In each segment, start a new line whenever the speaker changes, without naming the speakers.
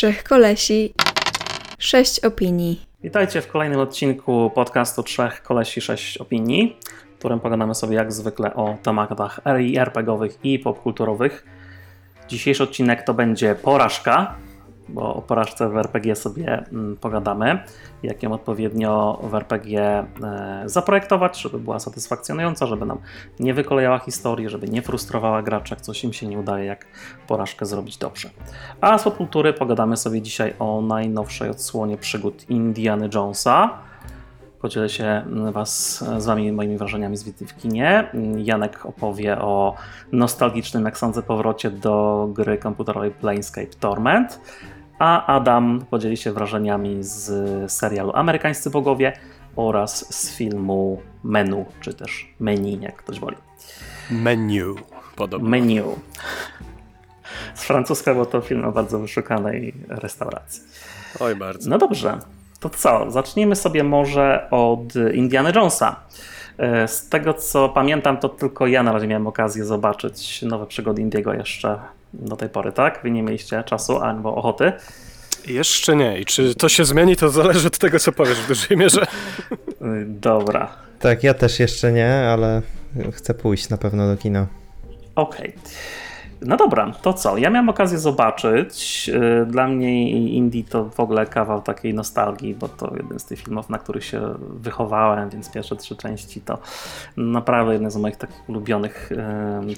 Trzech kolesi, sześć opinii.
Witajcie w kolejnym odcinku podcastu Trzech Kolesi, Sześć Opinii, w którym pogadamy sobie jak zwykle o tematach RPGowych i popkulturowych. Dzisiejszy odcinek to będzie porażka, bo o porażce w RPG sobie mm, pogadamy, jak ją odpowiednio w RPG e, zaprojektować, żeby była satysfakcjonująca, żeby nam nie wykolejała historii, żeby nie frustrowała gracza, jak coś im się nie udaje, jak porażkę zrobić dobrze. A z popkultury pogadamy sobie dzisiaj o najnowszej odsłonie przygód Indiana Jonesa. Podzielę się mm, was, z Wami moimi wrażeniami z wizyty w kinie. Janek opowie o nostalgicznym, jak sądzę, powrocie do gry komputerowej Planescape Torment a Adam podzieli się wrażeniami z serialu Amerykańscy Bogowie oraz z filmu Menu, czy też Menu, jak ktoś woli.
Menu, podobno.
Menu. Z francuskiego to film o bardzo wyszukanej restauracji.
Oj, bardzo.
No dobrze, to co? Zacznijmy sobie może od Indiana Jonesa. E, z tego co pamiętam, to tylko ja na razie miałem okazję zobaczyć nowe przygody Indiego jeszcze do tej pory, tak? Wy nie mieliście czasu albo ochoty.
Jeszcze nie. I czy to się zmieni, to zależy od tego, co powiesz w dużej mierze.
Dobra.
Tak, ja też jeszcze nie, ale chcę pójść na pewno do kina.
Okej. Okay. No dobra, to co? Ja miałem okazję zobaczyć. Y, dla mnie Indie to w ogóle kawał takiej nostalgii, bo to jeden z tych filmów, na których się wychowałem, więc pierwsze trzy części to naprawdę jeden z moich takich ulubionych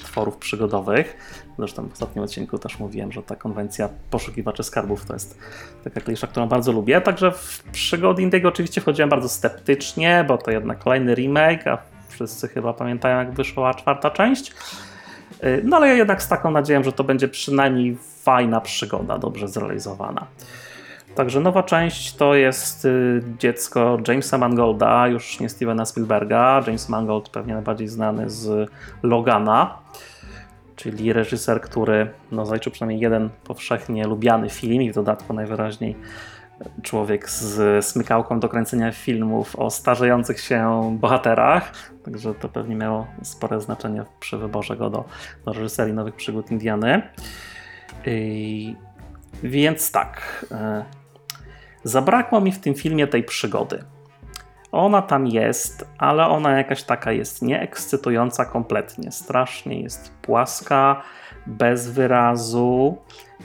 tworów przygodowych. Zresztą w ostatnim odcinku też mówiłem, że ta konwencja poszukiwaczy skarbów to jest taka klisza, którą bardzo lubię. Także w przygody Indiego oczywiście wchodziłem bardzo sceptycznie, bo to jednak kolejny remake, a wszyscy chyba pamiętają, jak wyszła czwarta część. Y, no ale ja jednak z taką nadzieją, że to będzie przynajmniej fajna przygoda, dobrze zrealizowana. Także nowa część to jest y, dziecko Jamesa Mangolda, już nie Stevena Spielberga. James Mangold pewnie najbardziej znany z Logana, czyli reżyser, który no, zaliczył przynajmniej jeden powszechnie lubiany film i w dodatku najwyraźniej człowiek z smykałką do kręcenia filmów o starzejących się bohaterach, także to pewnie miało spore znaczenie przy wyborze go do, do reżyserii Nowych Przygód Indiany. I, więc tak, e, zabrakło mi w tym filmie tej przygody. Ona tam jest, ale ona jakaś taka jest nieekscytująca kompletnie. Strasznie jest płaska, bez wyrazu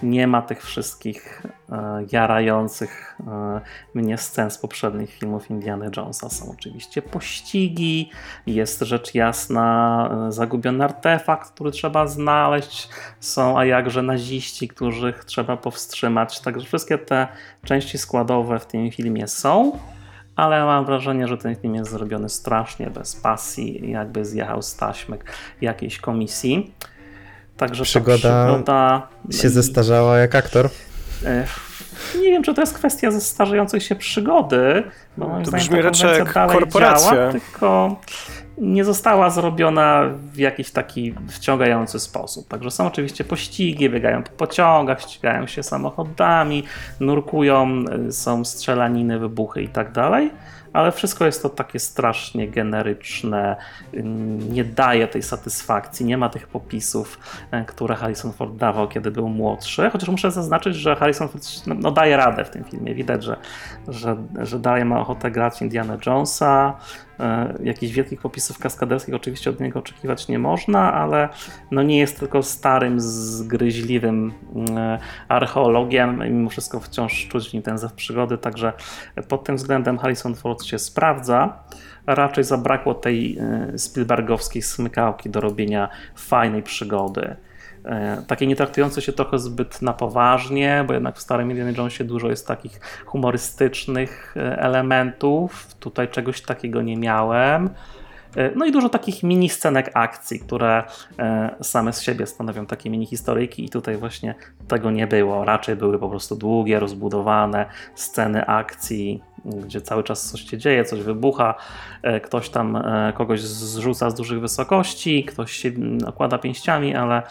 nie ma tych wszystkich e, jarających e, mnie scen z poprzednich filmów Indiana Jonesa. Są oczywiście pościgi, jest rzecz jasna e, zagubiony artefakt, który trzeba znaleźć, są a jakże naziści, których trzeba powstrzymać. Także wszystkie te części składowe w tym filmie są, ale mam wrażenie, że ten film jest zrobiony strasznie bez pasji, jakby zjechał z taśmek jakiejś komisji.
Także przygoda, przygoda się zestarzała jak aktor.
E, nie wiem, czy to jest kwestia zestarzającej się przygody, bo moim
to
zdaniem
brzmi raczej jak dalej korporacja. działa,
tylko nie została zrobiona w jakiś taki wciągający sposób. Także są oczywiście pościgi, biegają po pociągach, ścigają się samochodami, nurkują, y, są strzelaniny, wybuchy i tak dalej ale wszystko jest to takie strasznie generyczne, nie daje tej satysfakcji, nie ma tych popisów, e, które Harrison Ford dawał, kiedy był młodszy, chociaż muszę zaznaczyć, że Harrison Ford no, no daje radę w tym filmie, widać, że, że, że dalej ma ochotę grać Indiana Jonesa, jakichś wielkich popisów kaskaderskich oczywiście od niego oczekiwać nie można, ale no nie jest tylko starym, zgryźliwym e, archeologiem. Mimo wszystko wciąż czuć w nim ten zew przygody, także pod tym względem Harrison Ford się sprawdza. Raczej zabrakło tej e, Spielbergowskiej smykałki do robienia fajnej przygody. E, takie nie traktujące się trochę zbyt na poważnie, bo jednak w starym Indiana Jonesie dużo jest takich humorystycznych e, elementów. Tutaj czegoś takiego nie miałem. E, no i dużo takich mini scenek akcji, które same z siebie stanowią takie mini historyjki i tutaj właśnie tego nie było. Raczej były po prostu długie, rozbudowane sceny akcji, gdzie cały czas coś się dzieje, coś wybucha, e, ktoś tam e, kogoś zrzuca z dużych wysokości, ktoś się okłada pięściami, ale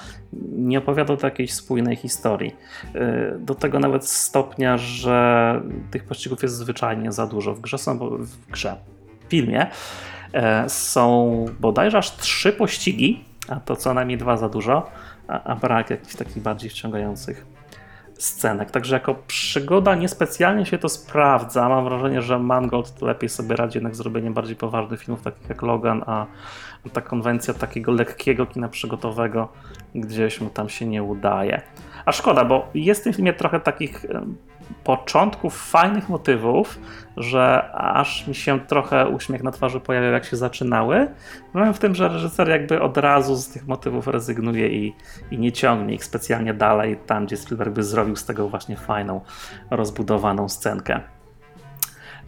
nie opowiada to jakiejś spójnej historii. E, do tego nawet stopnia, że tych pościgów jest zwyczajnie za dużo. W grze są, w grze, w filmie są bodajże aż trzy pościgi, a to co najmniej dwa za dużo, a, a brak jakichś takich bardziej wciągających scenek. Także jako przygoda niespecjalnie się to sprawdza. Mam wrażenie, że Mangold lepiej sobie radzi jednak z bardziej poważnych filmów, takich jak Logan, a ta konwencja takiego lekkiego kina przygotowego gdzieś mu tam się nie udaje. A szkoda, bo jest w tym filmie trochę takich początków fajnych motywów, że aż mi się trochę uśmiech na twarzy pojawiał, jak się zaczynały. Problem w tym, że reżyser jakby od razu z tych motywów rezygnuje i, i nie ciągnie ich specjalnie dalej, tam gdzie Spielberg by zrobił z tego właśnie fajną, rozbudowaną scenkę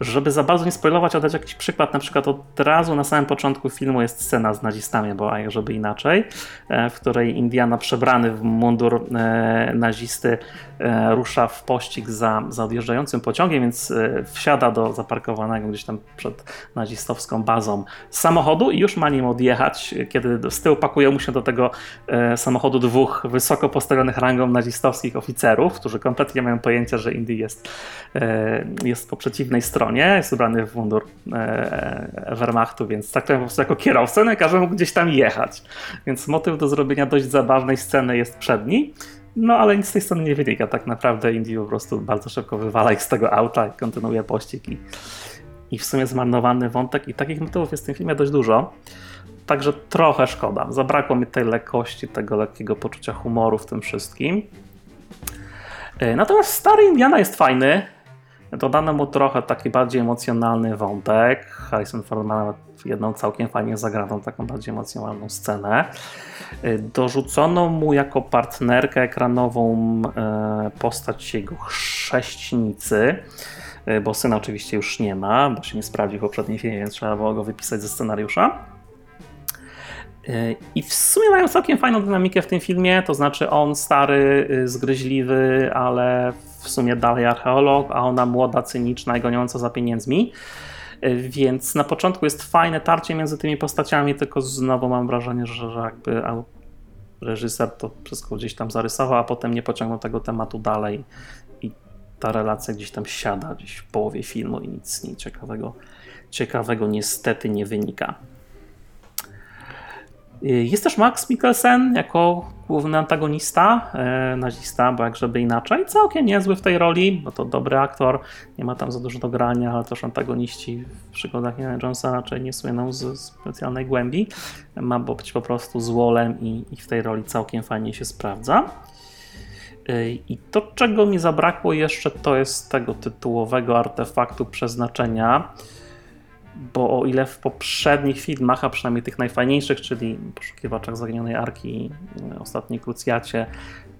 żeby za bardzo nie spoilować, oddać jakiś przykład, na przykład od razu na samym początku filmu jest scena z nazistami, bo a żeby inaczej, e, w której Indiana przebrany w mundur e, nazisty e, rusza w pościg za, za odjeżdżającym pociągiem, więc wsiada do zaparkowanego gdzieś tam przed nazistowską bazą samochodu i już ma nim odjechać, kiedy z tyłu pakuje mu się do tego samochodu dwóch wysoko postawionych rangą nazistowskich oficerów, którzy kompletnie mają pojęcia, że Indy jest, jest po przeciwnej stronie stronie, jest ubrany w mundur e, Wehrmachtu, więc tak to po prostu jako kierowcę no każe mu gdzieś tam jechać. Więc motyw do zrobienia dość zabawnej sceny jest przedni. No ale nic z tej sceny nie wynika. Tak naprawdę Indy po prostu bardzo szybko wywala ich z tego auta i kontynuuje pościg. I, i w sumie zmarnowany wątek. I takich motywów jest w tym filmie dość dużo. Także trochę szkoda. Zabrakło mi tej lekkości, tego lekkiego poczucia humoru w tym wszystkim. E, natomiast stary Indiana jest fajny. Dodano mu trochę taki bardziej emocjonalny wątek. Harrison Ford ma nawet jedną całkiem fajnie zagraną, taką bardziej emocjonalną scenę. Y, dorzucono mu jako partnerkę ekranową e, postać jego chrześcinicy, y, bo syna oczywiście już nie ma, bo się nie sprawdził w poprzednim filmie, więc trzeba było go wypisać ze scenariusza. Y, I w sumie mają całkiem fajną dynamikę w tym filmie, to znaczy on stary, zgryźliwy, ale w sumie dalej archeolog, a ona młoda, cyniczna i goniąca za pieniędzmi. Więc na początku jest fajne tarcie między tymi postaciami, tylko znowu mam wrażenie, że, że jakby reżyser to wszystko gdzieś tam zarysował, a potem nie pociągnął tego tematu dalej i ta relacja gdzieś tam siada gdzieś w połowie filmu i nic, nic ciekawego, ciekawego niestety nie wynika. Jest też Max Mikkelsen jako główny antagonista, e, nazista, bo jak żeby inaczej. Całkiem niezły w tej roli, bo to dobry aktor, nie ma tam za dużo do grania, ale też antagoniści w przygodach Indiana Jonesa raczej nie słyną z specjalnej głębi. Ma być po prostu złolem i, i w tej roli całkiem fajnie się sprawdza. E, I to, czego mi zabrakło jeszcze, to jest tego tytułowego artefaktu przeznaczenia bo o ile w poprzednich filmach, a przynajmniej tych najfajniejszych, czyli Poszukiwaczach Zaginionej Arki e, Ostatniej Krucjacie,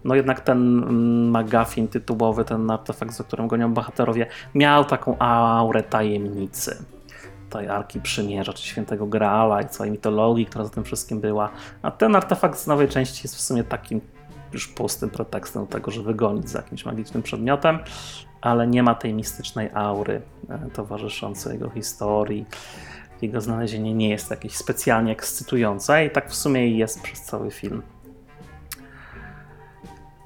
no jednak ten mm, McGuffin tytułowy, ten artefakt, za którym gonią bohaterowie, miał taką aurę tajemnicy. Tej Arki Przymierza, czy Świętego Graala i całej mitologii, która za tym wszystkim była. A ten artefakt z nowej części jest w sumie takim już pustym pretekstem do tego, żeby gonić za jakimś magicznym przedmiotem ale nie ma tej mistycznej aury e, towarzyszącej jego historii. Jego znalezienie nie jest jakieś specjalnie ekscytujące i tak w sumie jest przez cały film.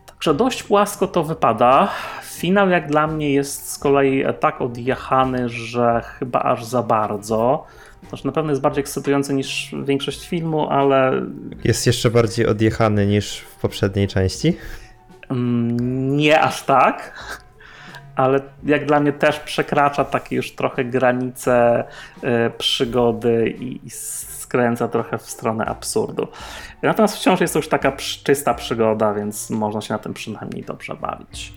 Także dość płasko to wypada. Finał jak dla mnie jest z kolei tak odjechany, że chyba aż za bardzo. To na pewno jest bardziej ekscytujący niż większość filmu, ale.
Jest jeszcze bardziej odjechany niż w poprzedniej części?
Mm, nie aż tak ale jak dla mnie też przekracza takie już trochę granice y, przygody i, i skręca trochę w stronę absurdu. Natomiast wciąż jest to już taka czysta przygoda, więc można się na tym przynajmniej dobrze bawić.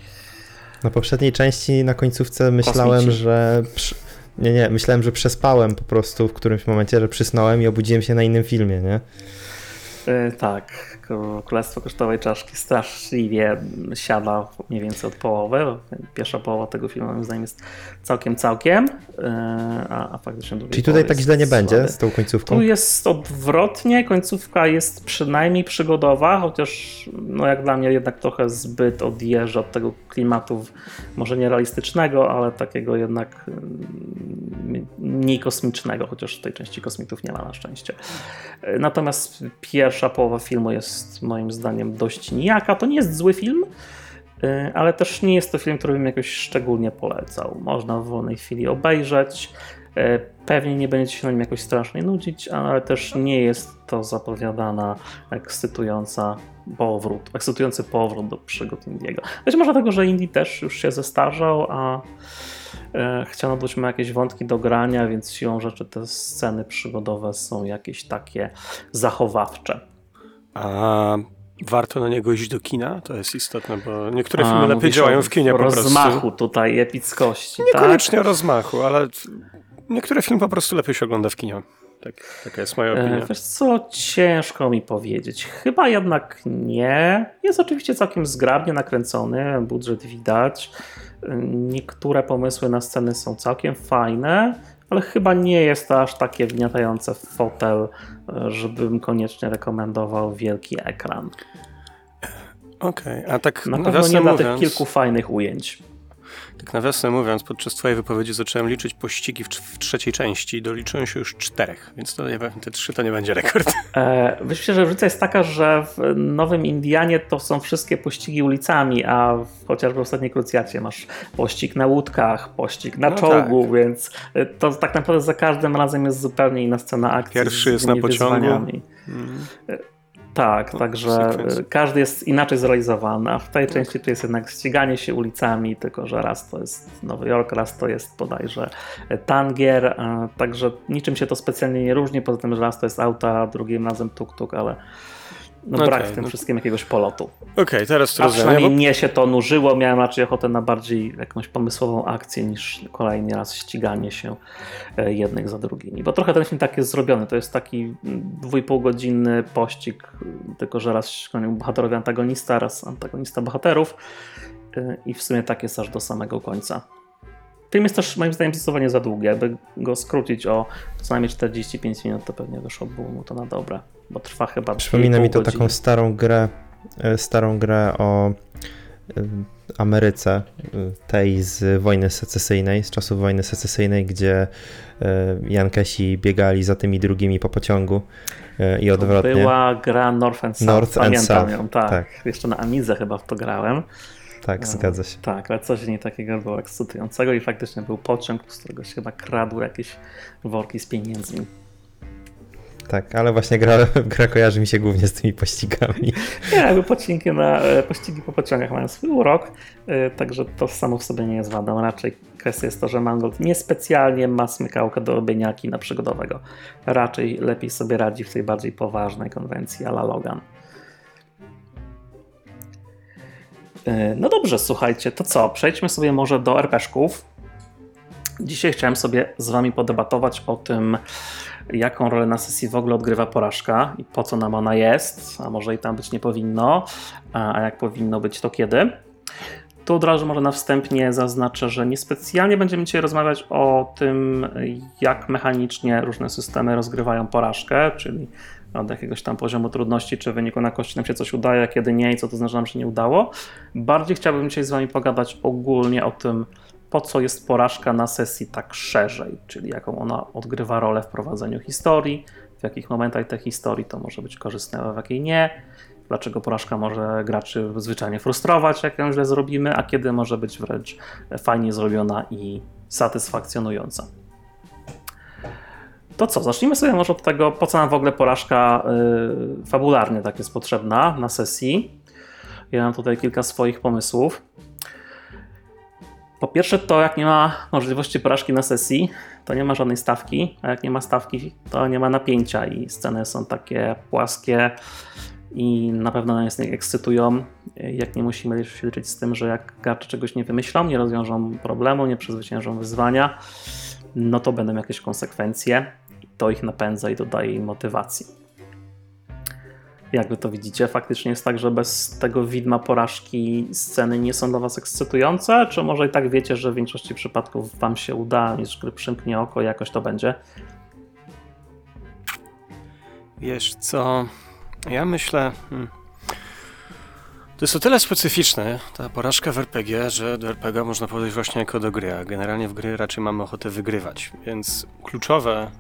Na poprzedniej części na końcówce myślałem, Kosmici. że. Nie, nie, myślałem, że przespałem po prostu w którymś momencie, że przysnąłem i obudziłem się na innym filmie, nie?
Yy, tak, Królestwo Kosztowej Czaszki straszliwie siada mniej więcej od połowy. Pierwsza połowa tego filmu moim zdaniem jest całkiem, całkiem, yy, a, a faktycznie
Czyli tutaj tak źle nie będzie słaby. z tą końcówką?
Tu jest odwrotnie, końcówka jest przynajmniej przygodowa, chociaż no jak dla mnie jednak trochę zbyt odjeżdża od tego klimatu może nierealistycznego, ale takiego jednak yy, mniej kosmicznego, chociaż w tej części kosmitów nie ma na szczęście. Yy, natomiast pierwsza połowa filmu jest jest moim zdaniem dość nijaka. To nie jest zły film, y, ale też nie jest to film, który bym jakoś szczególnie polecał. Można w wolnej chwili obejrzeć. E, Pewnie nie będziecie się na nim jakoś strasznie nudzić, ale też nie jest to zapowiadana ekscytująca powrót, ekscytujący powrót do przygód Indiego. Być może dlatego, że Indy też już się zestarzał, a e, chciano dać mu jakieś wątki do grania, więc siłą rzeczy te sceny przygodowe są jakieś takie zachowawcze.
A warto na niego iść do kina? To jest istotne, bo niektóre
A,
filmy lepiej
mówisz
działają w kinie po prostu.
rozmachu tutaj, epickości, tak?
Niekoniecznie o rozmachu, ale niektóre filmy po prostu lepiej się ogląda w kinie. Tak, taka jest moja
E,
opinia.
Wiesz co, ciężko mi powiedzieć. Chyba jednak nie. Jest oczywiście całkiem zgrabnie nakręcony, budżet widać. Niektóre pomysły na sceny są całkiem fajne, ale chyba nie jest to aż takie wgniatające w fotel, e, żebym koniecznie rekomendował wielki ekran.
Okej, a tak
Na pewno nie
nawiasem
dla
mówiąc,
tych kilku fajnych ujęć.
Tak nawiasem mówiąc, podczas twojej wypowiedzi zacząłem liczyć pościgi w, w trzeciej części, doliczyłem się już czterech, więc to nie, te trzy to nie będzie rekord.
E, Myślę, że różnica jest taka, że w Nowym Indianie to są wszystkie pościgi ulicami, a chociażby w ostatniej krucjacie masz pościg na łódkach, pościg na
No
czołgu, więc e, to tak naprawdę za każdym razem jest zupełnie inna scena akcji.
Pierwszy jest na pociągu.
wyzwaniami. Tak,
No,
także każdy jest inaczej zrealizowany, a w tej części to jest jednak ściganie się ulicami, tylko że raz to jest Nowy Jork, raz to jest bodajże Tangier, e, także niczym się to specjalnie nie różni, poza tym, że raz to jest auta, a drugim razem tuk-tuk, ale no
Okej,
brak w tym
no.
wszystkim jakiegoś polotu.
Okej, teraz to
A
rozumiem.
przynajmniej
Bo...
mnie się to nużyło, miałem raczej ochotę na bardziej jakąś pomysłową akcję niż kolejny raz ściganie się e, jednych za drugimi. Bo trochę ten film tak jest zrobiony. To jest taki dwójpółgodzinny pościg, tylko że raz bohaterowie antagonista, raz antagonista bohaterów y, i w sumie tak jest aż do samego końca. Film jest też moim zdaniem zdecydowanie za długi. Jakby go skrócić o co najmniej 45 minut, to pewnie wyszłoby mu to na dobre, bo trwa chyba
Przypomina mi to
2,5
taką
godziny.
starą grę, e, starą grę o e, Ameryce, e, tej z wojny secesyjnej, z czasów wojny secesyjnej, gdzie Jankesi biegali za tymi drugimi po pociągu i odwrotnie.
Była gra North and South,
North and
pamiętam
South,
ją, tak.
tak.
Jeszcze na Amidze chyba w to grałem.
Tak, zgadza się.
Tak, ale coś nie takiego było ekscytującego i faktycznie był pociąg, z którego się chyba kradły jakieś worki z pieniędzmi.
Tak, ale właśnie gra, gra kojarzy mi się głównie z tymi pościgami.
Nie, jakby pocinki na, e, pościgi po pociągach mają swój urok, e, także to samo w sobie nie jest wadą. Raczej kwestia jest to, że Mangold niespecjalnie ma smykałkę do robienia kina przygodowego. Raczej lepiej sobie radzi w tej bardziej poważnej konwencji a la Logan. No dobrze, słuchajcie, to co? Przejdźmy sobie może do RPG-ków. Dzisiaj chciałem sobie z Wami podebatować o tym, jaką rolę na sesji w ogóle odgrywa porażka i po co nam ona jest, a może i tam być nie powinno, a a jak powinno być, to kiedy. Tu od razu może na wstępnie zaznaczę, że niespecjalnie będziemy dzisiaj rozmawiać o tym, jak mechanicznie różne systemy rozgrywają porażkę, czyli od jakiegoś tam poziomu trudności, czy wyniku na kości nam się coś udaje, kiedy nie i co to znaczy, że nam się nie udało. Bardziej chciałbym dzisiaj z Wami pogadać ogólnie o tym, po co jest porażka na sesji tak szerzej, czyli jaką ona odgrywa rolę w prowadzeniu historii, w jakich momentach tej historii to może być korzystne, a w jakiej nie, dlaczego porażka może graczy zwyczajnie frustrować, jak ją źle zrobimy, a kiedy może być wręcz fajnie zrobiona i satysfakcjonująca. To co, zacznijmy sobie może od tego, po co nam w ogóle porażka yy, fabularnie tak jest potrzebna na sesji. Ja mam tutaj kilka swoich pomysłów. Po pierwsze, to jak nie ma możliwości porażki na sesji, to nie ma żadnej stawki, a jak nie ma stawki, to nie ma napięcia i sceny są takie płaskie i na pewno nas nie ekscytują. Jak nie musimy się liczyć z tym, że jak gracze czegoś nie wymyślą, nie rozwiążą problemu, nie przezwyciężą wyzwania, no to będą jakieś konsekwencje. To ich napędza i dodaje im motywacji. Jak wy to widzicie, faktycznie jest tak, że bez tego widma porażki sceny nie są dla was ekscytujące? Czy może i tak wiecie, że w większości przypadków wam się uda, niż gry przymknie oko i jakoś to będzie?
Wiesz co, ja myślę... Hmm. To jest o tyle specyficzne, ta porażka w RPG, że do RPG można podejść właśnie jako do gry, a generalnie w gry raczej mamy ochotę wygrywać, więc kluczowe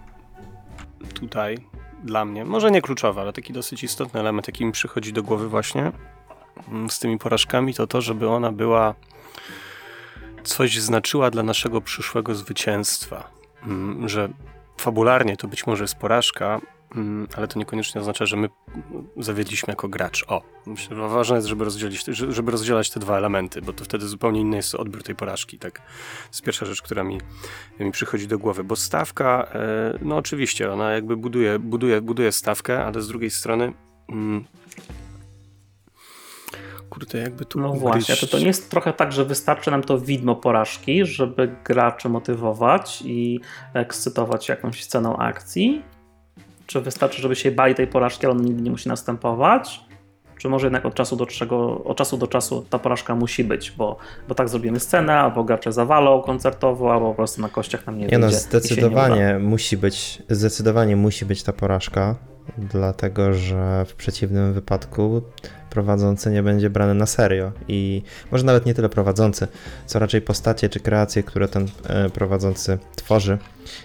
tutaj dla mnie, może nie kluczowe, ale taki dosyć istotny element, jaki mi przychodzi do głowy właśnie mm, z tymi porażkami, to to, żeby ona była coś znaczyła dla naszego przyszłego zwycięstwa. mm, że fabularnie to być może jest porażka, ale to niekoniecznie oznacza, że my zawiedliśmy jako gracz. O, myślę, że ważne jest, żeby, rozdzielić, żeby rozdzielać te dwa elementy, bo to wtedy zupełnie inny jest odbiór tej porażki. Tak? To jest pierwsza rzecz, która mi, mi przychodzi do głowy, bo stawka, e, no oczywiście, ona jakby buduje, buduje, buduje stawkę, ale z drugiej strony mm, kurde, jakby tu
No właśnie, to, to nie jest trochę tak, że wystarczy nam to widmo porażki, żeby graczy motywować i ekscytować jakąś sceną akcji? Czy wystarczy, żeby się bali tej porażki, ale ona nigdy nie musi następować? Czy może jednak od czasu do, czego, od czasu, do czasu ta porażka musi być, bo, bo tak zrobimy scenę, albo gracze zawalą koncertowo, albo po prostu na kościach nam nie,
Nie no,
wyjdzie nie
zdecydowanie
uda.
musi być, zdecydowanie musi być ta porażka, dlatego że w przeciwnym wypadku prowadzący nie będzie brany na serio i może nawet nie tyle prowadzący, co raczej postacie czy kreacje, które ten e, prowadzący tworzy,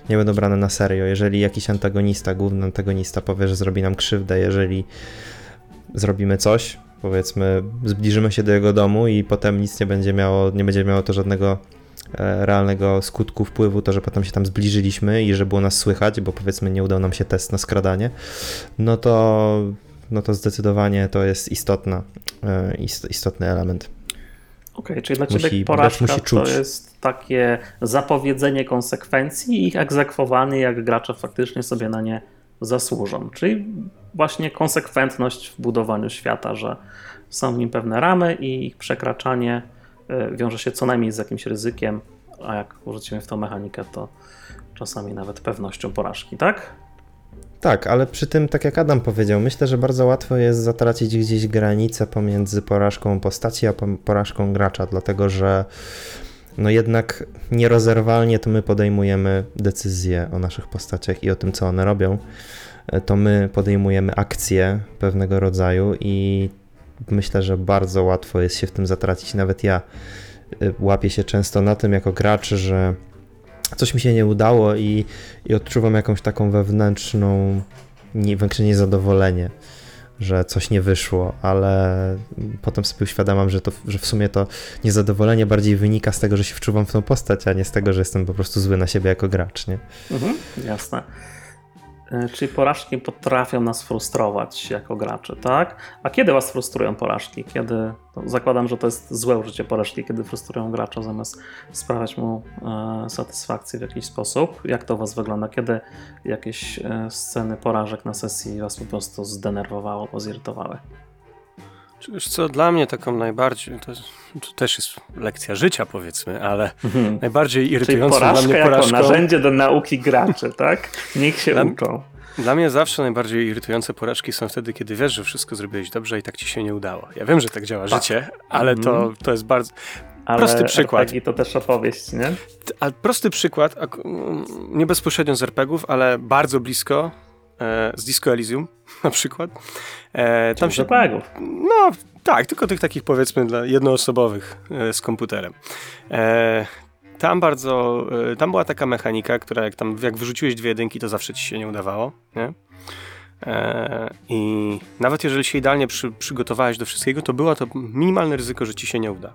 nie będą brane na serio. Jeżeli jakiś antagonista, główny antagonista powie, że zrobi nam krzywdę, jeżeli zrobimy coś, powiedzmy, zbliżymy się do jego domu i potem nic nie będzie miało, nie będzie miało to żadnego realnego skutku wpływu, to, że potem się tam zbliżyliśmy i że było nas słychać, bo powiedzmy nie udał nam się test na skradanie, no to, no to zdecydowanie to jest istotna, e, ist, istotny element.
Okej, czyli dla
Musi-
Ciebie
gracz
porażka
musi
to jest takie zapowiedzenie konsekwencji i ich egzekwowanie, jak gracze faktycznie sobie na nie zasłużą. Czyli właśnie konsekwentność w budowaniu świata, że są w nim pewne ramy i ich przekraczanie wiąże się co najmniej z jakimś ryzykiem, a jak wrócimy w tą mechanikę, to czasami nawet pewnością porażki, tak?
Tak, ale przy tym, tak jak Adam powiedział, myślę, że bardzo łatwo jest zatracić gdzieś granicę pomiędzy porażką postaci a po- porażką gracza, dlatego że no jednak nierozerwalnie to my podejmujemy decyzje o naszych postaciach i o tym, co one robią. E, To my podejmujemy akcje pewnego rodzaju i myślę, że bardzo łatwo jest się w tym zatracić. Nawet ja y, łapię się często na tym jako gracz, że coś mi się nie udało i, i odczuwam jakąś taką wewnętrzną, nie, niezadowolenie, że coś nie wyszło, ale potem sobie uświadamiam, że, to, że w sumie to niezadowolenie bardziej wynika z tego, że się wczuwam w tą postać, a nie z tego, że jestem po prostu zły na siebie jako gracz, nie?
Mhm, jasne. E, Czyli porażki potrafią nas frustrować jako graczy, tak? A kiedy was frustrują porażki? Kiedy, to zakładam, że to jest złe użycie porażki, kiedy frustrują gracza zamiast sprawiać mu e, satysfakcję w jakiś sposób. Jak to was wygląda? Kiedy jakieś e, sceny porażek na sesji was po prostu zdenerwowało, pozirytowały?
Czy Wiesz co, dla mnie taką najbardziej, to, to też jest lekcja życia powiedzmy, ale
Mhm.
najbardziej
Czyli
irytującą dla
porażka
mnie
jako
porażką...
narzędzie do nauki graczy, tak? Niech się
Dla-
uczą.
Dla mnie zawsze najbardziej irytujące porażki są wtedy, kiedy wiesz, że wszystko zrobiłeś dobrze i tak ci się nie udało. Ja wiem, że tak działa
Tak.
życie, ale to,
Mhm.
to jest bardzo...
Ale
Prosty przykład.
RPG to też opowieść, nie?
A prosty przykład, nie bezpośrednio z RPGów, ale bardzo blisko, z Disco Elysium na przykład. E, tam się,
RPGów.
no tak, tylko tych takich powiedzmy dla jednoosobowych e, z komputerem. E, tam bardzo, e, tam była taka mechanika, która jak tam, jak wyrzuciłeś dwie jedynki, to zawsze ci się nie udawało, nie? E, I nawet jeżeli się idealnie przy, przygotowałeś do wszystkiego, to było to minimalne ryzyko, że ci się nie uda.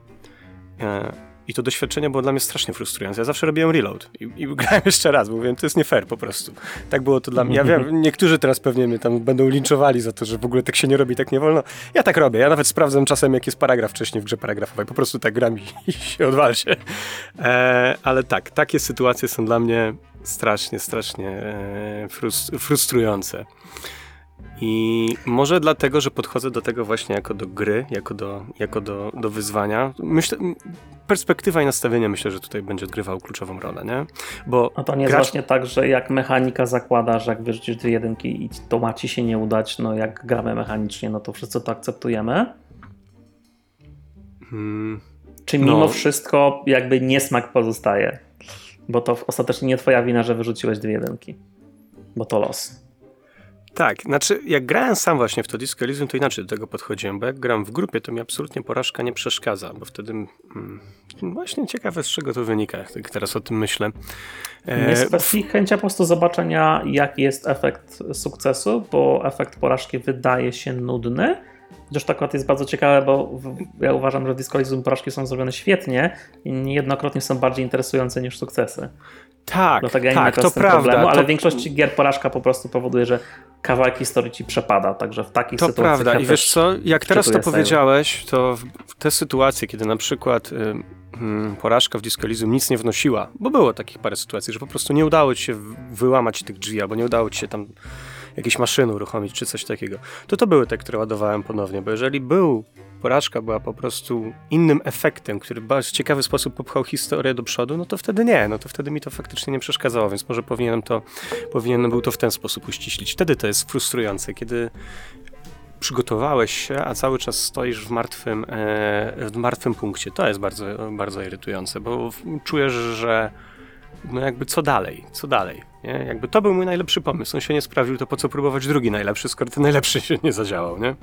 I to doświadczenie było dla mnie strasznie frustrujące. Ja zawsze robiłem reload i, i grałem jeszcze raz, bo mówiłem, to jest nie fair po prostu. Tak było to dla mnie. Ja wiem, niektórzy teraz pewnie mnie tam będą linczowali za to, że w ogóle tak się nie robi, tak nie wolno. Ja tak robię. Ja nawet sprawdzam czasem, jaki jest paragraf wcześniej w grze paragrafowej. Po prostu tak gram i, i się odwalcie. E, ale tak, takie sytuacje są dla mnie strasznie, strasznie e, frus- frustrujące. I może dlatego, że podchodzę do tego właśnie jako do gry, jako do, jako do, do wyzwania. Myślę, perspektywa i nastawienie myślę, że tutaj będzie odgrywał kluczową rolę, nie? Bo
A to nie jest
gracz-
właśnie tak, że jak mechanika zakłada, że jak wyrzucisz dwie jedynki i to ma ci się nie udać, no jak gramy mechanicznie, no to wszyscy to akceptujemy?
Mm,
Czy mimo
No.
wszystko jakby niesmak pozostaje? Bo to ostatecznie nie twoja wina, że wyrzuciłeś dwie jedynki. Bo to los.
Tak, znaczy jak grałem sam właśnie w to Disco Elysium, to inaczej do tego podchodziłem, bo jak gram w grupie, to mi absolutnie porażka nie przeszkadza, bo wtedy mm, właśnie ciekawe z czego to wynika, jak tak teraz o tym myślę. E,
Jest kwestii chęcia po prostu zobaczenia, jaki jest efekt sukcesu, bo efekt porażki wydaje się nudny, Chociaż to akurat jest bardzo ciekawe, bo ja uważam, że Disco Elysium porażki są zrobione świetnie i niejednokrotnie są bardziej interesujące niż sukcesy.
Tak,
Dlatego ja
tak, to prawda.
problemu, ale
to,
w większości gier porażka po prostu powoduje, że kawałek historii ci przepada, także w takich
to
sytuacjach
prawda.
ja
I wiesz co, jak teraz to powiedziałeś, to w, te sytuacje, kiedy na przykład y, mm, porażka w Disco Elysium nic nie wnosiła, bo było takich parę sytuacji, że po prostu nie udało ci się wyłamać tych drzwi, albo nie udało ci się tam jakieś maszyny uruchomić, czy coś takiego, to to były te, które ładowałem ponownie, bo jeżeli był, porażka była po prostu innym efektem, który w bardzo ciekawy sposób popchał historię do przodu, no to wtedy nie, no to wtedy mi to faktycznie nie przeszkadzało, więc może powinienem to, powinienem był to w ten sposób uściślić. Wtedy to jest frustrujące, kiedy przygotowałeś się, a cały czas stoisz w martwym, e, w martwym punkcie. To jest bardzo, bardzo irytujące, bo czujesz, że no jakby co dalej, co dalej. Nie? Jakby to był mój najlepszy pomysł. On się nie sprawdził, to po co próbować drugi najlepszy, skoro ten najlepszy się nie zadziałał, nie?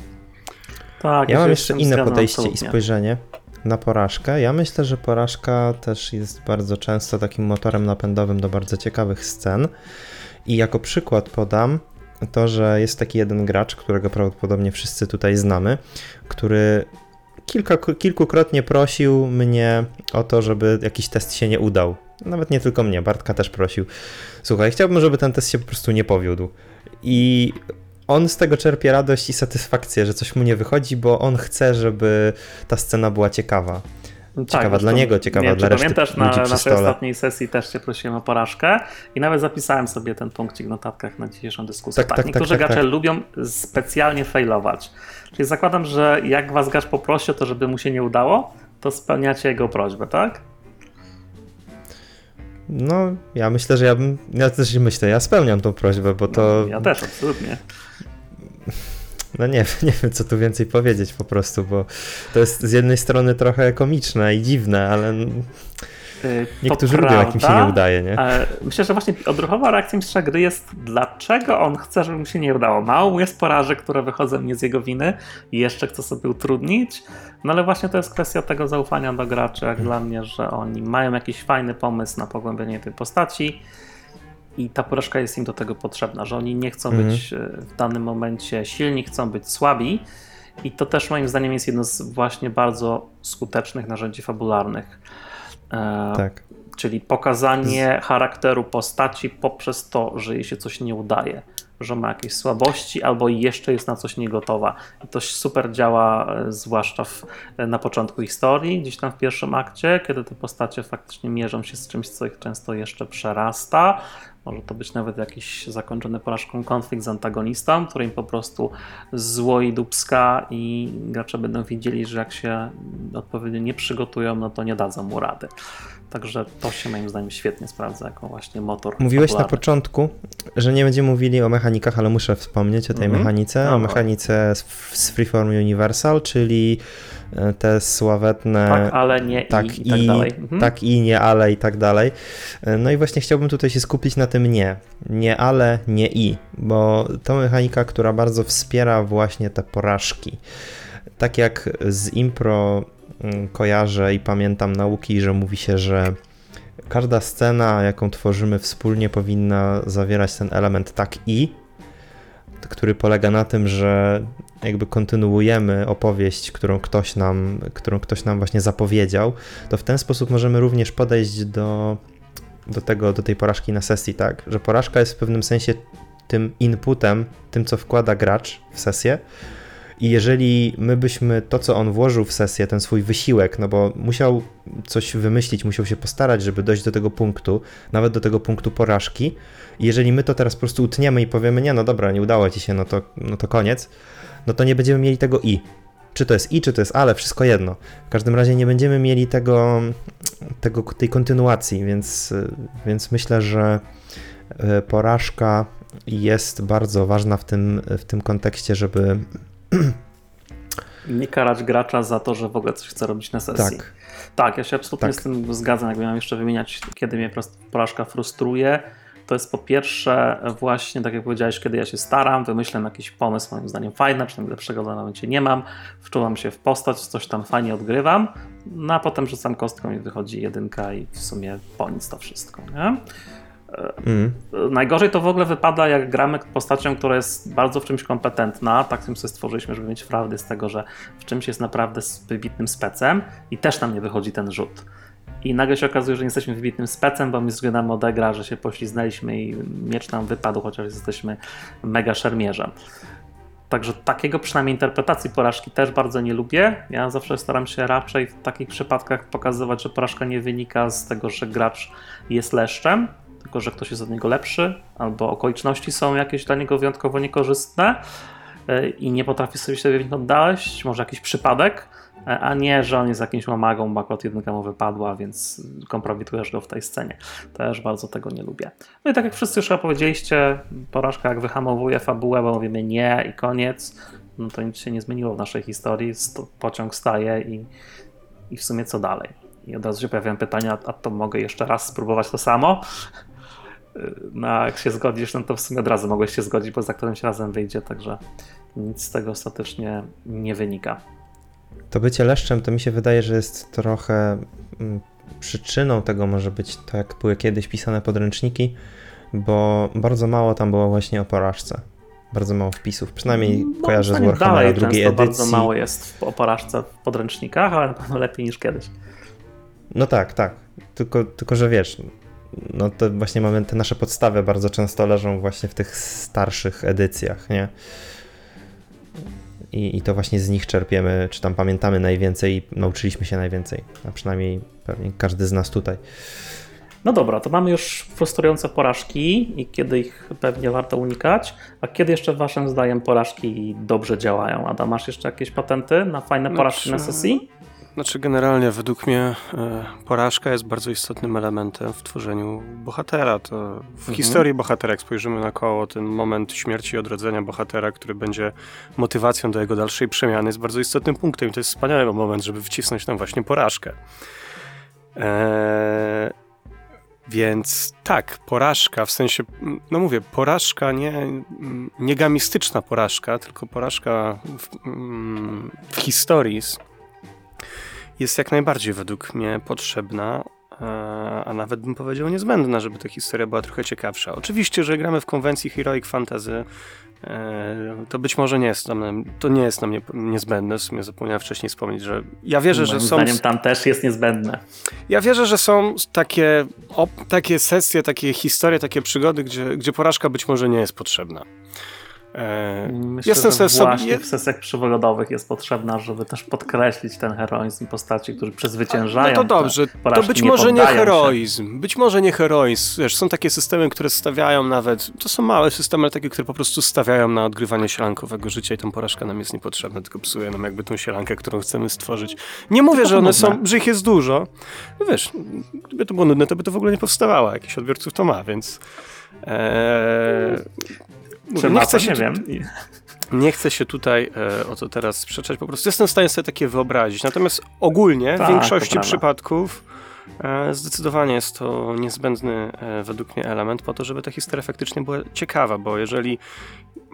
Tak,
Ja mam jeszcze inne podejście i spojrzenie na porażkę. Ja myślę, że porażka też jest bardzo często takim motorem napędowym do bardzo ciekawych scen. I jako przykład podam to, że jest taki jeden gracz, którego prawdopodobnie wszyscy tutaj znamy, który kilka, kilkukrotnie prosił mnie o to, żeby jakiś test się nie udał. Nawet nie tylko mnie, Bartka też prosił. Słuchaj, chciałbym, żeby ten test się po prostu nie powiódł. I on z tego czerpie radość i satysfakcję, że coś mu nie wychodzi, bo on chce, żeby ta scena była ciekawa. Ciekawa dla
zresztą
niego, ciekawa
wiem,
dla reszty
pamiętasz, na naszej
stole.
ostatniej sesji też cię prosiłem o porażkę i nawet zapisałem sobie ten punkcik w notatkach na dzisiejszą dyskusję.
Tak,
Tak,
tak,
niektórzy
tak, tak,
gracze
tak.
lubią specjalnie failować. Czyli zakładam, że jak was gracz poprosi o to, żeby mu się nie udało, to spełniacie jego prośbę, tak?
No, ja myślę, że ja bym, ja też myślę, ja spełniam tą prośbę, bo to,
Ja też, absolutnie.
no nie, nie wiem, co tu więcej powiedzieć po prostu, bo to jest z jednej strony trochę komiczne i dziwne, ale niektórzy lubią, jak im się nie udaje, nie?
E, Myślę, że właśnie odruchowa reakcja mistrza gry jest, dlaczego on chce, żeby mu się nie udało. Mało mu jest porażek, które wychodzą nie z jego winy i jeszcze chce sobie utrudnić. No ale właśnie to jest kwestia tego zaufania do graczy, jak dla mnie, że oni mają jakiś fajny pomysł na pogłębienie tej postaci i ta porażka jest im do tego potrzebna, że oni nie chcą
Mhm.
być e, w danym momencie silni, chcą być słabi. I to też moim zdaniem jest jedno z właśnie bardzo skutecznych narzędzi fabularnych. E,
Tak.
Czyli pokazanie charakteru postaci poprzez to, że jej się coś nie udaje, że ma jakieś słabości albo jeszcze jest na coś niegotowa. I to super działa, e, zwłaszcza w, e, na początku historii, gdzieś tam w pierwszym akcie, kiedy te postacie faktycznie mierzą się z czymś, co ich często jeszcze przerasta. Może to być nawet jakiś zakończony porażką konflikt z antagonistą, który im po prostu złoi dubska i gracze będą widzieli, że jak się odpowiednio nie przygotują, no to nie dadzą mu rady. Także to się moim zdaniem świetnie sprawdza jako właśnie motor.
Mówiłeś na
fabularny.
początku, że nie będziemy mówili o mechanikach, ale muszę wspomnieć o tej
Mhm.
mechanice,
No
o mechanice z, Freeform Universal, czyli te sławetne
Tak, ale nie
tak
i, i tak dalej. Mhm.
tak i nie ale i tak dalej. No i właśnie chciałbym tutaj się skupić na tym nie. Nie ale, nie i, bo to mechanika, która bardzo wspiera właśnie te porażki. Tak jak z impro mm, kojarzę i pamiętam nauki, że mówi się, że każda scena, jaką tworzymy wspólnie, powinna zawierać ten element tak i, który polega na tym, że jakby kontynuujemy opowieść, którą ktoś nam, którą ktoś nam właśnie zapowiedział, to w ten sposób możemy również podejść do, do, tego, do tej porażki na sesji, tak? Że porażka jest w pewnym sensie tym inputem, tym co wkłada gracz w sesję. I jeżeli my byśmy to, co on włożył w sesję, ten swój wysiłek, no bo musiał coś wymyślić, musiał się postarać, żeby dojść do tego punktu, nawet do tego punktu porażki. I jeżeli my to teraz po prostu utniemy i powiemy, nie, no dobra, nie udało ci się, no to, no to koniec, no to nie będziemy mieli tego i. Czy to jest i, czy to jest ale, wszystko jedno. W każdym razie nie będziemy mieli tego, tego tej kontynuacji, więc, więc myślę, że e, porażka jest bardzo ważna w tym, w tym kontekście, żeby.
Nie karać gracza za to, że w ogóle coś chce robić na sesji.
Tak,
Tak, ja się absolutnie
Tak.
z tym zgadzam. Jakby miałem jeszcze wymieniać, kiedy mnie porażka frustruje, to jest po pierwsze właśnie, tak jak powiedziałeś, kiedy ja się staram, wymyślam jakiś pomysł, moim zdaniem fajny, przynajmniej lepszego na momencie nie mam, wczuwam się w postać, coś tam fajnie odgrywam, no a potem rzucam kostką i wychodzi jedynka i w sumie po nic to wszystko, nie?
Mm.
Najgorzej to w ogóle wypada, jak gramy postacią, która jest bardzo w czymś kompetentna. Tak sobie stworzyliśmy, żeby mieć prawdę z tego, że w czymś jest naprawdę wybitnym specem i też nam nie wychodzi ten rzut. I nagle się okazuje, że nie jesteśmy wybitnym specem, bo my zgrynamy odegra, że się pośliznęliśmy i miecz nam wypadł, chociaż jesteśmy mega szermierzem. Także takiego przynajmniej interpretacji porażki też bardzo nie lubię. Ja zawsze staram się raczej w takich przypadkach pokazywać, że porażka nie wynika z tego, że gracz jest leszczem, tylko że ktoś jest od niego lepszy, albo okoliczności są jakieś dla niego wyjątkowo niekorzystne yy, i nie potrafi sobie siebie w nich odnaleźć, może jakiś przypadek, yy, a nie, że on jest jakimś łamagą, bo akurat jedynka mu wypadła, więc kompromitujesz go w tej scenie. Też bardzo tego nie lubię. No i tak jak wszyscy już powiedzieliście, porażka jak wyhamowuje fabułę, bo mówimy nie i koniec, no to nic się nie zmieniło w naszej historii, sto- pociąg staje i, i w sumie co dalej? I od razu się pojawiają pytania, a to mogę jeszcze raz spróbować to samo? No jak się zgodzisz, no to w sumie od razu mogłeś się zgodzić, bo za którymś razem wyjdzie, także nic z tego ostatecznie nie wynika.
To bycie leszczem to mi się wydaje, że jest trochę mm, przyczyną tego może być to, jak były kiedyś pisane podręczniki, bo bardzo mało tam było właśnie o porażce. Bardzo mało wpisów, przynajmniej
Moim
kojarzę z Warhammera
dalej
drugiej edycji.
bardzo mało jest o porażce w podręcznikach, ale na pewno lepiej niż kiedyś.
No tak, tak. Tylko, tylko, że wiesz, no to właśnie mamy te nasze podstawy bardzo często leżą właśnie w tych starszych edycjach, nie? I, I to właśnie z nich czerpiemy, czy tam pamiętamy najwięcej i nauczyliśmy się najwięcej. A przynajmniej pewnie każdy z nas tutaj.
No dobra, to mamy już frustrujące porażki i kiedy ich pewnie warto unikać. A kiedy jeszcze waszym zdaniem porażki dobrze działają? Adam, masz jeszcze jakieś patenty na fajne porażki na
Znaczy-
sesji?
Znaczy, generalnie według mnie e, porażka jest bardzo istotnym elementem w tworzeniu bohatera. To w
Mhm.
historii bohatera, jak spojrzymy na koło, ten moment śmierci i odrodzenia bohatera, który będzie motywacją do jego dalszej przemiany, jest bardzo istotnym punktem. I to jest wspaniały moment, żeby wcisnąć tam właśnie porażkę. E, więc tak, porażka, w sensie, no mówię, porażka nie, nie gamistyczna porażka, tylko porażka w, w historii jest jak najbardziej według mnie potrzebna, e, a nawet bym powiedział niezbędna, żeby ta historia była trochę ciekawsza. Oczywiście, że gramy w konwencji Heroic Fantasy, e, to być może nie jest nam, to nie jest nam nie, niezbędne, w sumie zapomniałem wcześniej wspomnieć, że ja wierzę, że są...
zdaniem tam też jest niezbędne.
Ja wierzę, że są takie, op, takie sesje, takie historie, takie przygody, gdzie, gdzie porażka być może nie jest potrzebna.
Myślę,
Jestem
że
sobie sobie-
właśnie w sesjach przygodowych jest potrzebna, żeby też podkreślić ten heroizm postaci, którzy przezwyciężają.
No to dobrze, to być może nie
poddają się.
heroizm. Być może nie heroizm. Wiesz, są takie systemy, które stawiają nawet, to są małe systemy, ale takie, które po prostu stawiają na odgrywanie sielankowego życia i ta porażka nam jest niepotrzebna, tylko psuje nam jakby tą sielankę, którą chcemy stworzyć. Nie mówię, że one są, że ich jest dużo. No wiesz, gdyby to było nudne, to by to w ogóle nie powstawało. Jakiś odbiorców to ma, więc... Eee, mówię, nie chcę się
wiem.
Nie chcę się tutaj e, o to teraz sprzeczać, po prostu jestem w stanie sobie takie wyobrazić. Natomiast ogólnie
Tak,
w
to
większości przypadków e, zdecydowanie jest to niezbędny e, według mnie element po to, żeby ta historia faktycznie była ciekawa, bo jeżeli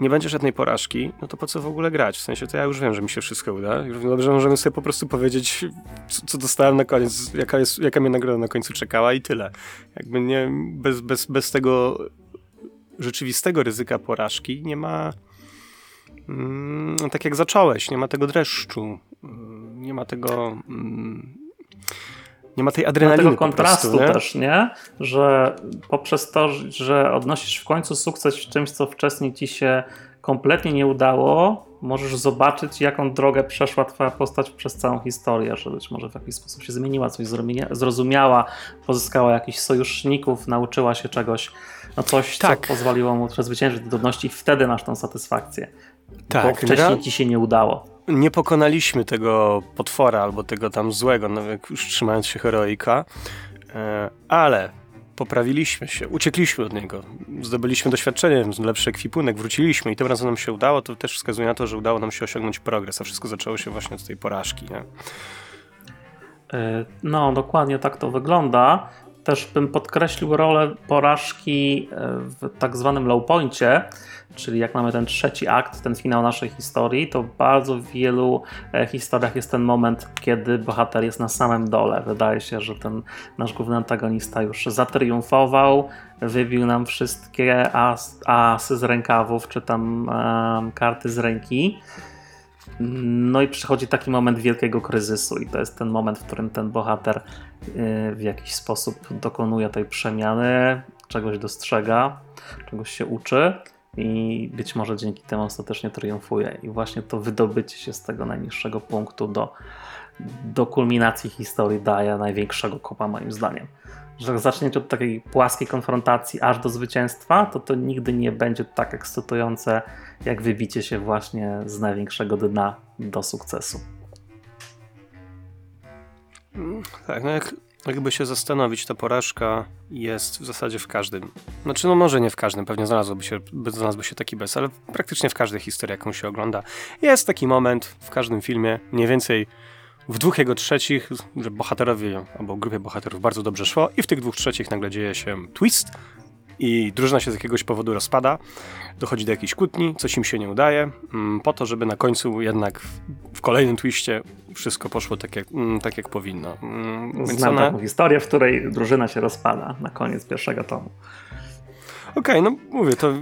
nie będzie żadnej porażki, no to po co w ogóle grać? W sensie to ja już wiem, że mi się wszystko uda. Już dobrze możemy sobie po prostu powiedzieć, co, co dostałem na koniec, jaka, jest, jaka mnie nagroda na końcu czekała i tyle. Jakby nie, bez, bez, bez tego rzeczywistego ryzyka porażki nie ma Mm, tak jak zacząłeś, nie ma tego dreszczu, mm, nie ma tego, mm, nie ma tej
Ma
adrenaliny
tego
po
kontrastu
prostu, nie?
też, nie? Że poprzez to, że odnosisz w końcu sukces w czymś, co wcześniej ci się kompletnie nie udało, możesz zobaczyć, jaką drogę przeszła twoja postać przez całą historię, że być może w jakiś sposób się zmieniła, coś zrozumia- zrozumiała, pozyskała jakichś sojuszników, nauczyła się czegoś, no coś,
Tak.
co pozwoliło mu przezwyciężyć trudności i wtedy masz tą satysfakcję. bo
Tak,
wcześniej
gra-
ci się nie udało.
nie pokonaliśmy tego potwora albo tego tam złego, no jak już trzymając się heroika, e, ale poprawiliśmy się, uciekliśmy od niego, zdobyliśmy doświadczenie, lepszy ekwipunek, wróciliśmy i tym razem nam się udało, to też wskazuje na to, że udało nam się osiągnąć progres, a wszystko zaczęło się właśnie od tej porażki, nie?
E, No, dokładnie tak to wygląda. Też bym podkreślił rolę porażki e, w tak zwanym low poincie, czyli jak mamy ten trzeci akt, ten finał naszej historii, to w bardzo wielu e, historiach jest ten moment, kiedy bohater jest na samym dole. Wydaje się, że ten nasz główny antagonista już zatriumfował, wybił nam wszystkie as, asy z rękawów, czy tam um, karty z ręki. No i przychodzi taki moment wielkiego kryzysu, i to jest ten moment, w którym ten bohater y, w jakiś sposób dokonuje tej przemiany, czegoś dostrzega, czegoś się uczy i być może dzięki temu ostatecznie triumfuje. I właśnie to wydobycie się z tego najniższego punktu do, do kulminacji historii daje największego kopa, moim zdaniem. Że zaczniecie od takiej płaskiej konfrontacji aż do zwycięstwa, to to nigdy nie będzie tak ekscytujące, jak wybicie się właśnie z największego dna do sukcesu.
Tak, no jak, jakby się zastanowić, ta porażka jest w zasadzie w każdym. Znaczy, no może nie w każdym, pewnie znalazłby się, znalazłby się taki bez, ale praktycznie w każdej historii, jaką się ogląda, jest taki moment w każdym filmie, mniej więcej w dwóch jego trzecich, że bohaterowi albo grupie bohaterów bardzo dobrze szło i w tych dwóch trzecich nagle dzieje się twist i drużyna się z jakiegoś powodu rozpada, dochodzi do jakiejś kłótni, coś im się nie udaje, mm, po to, żeby na końcu jednak w kolejnym twiście wszystko poszło tak jak, mm, tak jak powinno.
Mm, Znam ona... taką historię, w której drużyna się rozpada na koniec pierwszego tomu.
Okej, okay, no mówię, to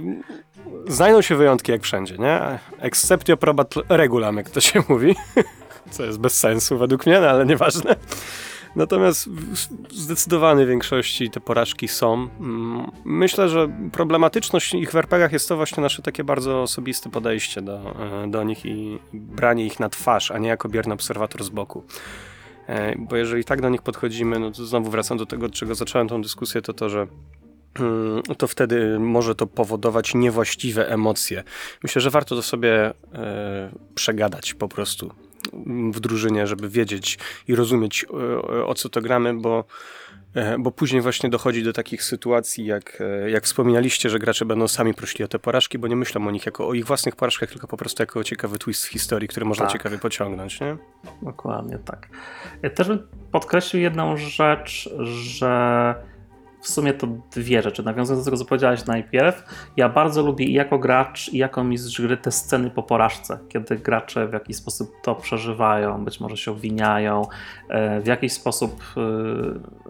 znajdą się wyjątki jak wszędzie, nie? Exceptio probat regulam, jak to się mówi. Co jest bez sensu według mnie, no ale nieważne. Natomiast w zdecydowanej większości te porażki są. Mm, myślę, że problematyczność ich w RPGach jest to właśnie nasze takie bardzo osobiste podejście do, e, do nich i branie ich na twarz, a nie jako bierny obserwator z boku. E, bo jeżeli tak do nich podchodzimy, no to znowu wracam do tego, od czego zacząłem tą dyskusję, to to, że mm, to wtedy może to powodować niewłaściwe emocje. Myślę, że warto to sobie e, przegadać po prostu w drużynie, żeby wiedzieć i rozumieć e, o co to gramy, bo, e, bo później właśnie dochodzi do takich sytuacji, jak, e, jak wspominaliście, że gracze będą sami prosili o te porażki, bo nie myślą o nich jako o ich własnych porażkach, tylko po prostu jako o ciekawy twist w historii, który można tak. ciekawie pociągnąć. Nie?
Dokładnie tak. Ja też bym podkreślił jedną rzecz, że w sumie to dwie rzeczy. Nawiązując do tego, co powiedziałeś najpierw, ja bardzo lubię i jako gracz, i jako mistrz gry te sceny po porażce, kiedy gracze w jakiś sposób to przeżywają, być może się obwiniają, e, w jakiś sposób e,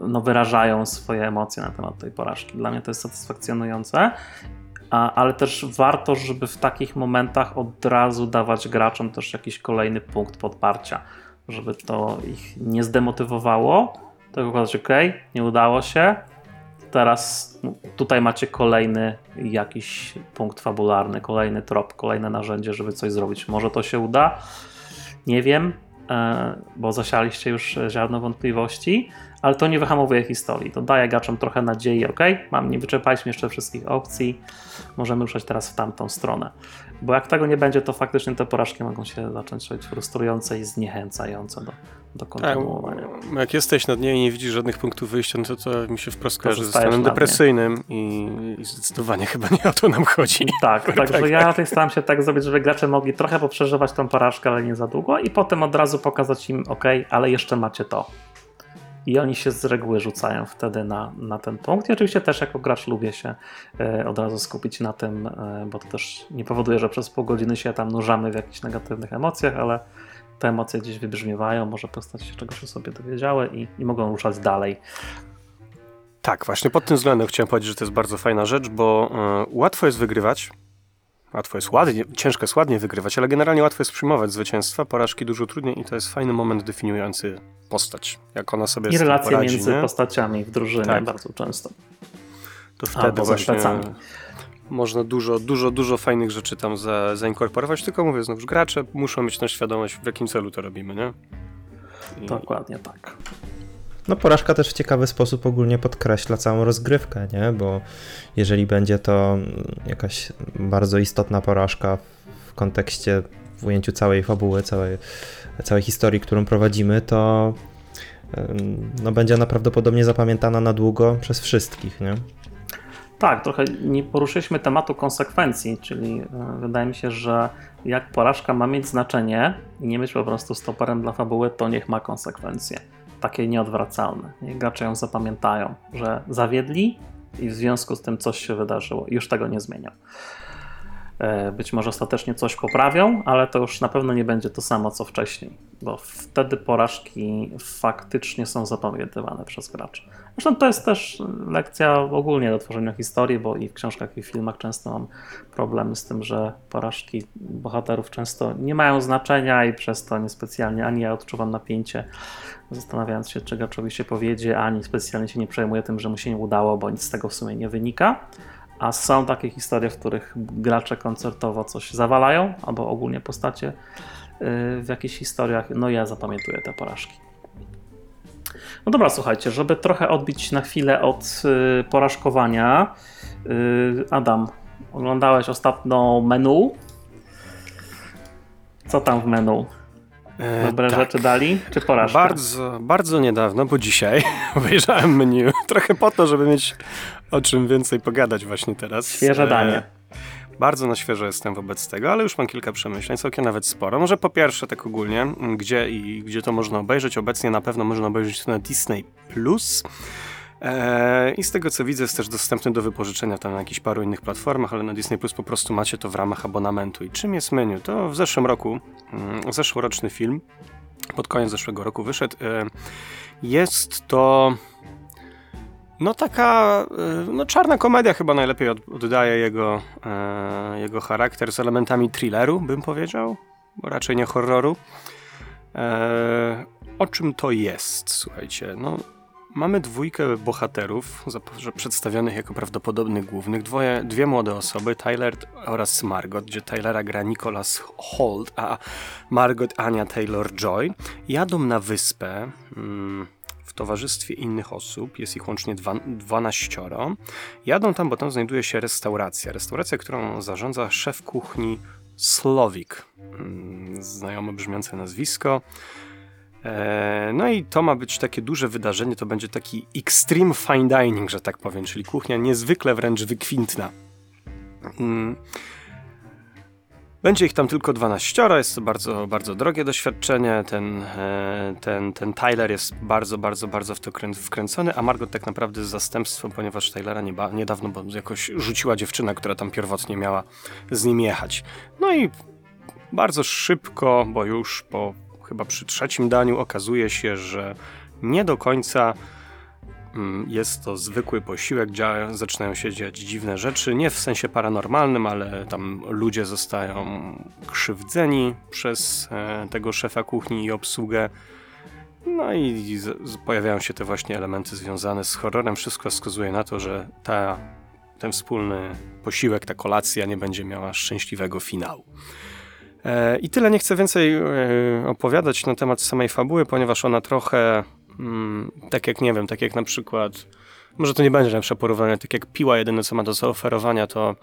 no, wyrażają swoje emocje na temat tej porażki. Dla mnie to jest satysfakcjonujące ale też warto, żeby w takich momentach od razu dawać graczom też jakiś kolejny punkt podparcia, żeby to ich nie zdemotywowało, tylko okazać, ok, nie udało się, teraz no, tutaj macie kolejny jakiś punkt fabularny, kolejny trop, kolejne narzędzie, żeby coś zrobić. Może to się uda, nie wiem, e, bo zasialiście już ziarno wątpliwości, ale to nie wyhamowuje historii. To daje graczom trochę nadziei, ok, mam, nie wyczerpaliśmy jeszcze wszystkich opcji, możemy ruszać teraz w tamtą stronę. Bo jak tego nie będzie, to faktycznie te porażki mogą się zacząć robić frustrujące i zniechęcające do, do tak, kontynuowania.
Tak, jak jesteś na dnie i nie widzisz żadnych punktów wyjścia, no to, to mi się wprost kojarzy ze stanem depresyjnym i, i, zdecydowanie chyba nie o to nam chodzi.
Tak, także ja tak staram się tak zrobić, żeby gracze mogli trochę poprzeżywać tą porażkę, ale nie za długo i potem od razu pokazać im, ok, ale jeszcze macie to i oni się z reguły rzucają wtedy na, na ten punkt. I oczywiście też jako gracz lubię się e, od razu skupić na tym, e, bo to też nie powoduje, że przez pół godziny się tam nurzamy w jakichś negatywnych emocjach, ale te emocje gdzieś wybrzmiewają, może postać się czegoś o sobie dowiedziały i, i mogą ruszać dalej.
Tak, właśnie pod tym względem chciałem powiedzieć, że to jest bardzo fajna rzecz, bo y, łatwo jest wygrywać, Łatwo jest ładnie, ciężko jest ładnie wygrywać, ale generalnie łatwo jest przyjmować zwycięstwa, porażki dużo trudniej i to jest fajny moment definiujący postać, jak ona sobie
I relacje poradzi, między nie? postaciami w drużynie tak. bardzo często.
To wtedy Albo właśnie można dużo, dużo, dużo fajnych rzeczy tam za, zainkorporować, tylko mówię znów, gracze muszą mieć na świadomość, w jakim celu to robimy, nie?
I... Dokładnie tak.
No porażka też w ciekawy sposób ogólnie podkreśla całą rozgrywkę, nie? Bo jeżeli będzie to jakaś bardzo istotna porażka w kontekście, w ujęciu całej fabuły, całej, całej historii, którą prowadzimy, to no, będzie ona prawdopodobnie zapamiętana na długo przez wszystkich, nie?
Tak, trochę nie poruszyliśmy tematu konsekwencji, czyli e, wydaje mi się, że jak porażka ma mieć znaczenie i nie być po prostu stoperem dla fabuły, to niech ma konsekwencje takie nieodwracalne. Nie? Gracze ją zapamiętają, że zawiedli i w związku z tym coś się wydarzyło. Już tego nie zmienią. E, być może ostatecznie coś poprawią, ale to już na pewno nie będzie to samo co wcześniej, bo wtedy porażki faktycznie są zapamiętywane przez graczy. Zresztą to jest też lekcja ogólnie do tworzenia historii, bo i w książkach, i w filmach często mam problemy z tym, że porażki bohaterów często nie mają znaczenia i przez to niespecjalnie ani ja odczuwam napięcie, zastanawiając się, czy graczowi się powiedzie, ani specjalnie się nie przejmuję tym, że mu się nie udało, bo nic z tego w sumie nie wynika. A są takie historie, w których gracze koncertowo coś zawalają, albo ogólnie postacie y, w jakichś historiach. No ja zapamiętuję te porażki. No dobra, słuchajcie, żeby trochę odbić na chwilę od y, porażkowania. Y, Adam, oglądałeś ostatnio menu? Co tam w menu?
E,
Dobre
tak.
rzeczy dali, czy porażka?
Bardzo, bardzo niedawno, bo dzisiaj obejrzałem menu. Trochę po to, żeby mieć o czym więcej pogadać właśnie teraz.
Świeże
E,
danie.
Bardzo na świeżo jestem wobec tego, ale już mam kilka przemyśleń, całkiem nawet sporo. Może po pierwsze, tak ogólnie, gdzie i gdzie to można obejrzeć. Obecnie na pewno można obejrzeć to na Disney Plus. E, I z tego co widzę, jest też dostępny do wypożyczenia tam na jakichś paru innych platformach, ale na Disney Plus po prostu macie to w ramach abonamentu. I czym jest menu? To w zeszłym roku, mm, zeszłoroczny film, pod koniec zeszłego roku wyszedł. E, Jest to. No taka, e, no czarna komedia chyba najlepiej od, oddaje jego, e, jego charakter z elementami thrilleru, bym powiedział, bo raczej nie horroru. E, o czym to jest? Słuchajcie, no mamy dwójkę bohaterów przedstawionych jako prawdopodobnych głównych, dwoje, dwie młode osoby, Tyler oraz Margot, gdzie Tylera gra Nicholas Holt, a Margot Ania Taylor-Joy, jadą na wyspę mm, towarzystwie innych osób, jest ich łącznie dwa, 12. Jadą tam, bo tam znajduje się restauracja. Restauracja, którą zarządza szef kuchni Slowik. Mm, Znajome brzmiące nazwisko. E, No i to ma być takie duże wydarzenie, to będzie taki extreme fine dining, że tak powiem, czyli kuchnia niezwykle wręcz wykwintna. Będzie ich tam tylko 12, jest to bardzo, bardzo drogie doświadczenie. Ten, e, ten, ten Tyler jest bardzo, bardzo, bardzo w to krę- wkręcony, a Margot tak naprawdę jest zastępstwem, ponieważ Tylera nieba, niedawno bo jakoś rzuciła dziewczyna, która tam pierwotnie miała z nim jechać. No i bardzo szybko, bo już po chyba przy trzecim daniu okazuje się, że nie do końca jest to zwykły posiłek, dzia- zaczynają się dziać dziwne rzeczy, nie w sensie paranormalnym, ale tam ludzie zostają krzywdzeni przez e, tego szefa kuchni i obsługę. No i pojawiają się te właśnie elementy związane z horrorem. Wszystko wskazuje na to, że ta, ten wspólny posiłek, ta kolacja nie będzie miała szczęśliwego finału. E, I tyle nie chcę więcej e, opowiadać na temat samej fabuły, ponieważ ona trochę, mm, tak jak nie wiem, tak jak na przykład, może to nie będzie lepsze porównanie, tak jak Piła jedyne co ma do zaoferowania to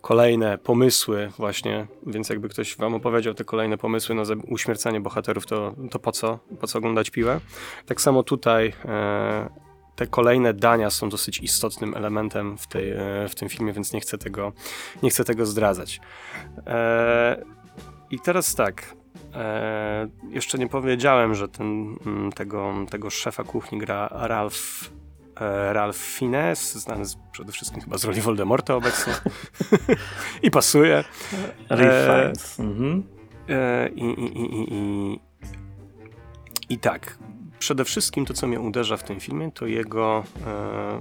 kolejne pomysły właśnie, więc jakby ktoś wam opowiedział te kolejne pomysły na uśmiercanie bohaterów, to, to po co? Po co oglądać Piłę? Tak samo tutaj e, te kolejne dania są dosyć istotnym elementem w, tej, e, w tym filmie, więc nie chcę tego, nie chcę tego zdradzać. E, I teraz tak. E, jeszcze nie powiedziałem, że ten, mm, tego, tego szefa kuchni gra Ralph, e, Ralph Fiennes, znany z, przede wszystkim chyba z roli Voldemorta obecnie. I pasuje.
Riff
E,
Fiennes. Mhm.
E, i, i, i, i, i, tak. Przede wszystkim to, co mnie uderza w tym filmie, to jego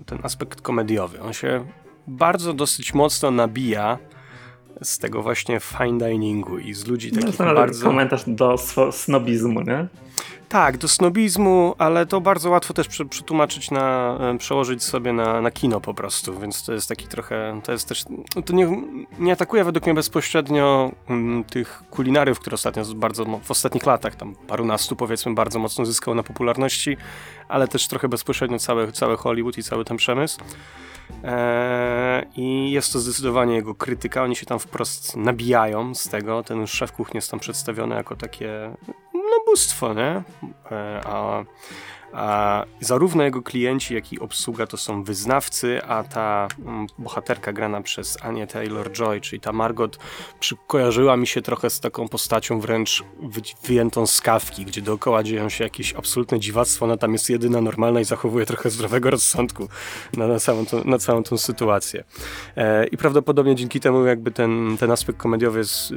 ten aspekt komediowy. On się bardzo dosyć mocno nabija z tego właśnie fine diningu i z ludzi
To
takich
nawet
bardzo...
komentarz do snobizmu, nie?
Tak, do snobizmu, ale to bardzo łatwo też prze, przetłumaczyć na, e, przełożyć sobie na, na kino po prostu, więc to jest taki trochę, to jest też, no to nie, nie atakuje według mnie bezpośrednio mm, tych kulinariów, które ostatnio bardzo, w ostatnich latach, tam parunastu powiedzmy, bardzo mocno zyskały na popularności, ale też trochę bezpośrednio cały, cały Hollywood i cały ten przemysł. Eee, I jest to zdecydowanie jego krytyka. Oni się tam wprost nabijają z tego. Ten szef kuchni jest tam przedstawiony jako takie no bóstwo, nie? E, A, A zarówno jego klienci, jak i obsługa to są wyznawcy, a ta mm, bohaterka grana przez Anię Taylor-Joy, czyli ta Margot, kojarzyła mi się trochę z taką postacią wręcz wy, wyjętą z kawki, gdzie dookoła dzieją się jakieś absolutne dziwactwo, ona tam jest jedyna normalna i zachowuje trochę zdrowego rozsądku na, na, całą, tą, na całą tą sytuację. E, I prawdopodobnie dzięki temu jakby ten, ten aspekt komediowy jest e,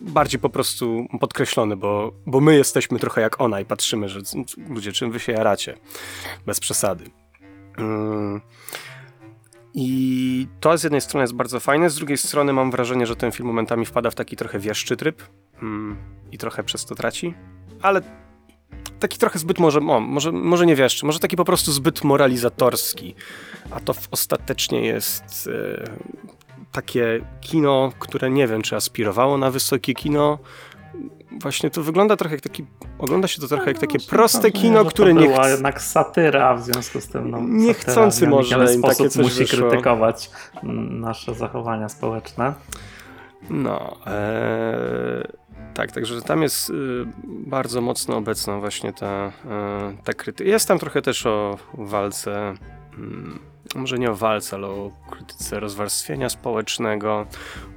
bardziej po prostu podkreślony, bo, bo my jesteśmy trochę jak ona i patrzymy, że ludzie, czym wy się jaracie? Bez przesady. Mm. I to z jednej strony jest bardzo fajne, z drugiej strony mam wrażenie, że ten film momentami wpada w taki trochę wieszczy tryb mm, i trochę przez to traci, ale taki trochę zbyt może, o, może, może nie wieszczy, może taki po prostu zbyt moralizatorski, a to ostatecznie jest e, takie kino, które nie wiem, czy aspirowało na wysokie kino, właśnie to wygląda trochę jak taki, ogląda się to trochę jak takie proste kino, które nie
była jednak satyra, w związku z tym no,
niechcący może
w takie coś
musi
wyszło. krytykować nasze zachowania społeczne.
No, ee, tak, także tam jest y, bardzo mocno obecna właśnie ta, y, ta krytyka. Jest tam trochę też o walce y, może nie o walce, ale o krytyce rozwarstwienia społecznego.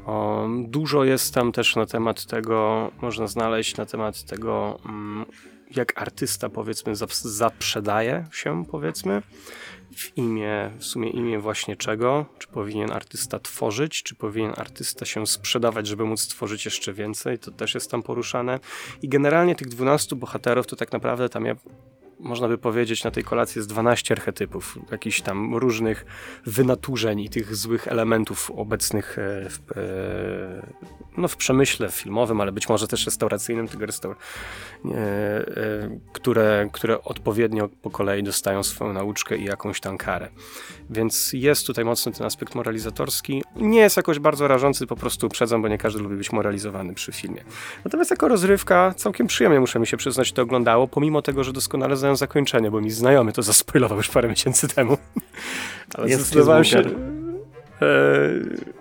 O, dużo jest tam też na temat tego, można znaleźć na temat tego, mm, jak artysta powiedzmy zaprzedaje się, powiedzmy, w imię, w sumie imię właśnie czego? Czy powinien artysta tworzyć, czy powinien artysta się sprzedawać, żeby móc stworzyć jeszcze więcej? To też jest tam poruszane. I generalnie tych 12 bohaterów to tak naprawdę tam ja można by powiedzieć, na tej kolacji jest 12 archetypów, jakichś tam różnych wynaturzeń i tych złych elementów obecnych e, w, e, no, w przemyśle filmowym, ale być może też restauracyjnym, tego restaur e, które, które odpowiednio po kolei dostają swoją nauczkę i jakąś tam karę. Więc jest tutaj mocny ten aspekt moralizatorski. Nie jest jakoś bardzo rażący, po prostu uprzedzam, bo nie każdy lubi być moralizowany przy filmie. Natomiast jako rozrywka całkiem przyjemnie, muszę mi się przyznać, to oglądało, pomimo tego, że doskonale znają zakończenie, bo mi znajomy to zaspoilował już parę miesięcy temu. Ale jest zdecydowałem się... E,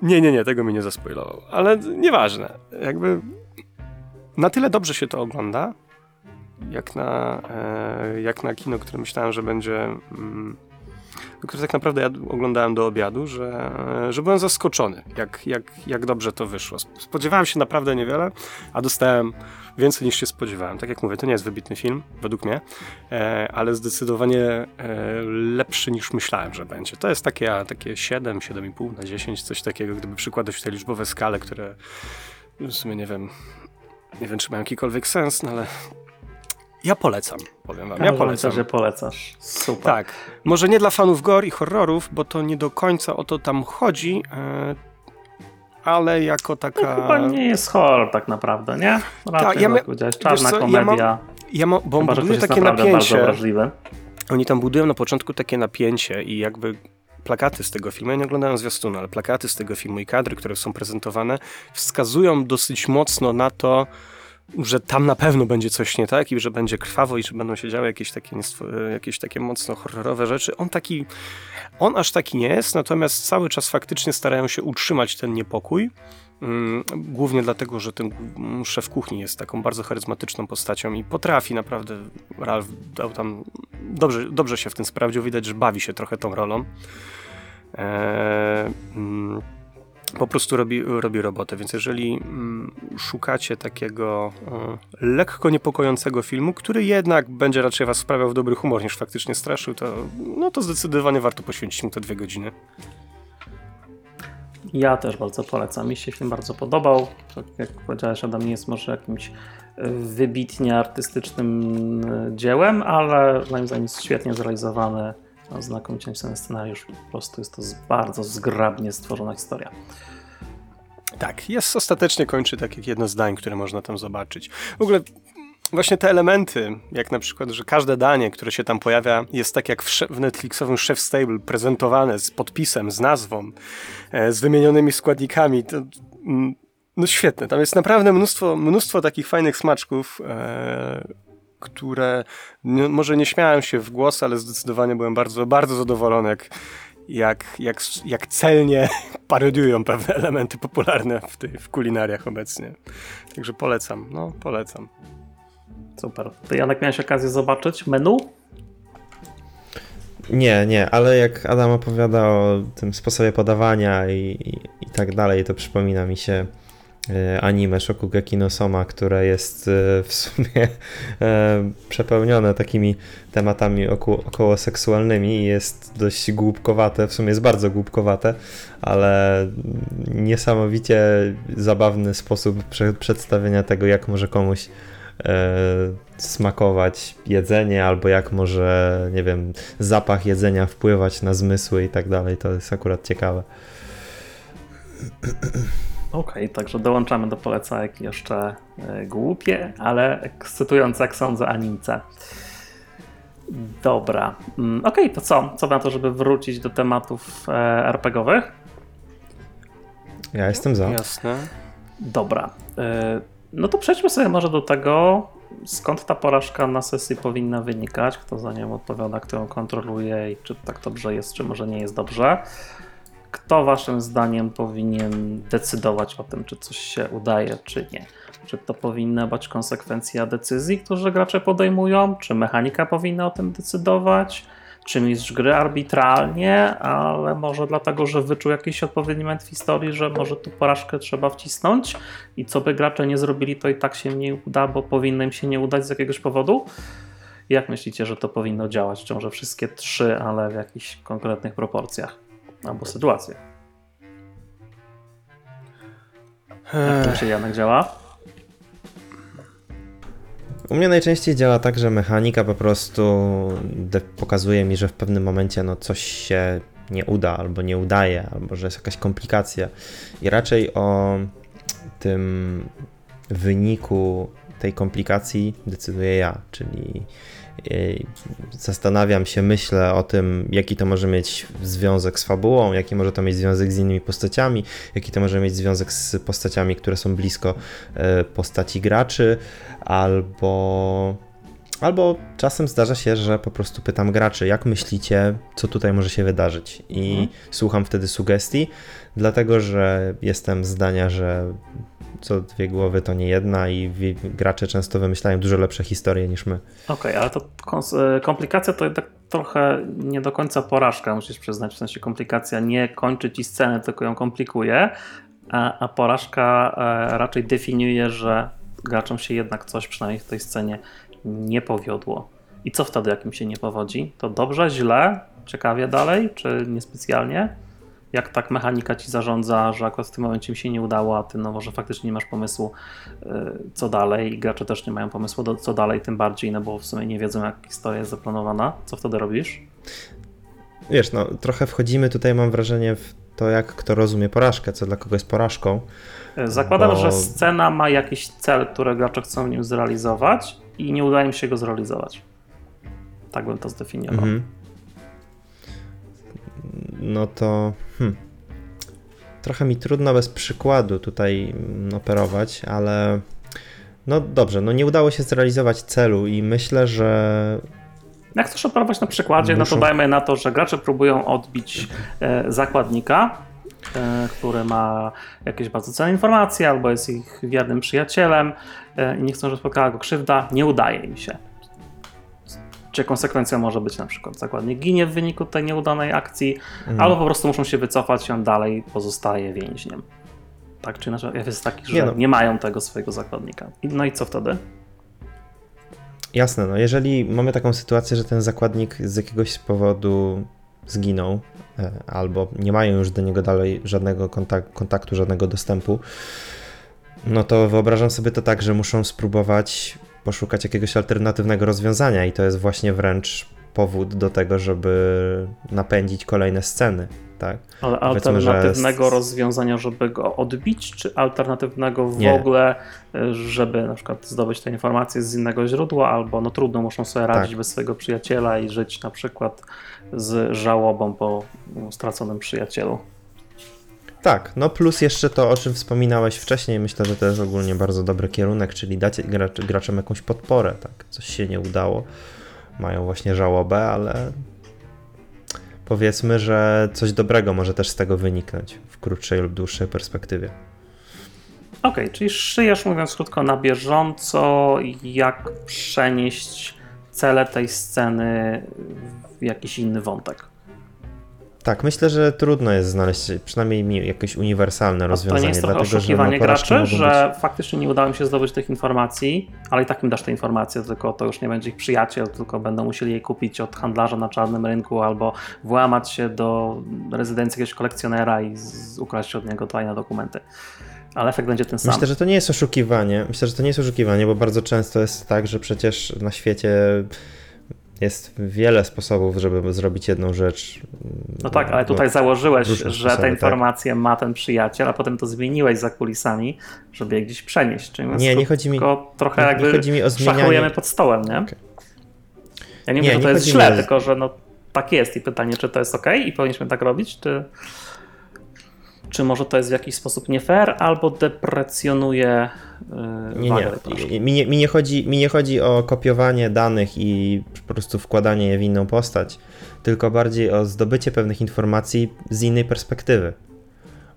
nie, nie, nie, tego mi nie zaspoilował. Ale nieważne. Jakby na tyle dobrze się to ogląda, jak na, e, jak na kino, które myślałem, że będzie... Mm, które tak naprawdę ja oglądałem do obiadu, że, że byłem zaskoczony, jak, jak, jak dobrze to wyszło. Spodziewałem się naprawdę niewiele, a dostałem więcej niż się spodziewałem. Tak jak mówię, to nie jest wybitny film, według mnie, e, ale zdecydowanie e, lepszy niż myślałem, że będzie. To jest takie, takie 7, 7,5 na 10, coś takiego, gdyby przykładać te liczbowe skale, które w sumie nie wiem, nie wiem, czy mają jakikolwiek sens, no ale ja polecam, powiem wam. Ja, polecam.
że polecasz. Super.
Tak. Może nie dla fanów gore i horrorów, bo to nie do końca o to tam chodzi, e, ale jako taka...
Chyba nie jest horror tak naprawdę, nie? Raczej, tak, ja my... czarna co, komedia. Ja mam,
ja mam, bo Chyba, buduje takie napięcie. Oni tam budują na początku takie napięcie i jakby plakaty z tego filmu, ja nie oglądałem zwiastunu, ale plakaty z tego filmu i kadry, które są prezentowane, wskazują dosyć mocno na to, że tam na pewno będzie coś nie tak i że będzie krwawo i że będą się działy jakieś takie, jakieś takie mocno horrorowe rzeczy. On taki, on aż taki nie jest, natomiast cały czas faktycznie starają się utrzymać ten niepokój. Mm, głównie dlatego, że ten szef kuchni jest taką bardzo charyzmatyczną postacią i potrafi naprawdę, Ralph dał tam, dobrze, dobrze się w tym sprawdził, widać, że bawi się trochę tą rolą. Eee, mm, po prostu robi, robi robotę. Więc jeżeli mm, szukacie takiego y, lekko niepokojącego filmu, który jednak będzie raczej was sprawiał w dobry humor niż faktycznie straszył, to, no to zdecydowanie warto poświęcić mu te dwie godziny.
Ja też bardzo polecam. Mi się film bardzo podobał. Jak powiedziałeś, Adam nie jest może jakimś e, wybitnie artystycznym e, dziełem, ale moim zdaniem jest świetnie zrealizowany znakomicie napisany scenariusz. Po prostu jest to bardzo zgrabnie stworzona historia.
Tak, jest ostatecznie kończy tak jak jedno zdań, które można tam zobaczyć. W ogóle właśnie te elementy, jak na przykład, że każde danie, które się tam pojawia, jest tak jak w, w Netflixowym Chef Stable prezentowane z podpisem, z nazwą, e, z wymienionymi składnikami. To, mm, no świetne. Tam jest naprawdę mnóstwo, mnóstwo takich fajnych smaczków. E, które może nie śmiałem się w głos, ale zdecydowanie byłem bardzo, bardzo zadowolony, jak, jak, jak, jak celnie parodiują pewne elementy popularne w, tej, w kulinariach obecnie. Także polecam, no polecam.
Super. Ty Janek miałeś okazję zobaczyć menu
Nie, nie, ale jak Adam opowiada o tym sposobie podawania i, i, i tak dalej, to przypomina mi się anime Shokugeki no Soma, które jest e, w sumie e, przepełnione takimi tematami około, seksualnymi i jest dość głupkowate, w sumie jest bardzo głupkowate, ale niesamowicie zabawny sposób prze, przedstawienia tego, jak może komuś e, smakować jedzenie, albo jak może, nie wiem, zapach jedzenia wpływać na zmysły i tak dalej. To jest akurat ciekawe.
Okej, także dołączamy do polecajek jeszcze e, głupie, ale ekscytujące, jak sądzę, animce. Dobra. Mm, Okej, to co? Co na to, żeby wrócić do tematów e, RPGowych?
Ja jestem za.
Jasne.
Dobra. E, No to przejdźmy sobie może do tego, skąd ta porażka na sesji powinna wynikać, kto za nią odpowiada, kto ją kontroluje i czy tak dobrze jest, czy może nie jest dobrze. Kto waszym zdaniem powinien decydować o tym, czy coś się udaje, czy nie? Czy to powinna być konsekwencja decyzji, które gracze podejmują? Czy mechanika powinna o tym decydować? Czy mistrz gry arbitralnie, ale może dlatego, że wyczuł jakiś odpowiedni moment w historii, że może tu porażkę trzeba wcisnąć i co by gracze nie zrobili, to i tak się nie uda, bo powinno im się nie udać z jakiegoś powodu? Jak myślicie, że to powinno działać? Może wszystkie trzy, ale w jakichś konkretnych proporcjach albo sytuacjach? Jak to się Janek działa?
U mnie najczęściej działa tak, że mechanika po prostu pokazuje mi, że w pewnym momencie no, coś się nie uda, albo nie udaje, albo że jest jakaś komplikacja. I raczej o tym wyniku tej komplikacji decyduję ja, czyli zastanawiam się, myślę o tym, jaki to może mieć związek z fabułą, jaki może to mieć związek z innymi postaciami, jaki to może mieć związek z postaciami, które są blisko e, postaci graczy, albo Albo czasem zdarza się, że po prostu pytam graczy, jak myślicie, co tutaj może się wydarzyć? I
Mhm.
słucham wtedy sugestii, dlatego że jestem zdania, że co dwie głowy to nie jedna i gracze często wymyślają dużo lepsze historie niż my.
Okej, ale to e, komplikacja to jednak trochę nie do końca porażka, musisz przyznać. W sensie komplikacja nie kończy ci sceny, tylko ją komplikuje, a, a porażka e, raczej definiuje, że graczom się jednak coś, przynajmniej w tej scenie, nie powiodło. I co wtedy, jak im się nie powodzi? To dobrze, źle, ciekawie dalej, czy niespecjalnie? Jak tak mechanika ci zarządza, że akurat w tym momencie im się nie udało, a ty no może faktycznie nie masz pomysłu, y, co dalej, i gracze też nie mają pomysłu, do, co dalej, tym bardziej, no bo w sumie nie wiedzą, jak historia jest zaplanowana. Co wtedy robisz?
Wiesz, no trochę wchodzimy tutaj, mam wrażenie, w to, jak kto rozumie porażkę, co dla kogo jest porażką.
Y, Zakładam,
Bo-
że scena ma jakiś cel, który gracze chcą w nim zrealizować i nie udaje im się go zrealizować. Tak bym to zdefiniował.
Mhm. No to hmm, trochę mi trudno bez przykładu tutaj mm, operować, ale no dobrze, no nie udało się zrealizować celu i myślę, że
Jak chcesz operować na przykładzie, no
Muszą-
to dajmy na to, że gracze próbują odbić e, zakładnika, e, który ma jakieś bardzo cenne informacje, albo jest ich wiernym przyjacielem e, i nie chcą, żeby spotkała go krzywda, nie udaje im się. Czy konsekwencja może być na przykład zakładnik ginie w wyniku tej nieudanej akcji,
mm,
albo po prostu muszą się wycofać i on dalej pozostaje więźniem. Tak czy inaczej, jest taki, że
Nie
nie,
no.
mają tego swojego zakładnika. No i co wtedy?
jasne, no jeżeli mamy taką sytuację, że ten zakładnik z jakiegoś powodu zginął, e, albo nie mają już do niego dalej żadnego kontak- kontaktu, żadnego dostępu, no to wyobrażam sobie to tak, że muszą spróbować poszukać jakiegoś alternatywnego rozwiązania i to jest właśnie wręcz powód do tego, żeby napędzić kolejne sceny, tak?
Ale
Powiedzmy, że
alternatywnego
s-
rozwiązania, żeby go odbić, czy alternatywnego w
Nie.
ogóle, y, żeby na przykład zdobyć te informacje z innego źródła, albo no trudno, muszą sobie radzić
Tak.
bez swojego przyjaciela i żyć na przykład z żałobą po mm, straconym przyjacielu.
Tak, no plus jeszcze to, o czym wspominałeś wcześniej, myślę, że to jest ogólnie bardzo dobry kierunek, czyli dać gracz, graczom jakąś podporę, tak? Coś się nie udało, mają właśnie żałobę, ale powiedzmy, że coś dobrego może też z tego wyniknąć w krótszej lub dłuższej perspektywie.
Okej, czyli szyjesz, mówiąc krótko, na bieżąco, jak przenieść cele tej sceny w jakiś inny wątek.
Tak, myślę, że trudno jest znaleźć przynajmniej mi jakieś uniwersalne
A to
rozwiązanie,
nie jest trochę
dlatego
oszukiwanie graczy, że
być...
faktycznie nie udało mi się zdobyć tych informacji, ale i tak im dasz te informacje, tylko to już nie będzie ich przyjaciel, tylko będą musieli je kupić od handlarza na czarnym rynku albo włamać się do rezydencji jakiegoś kolekcjonera i ukraść od niego tajne dokumenty. Ale efekt będzie ten sam.
Myślę, że to nie jest oszukiwanie. Myślę, że to nie jest oszukiwanie, bo bardzo często jest tak, że przecież na świecie jest wiele sposobów, żeby zrobić jedną rzecz.
No tak, ale tutaj
No,
założyłeś,
różne
że
sposoby,
te
tak.
informacje ma ten przyjaciel, a potem to zmieniłeś za kulisami, żeby je gdzieś przenieść. Czyli
Nie, nie chodzi mi-
tylko trochę
nie- nie
jakby
chodzi mi o zmienianie-
szachujemy pod stołem, nie?
Okej.
Ja nie,
Nie,
mówię, że
nie
to jest źle,
mi o-
tylko że no tak jest i pytanie, czy to jest ok i powinniśmy tak robić, czy, czy może to jest w jakiś sposób nie fair, albo deprecjonuje yy,
Nie,
wagę
nie. Mi nie, mi, nie chodzi, mi nie chodzi o kopiowanie danych i po prostu wkładanie je w inną postać, tylko bardziej o zdobycie pewnych informacji z innej perspektywy.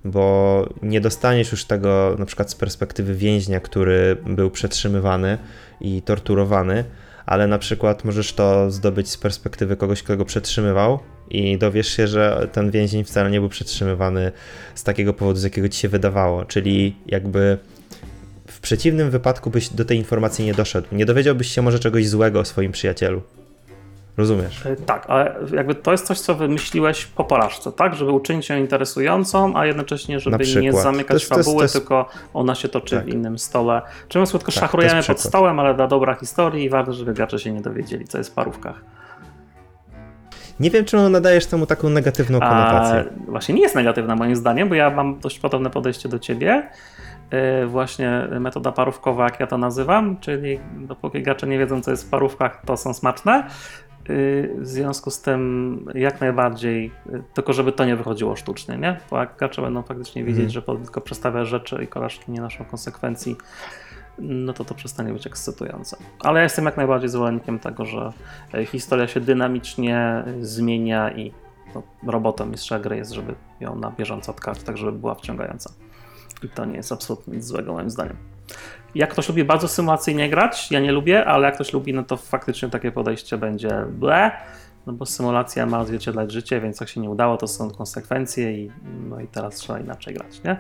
Bo nie dostaniesz już tego na przykład z perspektywy więźnia, który był przetrzymywany i torturowany, ale na przykład możesz to zdobyć z perspektywy kogoś, kto go przetrzymywał i dowiesz się, że ten więzień wcale nie był przetrzymywany z takiego powodu, z jakiego ci się wydawało. Czyli jakby w przeciwnym wypadku byś do tej informacji nie doszedł. Nie dowiedziałbyś się może czegoś złego o swoim przyjacielu. Rozumiesz?
Yy, Tak, ale jakby to jest coś, co wymyśliłeś po porażce, tak? Żeby uczynić ją interesującą, a jednocześnie, żeby nie zamykać
jest- to jest-
fabuły,
to jest-
tylko ona się toczy
Tak.
w innym stole. Czym krótko,
Tak,
szachrujemy pod stołem, ale dla dobra historii i ważne, żeby gracze się nie dowiedzieli, co jest w parówkach.
Nie wiem, czemu nadajesz temu taką negatywną
A
konotację.
właśnie nie jest negatywna moim zdaniem, bo ja mam dość podobne podejście do ciebie. Yy, Właśnie metoda parówkowa, jak ja to nazywam, czyli dopóki gracze nie wiedzą, co jest w parówkach, to są smaczne. Yy, W związku z tym jak najbardziej, yy, tylko żeby to nie wychodziło sztucznie, nie? Bo jak gracze będą faktycznie wiedzieć,
Mhm.
że tylko przestawia rzeczy i koleżki nie noszą konsekwencji, no to to przestanie być ekscytujące. Ale ja jestem jak najbardziej zwolennikiem tego, że e, historia się dynamicznie zmienia i no, robotą mistrza gry jest, żeby ją na bieżąco odkać, tak żeby była wciągająca. I to nie jest absolutnie nic złego moim zdaniem. Jak ktoś lubi bardzo symulacyjnie grać, ja nie lubię, ale jak ktoś lubi, no to faktycznie takie podejście będzie ble, no bo symulacja ma odzwierciedlać życie, więc jak się nie udało, to są konsekwencje i, no i teraz trzeba inaczej grać, nie?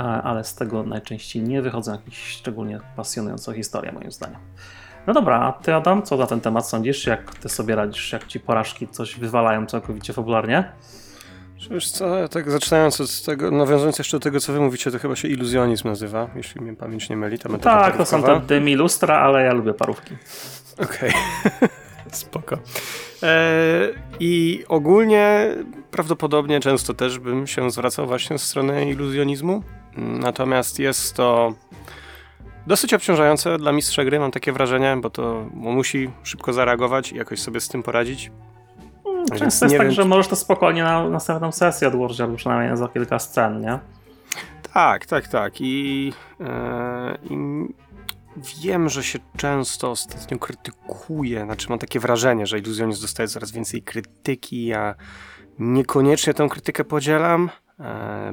Ale z tego najczęściej nie wychodzą jakieś szczególnie pasjonujące historie, moim zdaniem. No dobra, a ty Adam, co na ten temat sądzisz? Jak ty sobie radzisz, jak ci porażki coś wywalają całkowicie fabularnie?
Wiesz co, tak zaczynając od tego, nawiązując jeszcze do tego, co wy mówicie, to chyba się iluzjonizm nazywa, jeśli mnie pamięć nie myli, ta
Tak, to są te dymi lustra, ale ja lubię parówki.
Okej, spoko. E, I ogólnie prawdopodobnie często też bym się zwracał właśnie w stronę iluzjonizmu. Natomiast jest to dosyć obciążające dla mistrza gry, mam takie wrażenie, bo to on musi szybko zareagować i jakoś sobie z tym poradzić.
Często
Więc
jest tak,
wiem,
że możesz to spokojnie na następną sesję odłożyć, albo przynajmniej za kilka scen, nie?
Tak, tak, tak. I, e, I wiem, że się często ostatnio krytykuje, znaczy mam takie wrażenie, że iluzjonizm dostaje coraz więcej krytyki. Ja niekoniecznie tę krytykę podzielam,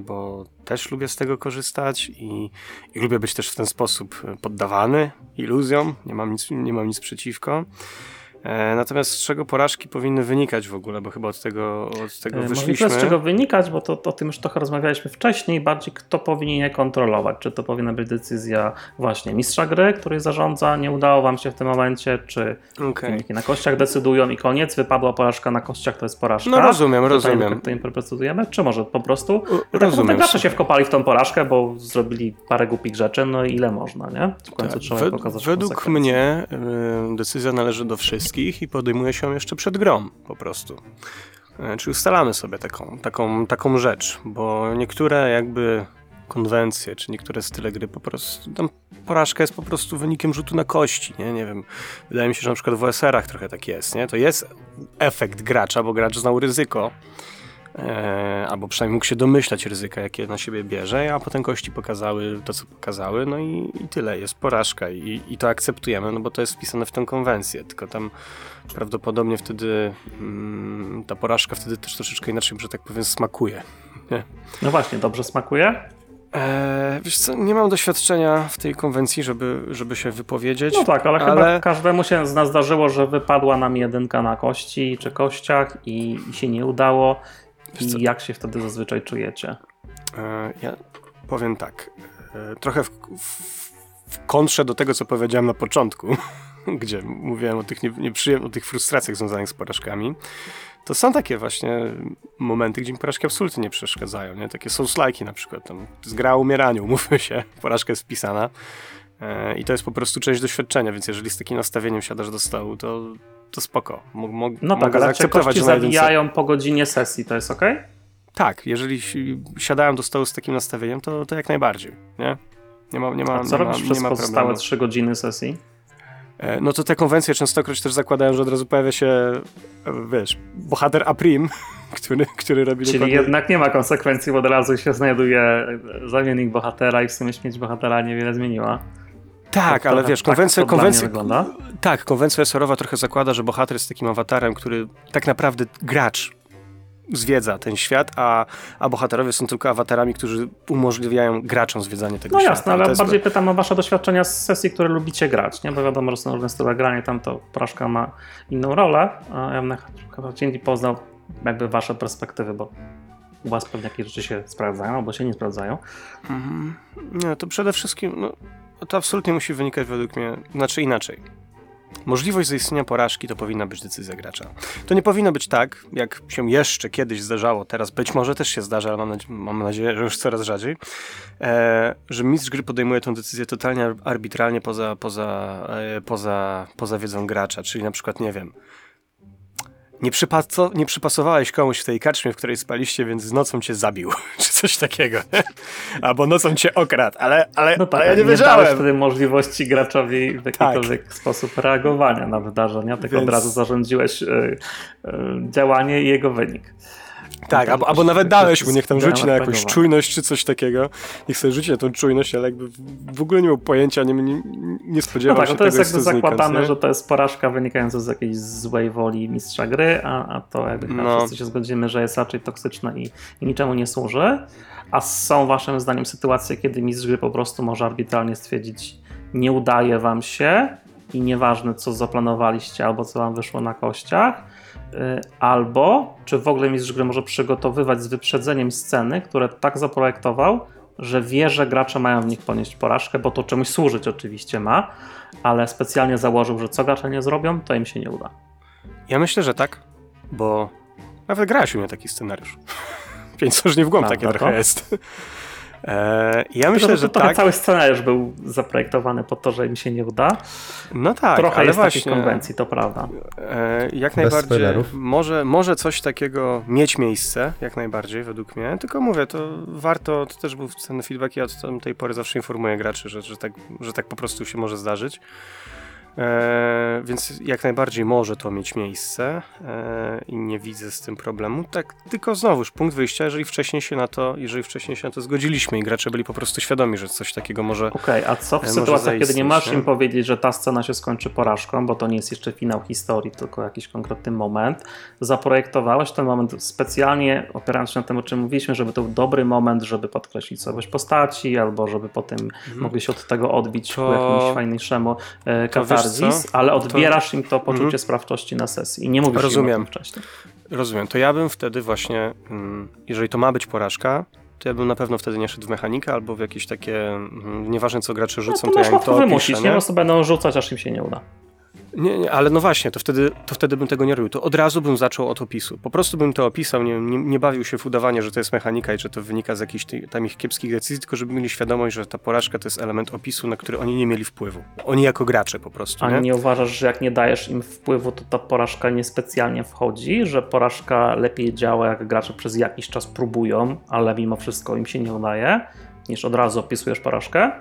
bo też lubię z tego korzystać i, i lubię być też w ten sposób poddawany iluzjom. Nie mam nic, nie mam nic przeciwko. E, Natomiast z czego porażki powinny wynikać w ogóle, bo chyba od tego, od tego
E, Może
wyszliśmy.
tyle z czego wynikać, bo to, to o tym już trochę rozmawialiśmy wcześniej, bardziej kto powinien je kontrolować. Czy to powinna być decyzja właśnie mistrza gry, który zarządza, nie udało wam się w tym momencie, czy
Okej.
wyniki na kościach decydują i koniec, wypadła porażka na kościach, to jest porażka.
No rozumiem, rozumiem.
Jak to interpretujemy, czy może po prostu
U-
tak
Rozumiem.
rozumiem. gracze się wkopali w tą porażkę, bo zrobili parę głupich rzeczy, no i ile można, nie? W końcu
Tak,
trzeba
wed-
pokazać
Według mnie y, decyzja należy do wszystkich i podejmuje się jeszcze przed grą po prostu. Y, Czyli ustalamy sobie taką, taką, taką rzecz, bo niektóre jakby konwencje, czy niektóre style gry po prostu, tam porażka jest po prostu wynikiem rzutu na kości, nie? Nie wiem, wydaje mi się, że na przykład w OSR-ach trochę tak jest, nie? To jest efekt gracza, bo gracz znał ryzyko, e, albo przynajmniej mógł się domyślać ryzyka, jakie na siebie bierze, a potem kości pokazały to, co pokazały, no i, i tyle, jest porażka i, i to akceptujemy, no bo to jest wpisane w tę konwencję, tylko tam prawdopodobnie wtedy mm, ta porażka wtedy też troszeczkę inaczej, że tak powiem, smakuje.
No właśnie, dobrze smakuje?
Eee, wiesz co, nie mam doświadczenia w tej konwencji, żeby, żeby się wypowiedzieć.
No tak, ale, chyba
ale-
każdemu się z nas zdarzyło, że wypadła nam jedynka na kości czy kościach i, i się nie udało. I jak się wtedy zazwyczaj czujecie?
E, Ja powiem tak. e, Trochę w, w, w kontrze do tego, co powiedziałem na początku, gdzie mówiłem o tych, nieprzyjem- o tych frustracjach związanych z porażkami. To są takie właśnie momenty, gdzie mi porażki absolutnie nie przeszkadzają. Nie? Takie souls-like'i na przykład. Tam, to jest gra o umieraniu, umówmy się. Porażka jest wpisana. E, I to jest po prostu część doświadczenia, więc jeżeli z takim nastawieniem siadasz do stołu, to, to spoko. Mo, mo,
No tak, ale
zaakceptować, jedynce-
zabijają po godzinie sesji, to jest ok?
tak, jeżeli si- siadałem do stołu z takim nastawieniem, to, to jak najbardziej, nie? Nie ma, nie ma,
A co
nie
robisz
ma,
przez
nie ma
pozostałe
problemu.
3 godziny sesji?
E, No to te konwencje częstokroć też zakładają, że od razu pojawia się, e, wiesz, bohater Aprim, który, który robi
Czyli
dokładnie...
jednak nie ma konsekwencji, bo od razu się znajduje zamiennik bohatera i w sumie śmierć bohatera niewiele zmieniła.
Tak, ale wiesz,
tak
konwencja,
mnie
konwencja, tak, konwencja SR-owa trochę zakłada, że bohater jest takim awatarem, który tak naprawdę gracz zwiedza ten świat, a, a bohaterowie są tylko awatarami, którzy umożliwiają graczom zwiedzanie tego
No
świata.
jasne,
I to
ale
jest-
bardziej pytam o wasze doświadczenia z sesji, które lubicie grać, nie? Bo wiadomo, że są różne style grania, tam to porażka ma inną rolę, a ja bym chyba dzięki poznał jakby wasze perspektywy, bo u was pewnie jakieś rzeczy się sprawdzają, albo się nie sprawdzają.
Mhm. Nie, to przede wszystkim, no, to absolutnie musi wynikać według mnie, znaczy inaczej. Możliwość zaistnienia porażki to powinna być decyzja gracza. To nie powinno być tak, jak się jeszcze kiedyś zdarzało, teraz być może też się zdarza, ale mam, nadzie- mam nadzieję, że już coraz rzadziej, e, że mistrz gry podejmuje tę decyzję totalnie ar- arbitralnie poza, poza, e, poza, poza wiedzą gracza, czyli na przykład, nie wiem, nie, przypaso- nie przypasowałeś komuś w tej karczmie, w której spaliście, więc z nocą cię zabił, czy coś takiego, nie? Albo nocą cię okradł, ale, ale,
No tak,
ale ja nie
dałeś
wiedziałem.
wtedy możliwości graczowi w jakikolwiek sposób reagowania na wydarzenia, tylko
Więc-
od razu zarządziłeś y, y, działanie i jego wynik.
Tak, albo, albo nawet
tak
dałeś
jest
mu, niech tam rzuci na jakąś czujność czy coś takiego. Niech sobie rzuci na tą czujność, ale jakby w- ogóle nie miał pojęcia, nie, nie, nie
No
spodziewał
tak,
się
no to jest
tego,
jakby
co znikąd,
zakładane,
nie?
że to jest porażka wynikająca z jakiejś złej woli mistrza gry, a, a to jakby
No.
wszyscy się zgodzimy, że jest raczej toksyczne i, i niczemu nie służy. A są waszym zdaniem sytuacje, kiedy mistrz gry po prostu może arbitralnie stwierdzić, nie udaje wam się i nieważne co zaplanowaliście albo co wam wyszło na kościach, albo czy w ogóle mistrz gry może przygotowywać z wyprzedzeniem sceny, które tak zaprojektował, że wie, że gracze mają w nich ponieść porażkę, bo to czemuś służyć oczywiście ma, ale specjalnie założył, że co gracze nie zrobią, to im się nie uda.
Ja myślę, że tak, bo nawet grałeś u mnie taki scenariusz. Pięć sożni w głąb takie trochę jest. E, ja
Myślę,
myślę, że
trochę
tak.
cały scenariusz był zaprojektowany po to, że im się nie uda.
No tak,
trochę
ale
jest
właśnie,
takich konwencji, to prawda.
E, jak
Bez
najbardziej.
spoilerów.
Może, może coś takiego mieć miejsce, jak najbardziej, według mnie. Tylko mówię, to warto, to też był cenny feedback. Ja od tej pory zawsze informuję graczy, że, że, tak, że tak po prostu się może zdarzyć. E, więc jak najbardziej może to mieć miejsce e, i nie widzę z tym problemu. Tak, tylko znowuż punkt wyjścia, jeżeli wcześniej się na to, jeżeli wcześniej się na to zgodziliśmy i gracze byli po prostu świadomi, że coś takiego może.
Okej, a co w
może
sytuacjach, kiedy nie
zaistnieć,
masz im powiedzieć, że ta scena się skończy porażką, bo to nie jest jeszcze finał historii, tylko jakiś konkretny moment, zaprojektowałeś ten moment specjalnie, opierając się na tym, o czym mówiliśmy, żeby to był dobry moment, żeby podkreślić słabość postaci, albo żeby potem mogli się od tego odbić
To-
ku jakimś fajniejszemu e,
co?
ale odbierasz im to poczucie
Mhm.
sprawczości na sesji i nie mówisz im
Rozumiem.
tym wcześniej.
Rozumiem. To ja bym wtedy właśnie, mm, jeżeli to ma być porażka, to ja bym na pewno wtedy nie szedł w mechanikę albo w jakieś takie, mm, nieważne co gracze
No,
rzucą,
to
to ja im to
wymusić,
opiszę,
nie?
nie?
Po prostu będą rzucać, aż im się nie uda.
Nie, nie, ale no właśnie, to wtedy, to wtedy bym tego nie robił. To od razu bym zaczął od opisu. Po prostu bym to opisał, nie, nie, nie bawił się w udawanie, że to jest mechanika i że to wynika z jakichś tej- tam ich kiepskich decyzji, tylko żeby mieli świadomość, że ta porażka to jest element opisu, na który oni nie mieli wpływu. Oni jako gracze po prostu,
A
nie?
nie uważasz, że jak nie dajesz im wpływu, to ta porażka niespecjalnie wchodzi, że porażka lepiej działa, jak gracze przez jakiś czas próbują, ale mimo wszystko im się nie udaje, niż od razu opisujesz porażkę?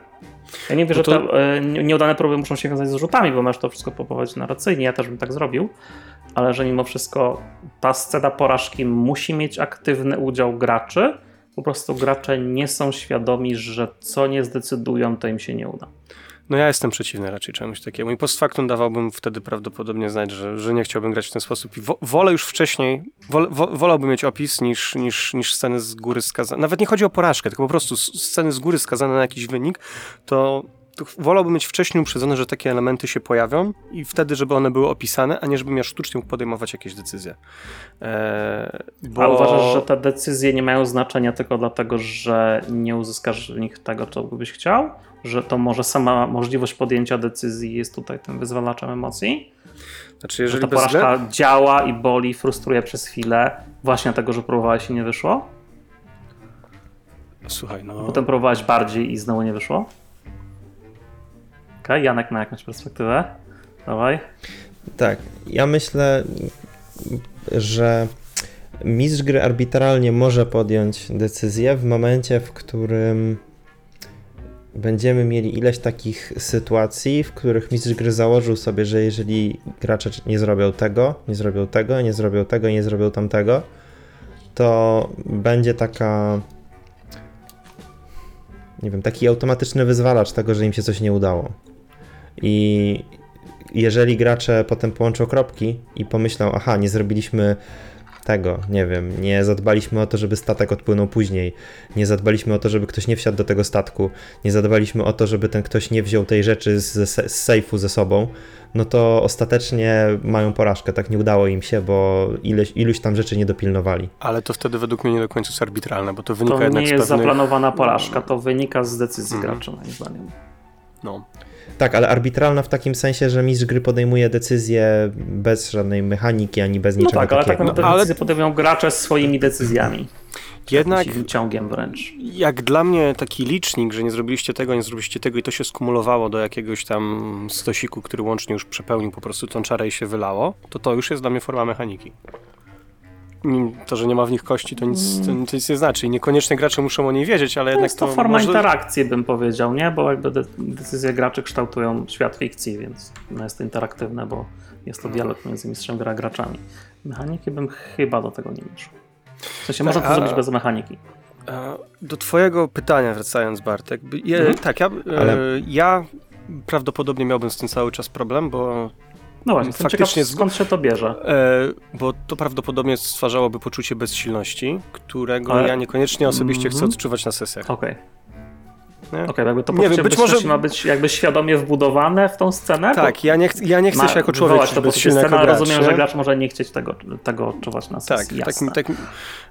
Ja nie wiem,
No
że
to-
te nie- nieudane próby muszą się wiązać z rzutami, bo masz to wszystko poprowadzić narracyjnie, ja też bym tak zrobił, ale że mimo wszystko ta scena porażki musi mieć aktywny udział graczy, po prostu gracze nie są świadomi, że co nie zdecydują, to im się nie uda.
No ja jestem przeciwny raczej czemuś takiemu i post factum dawałbym wtedy prawdopodobnie znać, że, że nie chciałbym grać w ten sposób i wo, wolę już wcześniej, wol, wo, wolałbym mieć opis niż, niż, niż sceny z góry skazane. Nawet nie chodzi o porażkę, tylko po prostu sceny z góry skazane na jakiś wynik, to wolałbym mieć wcześniej uprzedzone, że takie elementy się pojawią i wtedy, żeby one były opisane, a nie żebym ja sztucznie mógł podejmować jakieś decyzje. Eee, bo...
A uważasz, że te decyzje nie mają znaczenia tylko dlatego, że nie uzyskasz w nich tego, co byś chciał? Że to może sama możliwość podjęcia decyzji jest tutaj tym wyzwalaczem emocji?
Znaczy,
Że
jeżeli
ta
bez
porażka
względu-
działa i boli, frustruje przez chwilę, właśnie dlatego, że próbowałeś i nie wyszło?
Słuchaj, no...
Potem próbowałeś bardziej i znowu nie wyszło? Okej, Janek ma jakąś perspektywę? Dawaj.
Tak, ja myślę, że mistrz gry arbitralnie może podjąć decyzję w momencie, w którym będziemy mieli ileś takich sytuacji, w których mistrz gry założył sobie, że jeżeli gracze nie zrobią tego, nie zrobią tego, nie zrobią tego, nie zrobią tamtego, to będzie taka nie wiem, taki automatyczny wyzwalacz tego, że im się coś nie udało. I jeżeli gracze potem połączą kropki i pomyślą, aha, nie zrobiliśmy tego, nie wiem, nie zadbaliśmy o to, żeby statek odpłynął później, nie zadbaliśmy o to, żeby ktoś nie wsiadł do tego statku, nie zadbaliśmy o to, żeby ten ktoś nie wziął tej rzeczy z, z sejfu ze sobą, no to ostatecznie mają porażkę, tak nie udało im się, bo ileś, iluś tam rzeczy nie dopilnowali.
Ale to wtedy według mnie nie do końca jest arbitralne, bo to wynika
To
jednak
nie
z
jest
pewnych...
zaplanowana porażka, to wynika z decyzji
Mhm.
graczy, moim zdaniem.
No.
Tak, ale arbitralna w takim sensie, że mistrz gry podejmuje decyzję bez żadnej mechaniki, ani bez
No
niczego
tak, ale tak naprawdę
No, ale-
decyzje podejmują gracze swoimi decyzjami.
Jednak
ciągiem wręcz.
jak dla mnie taki licznik, że nie zrobiliście tego, nie zrobiliście tego i to się skumulowało do jakiegoś tam stosiku, który łącznie już przepełnił po prostu tą czarę i się wylało, to to już jest dla mnie forma mechaniki. To, że nie ma w nich kości, to nic, to, to nic nie znaczy. I niekoniecznie gracze muszą o niej wiedzieć, ale
To
jednak
jest to forma
może...
interakcji, bym powiedział, nie? Bo jakby de decyzje graczy kształtują świat fikcji, więc no jest to interaktywne, bo jest to dialog między mistrzem gry a graczami. Mechaniki bym chyba do tego nie mieszał. W sensie można to
a-
zrobić bez mechaniki.
Do twojego pytania wracając, Bartek. Je,
Mhm.
Tak, ja, e,
Ale-
ja prawdopodobnie miałbym z tym cały czas problem, bo
No właśnie,
Faktycznie
ciekaw, skąd się to bierze.
E, bo to prawdopodobnie stwarzałoby poczucie bezsilności, którego
Ale-
ja niekoniecznie osobiście chcę
Mhm.
odczuwać na sesjach.
Okej.
Nie?
Okej, jakby to
Nie wiem, być może-
ma być jakby świadomie wbudowane w tą scenę?
Tak, ja nie, ja nie chcę się jako człowiek czuć bezsilny jako gracz.
rozumiem,
nie?
że gracz może nie chcieć tego, tego odczuwać na
Tak,
sesji.
tak,
jasne.
tak,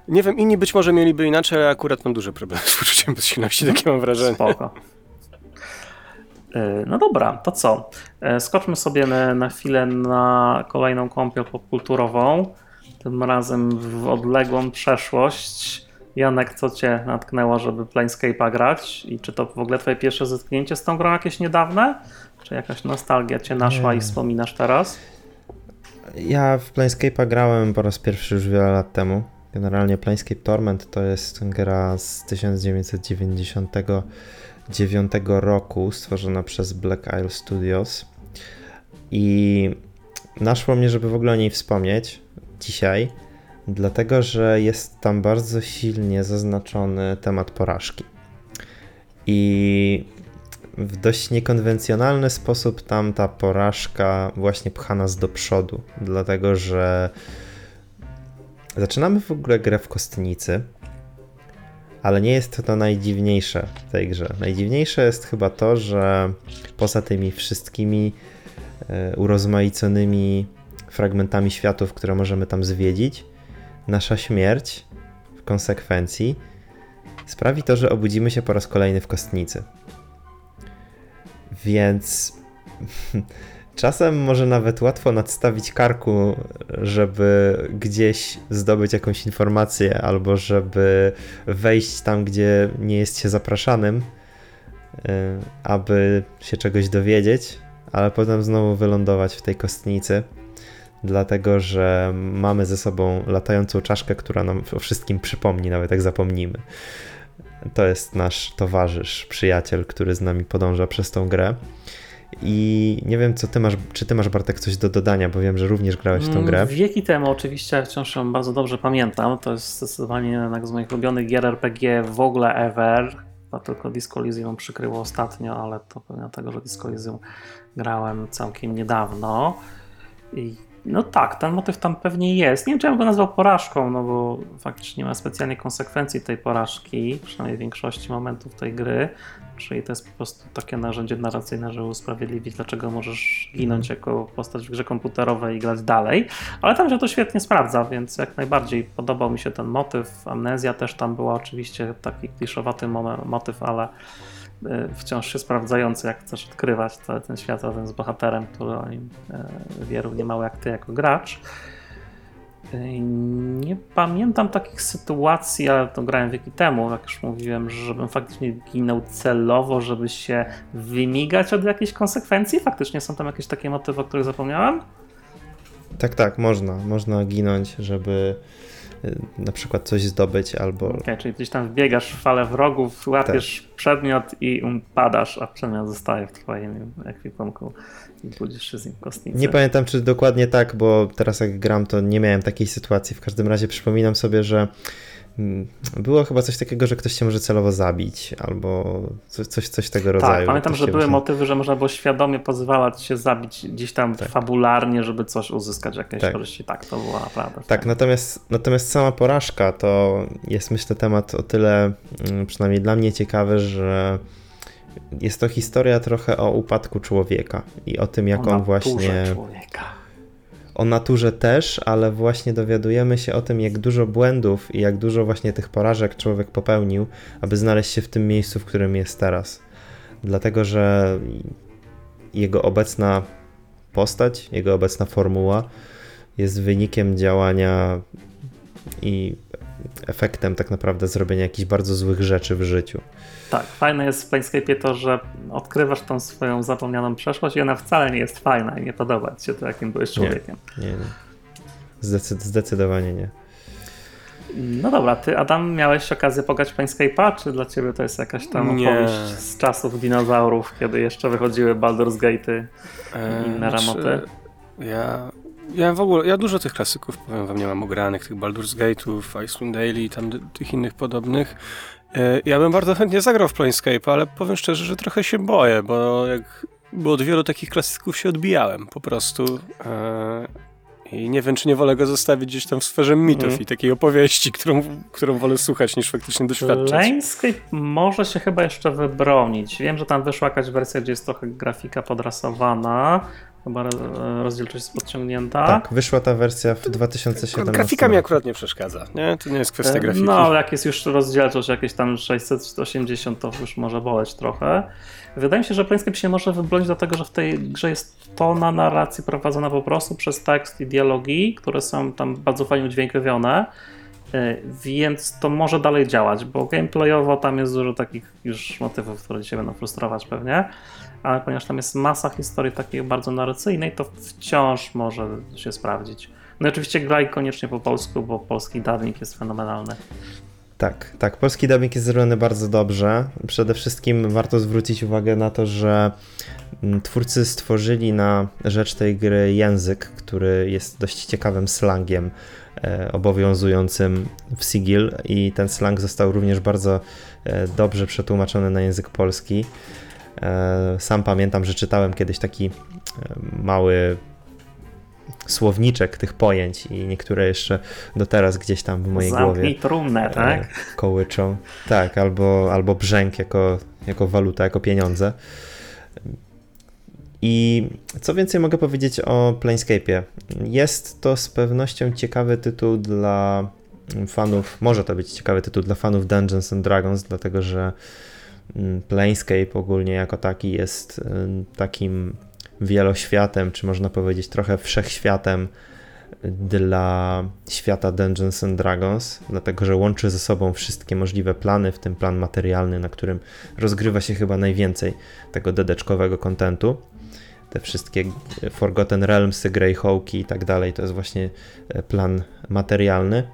nie wiem, inni być może mieliby inaczej, ale akurat mam duże problemy z poczuciem bezsilności, takie mam wrażenie.
Spoko. Y, No dobra, to co? E, Skoczmy sobie na, na chwilę na kolejną kąpiel popkulturową. Tym razem w odległą przeszłość. Janek, co cię natknęło, żeby Planescape'a grać? I czy to w ogóle twoje pierwsze zetknięcie z tą grą jakieś niedawne? Czy jakaś nostalgia cię naszła
Nie.
i wspominasz teraz?
Ja w Planescape'a grałem po raz pierwszy już wiele lat temu. Generalnie Planescape Torment to jest gra z 1999 roku, stworzona przez Black Isle Studios. I naszło mnie, żeby w ogóle o niej wspomnieć dzisiaj, dlatego że jest tam bardzo silnie zaznaczony temat porażki. I w dość niekonwencjonalny sposób tam ta porażka właśnie pcha nas do przodu, dlatego że zaczynamy w ogóle grę w kostnicy, ale nie jest to najdziwniejsze w tej grze. Najdziwniejsze jest chyba to, że poza tymi wszystkimi e, urozmaiconymi fragmentami światów, które możemy tam zwiedzić, nasza śmierć w konsekwencji sprawi to, że obudzimy się po raz kolejny w kostnicy. Więc czasem może nawet łatwo nadstawić karku, żeby gdzieś zdobyć jakąś informację, albo żeby wejść tam, gdzie nie jest się zapraszanym, y, aby się czegoś dowiedzieć, ale potem znowu wylądować w tej kostnicy. Dlatego, że mamy ze sobą latającą czaszkę, która nam o wszystkim przypomni, nawet jak zapomnimy. To jest nasz towarzysz, przyjaciel, który z nami podąża przez tą grę. I nie wiem, co ty masz, czy ty masz Bartek coś do dodania, bo wiem, że również grałeś w tą
Mm,
grę.
Wieki temu oczywiście wciąż ją bardzo dobrze pamiętam. To jest zdecydowanie jedna z moich ulubionych gier RPG w ogóle ever. Chyba tylko Disco Elysium przykryło ostatnio, ale to pewnie dlatego, że Disco Elysium grałem całkiem niedawno. I no tak, ten motyw tam pewnie jest. Nie wiem, czy ja bym go nazwał porażką, no bo faktycznie nie ma specjalnie konsekwencji tej porażki, przynajmniej w większości momentów tej gry. Czyli to jest po prostu takie narzędzie narracyjne, żeby usprawiedliwić, dlaczego możesz ginąć jako postać w grze komputerowej i grać dalej. Ale tam się to świetnie sprawdza, więc jak najbardziej podobał mi się ten motyw. Amnezja też tam była oczywiście taki kliszowaty mo- motyw, ale y, wciąż się sprawdzający, jak chcesz odkrywać cały ten świat razem z bohaterem, który o nim y, wie równie mało jak ty jako gracz. Nie pamiętam takich sytuacji, ale to grałem wieki temu, jak już mówiłem, żebym faktycznie ginął celowo, żeby się wymigać od jakiejś konsekwencji. Faktycznie są tam jakieś takie motywy, o których zapomniałem.
Tak, tak, można. Można ginąć, żeby y, na przykład coś zdobyć albo...
Okay, czyli gdzieś tam wbiegasz w falę wrogów, łapiesz przedmiot i upadasz, a przedmiot zostaje w twoim ekwipunku budzisz się z nim w kostnicy.
Nie pamiętam, czy dokładnie tak, bo teraz jak gram, to nie miałem takiej sytuacji. W każdym razie przypominam sobie, że mm, było chyba coś takiego, że ktoś cię może celowo zabić, albo coś, coś, coś tego rodzaju.
Tak, pamiętam, że były motywy, że można było świadomie pozwalać się zabić gdzieś tam
Tak.
fabularnie, żeby coś uzyskać, jakieś
Tak.
korzyści. Tak, to była naprawdę.
Tak, natomiast, natomiast sama porażka to jest myślę temat o tyle, mm, przynajmniej dla mnie ciekawy, że jest to historia trochę o upadku człowieka i o tym, jak
O
on właśnie.
człowieka.
O naturze też, ale właśnie dowiadujemy się o tym, jak dużo błędów i jak dużo właśnie tych porażek człowiek popełnił, aby znaleźć się w tym miejscu, w którym jest teraz. Dlatego, że jego obecna postać, jego obecna formuła jest wynikiem działania i efektem tak naprawdę zrobienia jakichś bardzo złych rzeczy w życiu.
Tak, fajne jest w Planescape'ie to, że odkrywasz tą swoją zapomnianą przeszłość i ona wcale nie jest fajna i nie podoba ci się to, jakim byłeś
Nie.
człowiekiem.
Nie, nie. Zdecyd- zdecydowanie nie.
No dobra, ty Adam miałeś okazję pograć Planescape'a, czy dla ciebie to jest jakaś tam
Nie.
opowieść z czasów dinozaurów, kiedy jeszcze wychodziły Baldur's Gate'y i inne
znaczy,
ramoty?
Ja, ja w ogóle, ja dużo tych klasyków, powiem wam, nie mam ogranych, tych Baldur's Gate'ów, Icewind Dale i tam tych innych podobnych. E, Ja bym bardzo chętnie zagrał w Planescape, ale powiem szczerze, że trochę się boję, bo jak bo od wielu takich klasyków się odbijałem po prostu. E, I nie wiem, czy nie wolę go zostawić gdzieś tam w sferze mitów
Mhm.
i takiej opowieści, którą, którą wolę słuchać niż faktycznie doświadczać.
Planescape może się chyba jeszcze wybronić. Wiem, że tam wyszła jakaś wersja, gdzie jest trochę grafika podrasowana. Chyba rozdzielczość jest podciągnięta.
Tak, wyszła ta wersja w 2017
Grafika mi akurat nie przeszkadza, nie? To nie jest kwestia
E,
grafiki.
No, ale jak jest już rozdzielczość jakieś tam 680, to już może boleć trochę. Wydaje mi się, że Planescape się może wybronić dlatego, że w tej grze jest tona narracji prowadzona po prostu przez tekst i dialogi, które są tam bardzo fajnie udźwiękowione, e, więc to może dalej działać, bo gameplayowo tam jest dużo takich już motywów, które dzisiaj będą frustrować pewnie, ale ponieważ tam jest masa historii takiej bardzo narracyjnej, to wciąż może się sprawdzić. No i oczywiście graj koniecznie po polsku, bo polski dawnik jest fenomenalny.
Tak, tak. Polski dubbing jest zrobiony bardzo dobrze. Przede wszystkim warto zwrócić uwagę na to, że mm, twórcy stworzyli na rzecz tej gry język, który jest dość ciekawym slangiem e, obowiązującym w Sigil i ten slang został również bardzo e, dobrze przetłumaczony na język polski. E, sam pamiętam, że czytałem kiedyś taki e, mały słowniczek tych pojęć i niektóre jeszcze do teraz gdzieś tam w mojej głowie
Zamknij trumnę, tak?
e, kołyczą. Tak, albo, albo brzęk jako, jako waluta, jako pieniądze. I co więcej mogę powiedzieć o Planescape'ie? Jest to z pewnością ciekawy tytuł dla fanów, może to być ciekawy tytuł dla fanów Dungeons and Dragons, dlatego że Planescape ogólnie jako taki jest ym, takim wieloświatem, czy można powiedzieć trochę wszechświatem dla świata Dungeons and Dragons, dlatego że łączy ze sobą wszystkie możliwe plany, w tym plan materialny, na którym rozgrywa się chyba najwięcej tego dedeczkowego kontentu. Te wszystkie Forgotten Realmsy, Greyhawki i tak dalej, to jest właśnie plan materialny.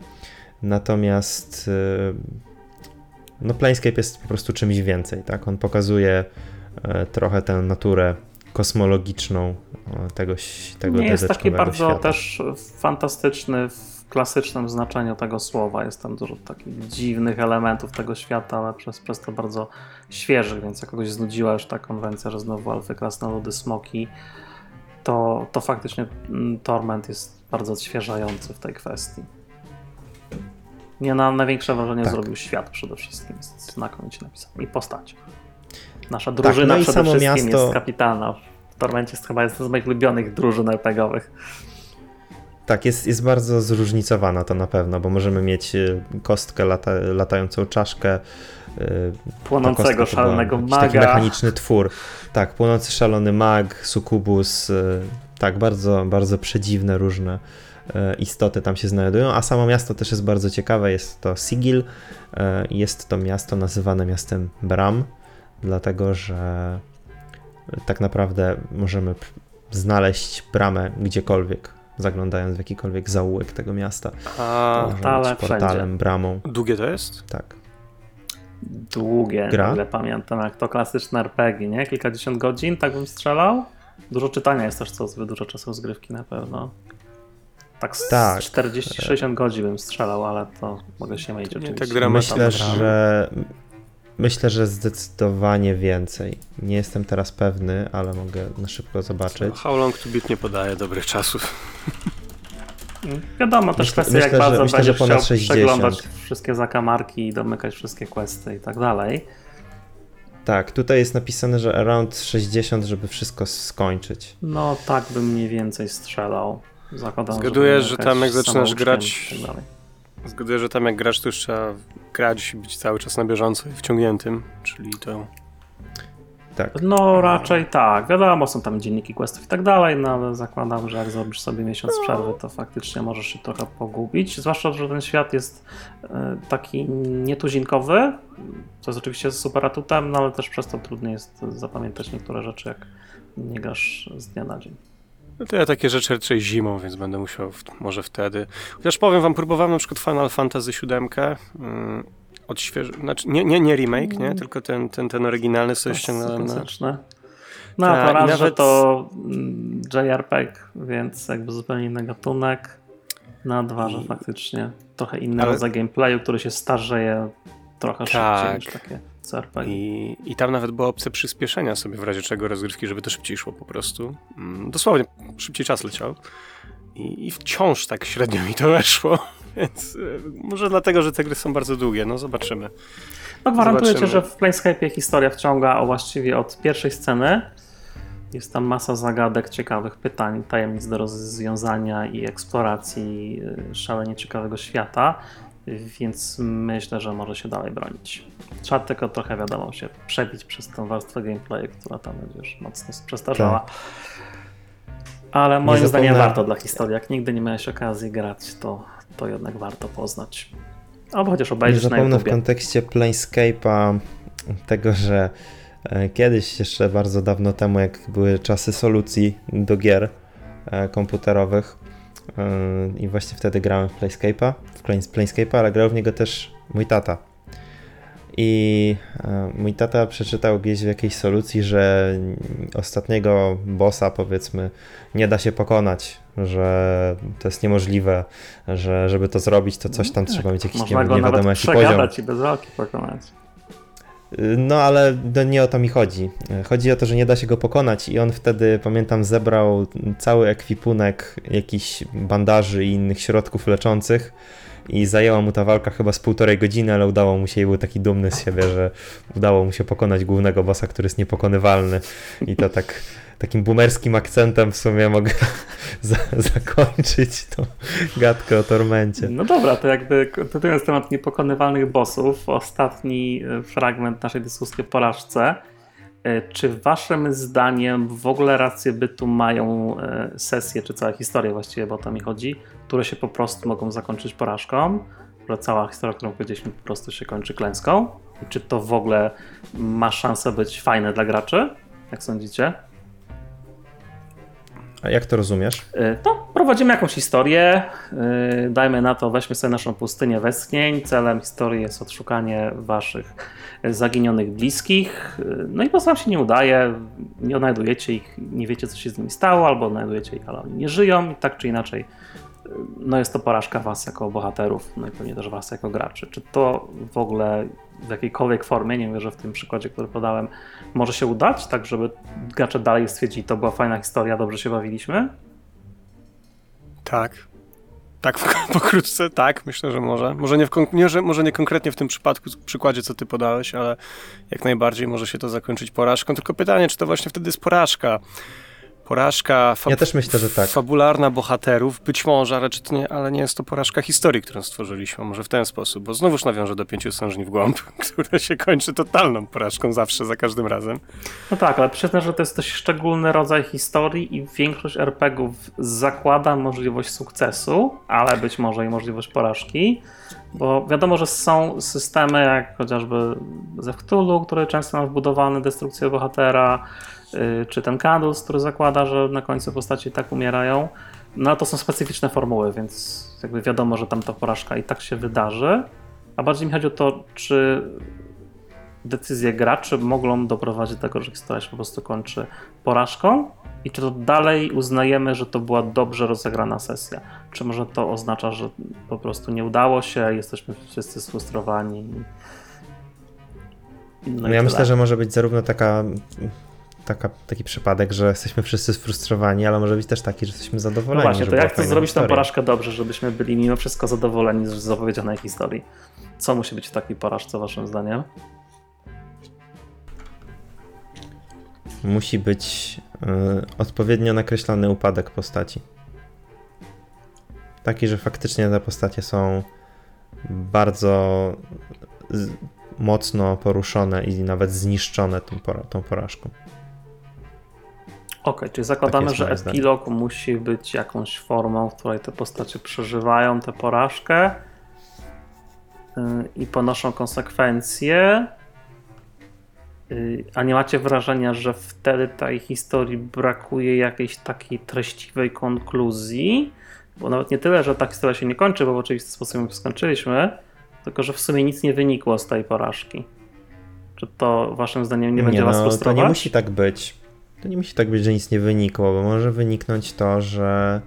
Natomiast no Planescape jest po prostu czymś więcej, tak? On pokazuje e, trochę tę naturę kosmologiczną tego, tego
Nie jest taki bardzo
świata.
też fantastyczny w klasycznym znaczeniu tego słowa. Jest tam dużo takich dziwnych elementów tego świata, ale przez, przez to bardzo świeżych, więc jak kogoś znudziła już ta konwencja, że znowu alfy, krasnoludy, smoki, to, to faktycznie mm, Torment jest bardzo odświeżający w tej kwestii. Nie na największe wrażenie
Tak.
zrobił świat przede wszystkim. Znakomicie napisany. I postać. Nasza drużyna
no i
przede wszystkim
miasto-
jest kapitalna. W Tormencie jest chyba jedna z moich ulubionych drużyn RPGowych.
Tak, jest, jest bardzo zróżnicowana to na pewno, bo możemy mieć y, kostkę, lata, latającą czaszkę. y,
Płonącego,
to była
szalonego
jakiś Taki
maga.
mechaniczny twór. Tak, płonący szalony mag, sukubus. y, Tak, bardzo, bardzo przedziwne różne istoty tam się znajdują, a samo miasto też jest bardzo ciekawe. Jest to Sigil. y, Jest to miasto nazywane miastem Bram, dlatego że tak naprawdę możemy znaleźć bramę gdziekolwiek, zaglądając w jakikolwiek zaułek tego miasta.
A
portalem, bramą,
długie to jest?
tak.
Długie,
Gra?
ale pamiętam jak to klasyczne RPG, nie? Kilkadziesiąt godzin, tak bym strzelał. Dużo czytania jest też co zbyt dużo czasu rozgrywki na pewno. Tak, z
Tak.
40-60 godzin bym strzelał, ale to mogę się mylić
Nie
oczywiście.
tak.
Myślę, że myślę, że zdecydowanie więcej. Nie jestem teraz pewny, ale mogę na szybko zobaczyć.
How long to beat nie podaje dobrych czasów.
Wiadomo, też
Myślę-
kwestia jak
myślę, że-
bardzo
myślę,
będziesz
że ponad
chciał
60.
przeglądać wszystkie zakamarki i domykać wszystkie questy i tak dalej.
Tak, tutaj jest napisane, że around 60, żeby wszystko skończyć.
No tak bym mniej więcej strzelał. Zakładam,
Zgaduję, że tam jak zaczynasz grać-
tak dalej.
Zgaduję, że tam jak grasz, to już trzeba grać i być cały czas na bieżąco i wciągniętym, czyli to...
Tak.
No raczej tak. Wiadomo, są tam dzienniki questów i tak dalej, no ale zakładam, że jak zrobisz sobie miesiąc przerwy, to faktycznie możesz się trochę pogubić. Zwłaszcza, że ten świat jest e, taki nietuzinkowy, co jest oczywiście super atutem, no ale też przez to trudniej jest zapamiętać niektóre rzeczy, jak nie grasz z dnia na dzień.
No to ja takie rzeczy raczej zimą, więc będę musiał w, może wtedy. Chociaż powiem wam, próbowałem na przykład Final Fantasy VII. Mm, odświeży... znaczy, nie, nie, nie remake, nie? Tylko ten, ten, ten oryginalny sobie ściągnąłem na...
No
Tak,
to raz, że
nawet-
to mm, JRPG, więc jakby zupełnie inny gatunek. Na dwa, że faktycznie trochę inny
Ale-
rodzaj gameplayu, który się starzeje trochę
Tak.
szybciej niż takie
I, I tam nawet była opcja przyspieszenia sobie w razie czego rozgrywki, żeby to szybciej szło po prostu. Mm, Dosłownie, szybciej czas leciał. I, I wciąż tak średnio mi to weszło. Więc y, może dlatego, że te gry są bardzo długie, no zobaczymy.
No gwarantuję że w Planescape historia wciąga o właściwie od pierwszej sceny. Jest tam masa zagadek, ciekawych pytań, tajemnic do rozwiązania i eksploracji y, szalenie ciekawego świata, więc myślę, że może się dalej bronić. Trzeba tylko trochę, wiadomo, się przebić przez tę warstwę gameplayu, która tam będziesz mocno przestarzała. Ale moim
Nie
zdaniem warto dla historii. Jak nigdy nie miałeś okazji grać, to, to jednak warto poznać. Albo chociaż
Nie
obejrzeć na
zapomnę w
YouTubie.
kontekście Planescape'a tego, że e, kiedyś, jeszcze bardzo dawno temu, jak były czasy solucji do gier e, komputerowych e, i właśnie wtedy grałem w Planescape'a, w Planes- Planescape'a, ale grał w niego też mój tata. I e, mój tata przeczytał gdzieś w jakiejś solucji, że ostatniego bossa, powiedzmy, nie da się pokonać, że to jest niemożliwe, że żeby to zrobić, to coś tam
No tak,
trzeba mieć jakiś nie, nie wiadomo jaki poziom.
i bez walki pokonać.
No ale nie o to mi chodzi. Chodzi o to, że nie da się go pokonać i on wtedy, pamiętam, zebrał cały ekwipunek jakichś bandaży i innych środków leczących i zajęła mu ta walka chyba z półtorej godziny, ale udało mu się i był taki dumny z siebie, że udało mu się pokonać głównego bossa, który jest niepokonywalny i to tak takim boomerskim akcentem w sumie mogę za zakończyć tą gadkę o Tormencie.
No dobra, to jakby kontynuując temat niepokonywalnych bossów, ostatni fragment naszej dyskusji o porażce. E, Czy waszym zdaniem w ogóle rację bytu mają e, sesje, czy cała historia właściwie, bo o to mi chodzi, które się po prostu mogą zakończyć porażką, że cała historia, którą powiedzieliśmy, po prostu się kończy klęską? I czy to w ogóle ma szansę być fajne dla graczy? Jak sądzicie?
A jak to rozumiesz?
Y, To prowadzimy jakąś historię. Dajmy na to, weźmy sobie naszą pustynię westchnień. Celem historii jest odszukanie waszych zaginionych bliskich. No i po wam się nie udaje, nie odnajdujecie ich, nie wiecie co się z nimi stało, albo odnajdujecie ich, ale oni nie żyją i tak czy inaczej no jest to porażka was jako bohaterów, no i pewnie też was jako graczy. Czy to w ogóle w jakiejkolwiek formie, nie wiem, że w tym przykładzie, który podałem, może się udać, tak żeby gracze dalej stwierdzili, to była fajna historia, dobrze się bawiliśmy?
Tak. Tak, pokrótce, tak, myślę, że może. Może nie, nie, że, może nie konkretnie w tym przypadku, przykładzie, co ty podałeś, ale jak najbardziej może się to zakończyć porażką. Tylko pytanie, czy to właśnie wtedy jest porażka? Porażka fab-
Ja też myślę, że tak.
fabularna bohaterów, być może, ale, czy to nie, ale nie jest to porażka historii, którą stworzyliśmy, może w ten sposób, bo znowuż nawiążę do pięciu sężni w głąb, które się kończy totalną porażką zawsze, za każdym razem.
No tak, ale przyznam, że to jest dość szczególny rodzaj historii i większość RPGów zakłada możliwość sukcesu, ale być może i możliwość porażki, bo wiadomo, że są systemy jak chociażby ze Cthulhu, który często ma wbudowany destrukcję bohatera, czy ten Candles, który zakłada, że na końcu postaci tak umierają. No to są specyficzne formuły, więc jakby wiadomo, że tam ta porażka i tak się wydarzy. A bardziej mi chodzi o to, czy decyzje graczy mogą doprowadzić do tego, że historia się po prostu kończy porażką i czy to dalej uznajemy, że to była dobrze rozegrana sesja? Czy może to oznacza, że po prostu nie udało się, jesteśmy wszyscy sfrustrowani? No
No ja myślę, że może być zarówno taka, taka, taki przypadek, że jesteśmy wszyscy sfrustrowani, ale może być też taki, że jesteśmy
No
zadowoleni.
właśnie,
że
to jak chcesz
fajna
zrobić tę porażkę dobrze, żebyśmy byli mimo wszystko zadowoleni z zapowiedzianej historii? Co musi być w takiej porażce, waszym zdaniem?
Musi być y, odpowiednio nakreślony upadek postaci. Taki, że faktycznie te postacie są bardzo z, mocno poruszone i nawet zniszczone tą, tą porażką.
Okej, czyli zakładamy,
jest
że
moje zdanie.
epilog musi być jakąś formą, w której te postacie przeżywają tę porażkę yy, i ponoszą konsekwencje. Yy, A nie macie wrażenia, że wtedy tej historii brakuje jakiejś takiej treściwej konkluzji? Bo nawet nie tyle, że ta historia się nie kończy, bo w oczywisty sposób ją skończyliśmy, tylko że w sumie nic nie wynikło z tej porażki. Czy to waszym zdaniem nie będzie was
no, to
frustrować?
nie musi tak być. To nie musi tak być, że nic nie wynikło, bo może wyniknąć to, że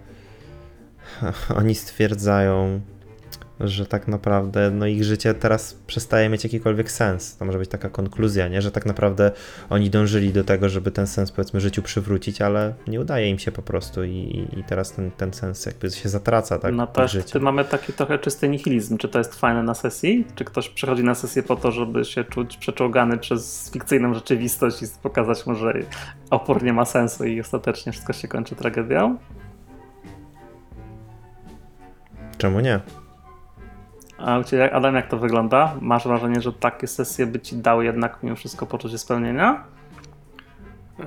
oni stwierdzają, że tak naprawdę no, ich życie teraz przestaje mieć jakikolwiek sens. To może być taka konkluzja, nie? że tak naprawdę oni dążyli do tego, żeby ten sens powiedzmy życiu przywrócić, ale nie udaje im się po prostu i, i teraz ten, ten sens jakby się zatraca tak,
No
życiu.
wtedy mamy taki trochę czysty nihilizm. Czy to jest fajne na sesji? Czy ktoś przychodzi na sesję po to, żeby się czuć przeczołgany przez fikcyjną rzeczywistość i pokazać mu, że opór nie ma sensu i ostatecznie wszystko się kończy tragedią?
Czemu nie?
A Adam, jak to wygląda? Masz wrażenie, że takie sesje by Ci dały jednak mimo wszystko poczucie spełnienia?
Eee,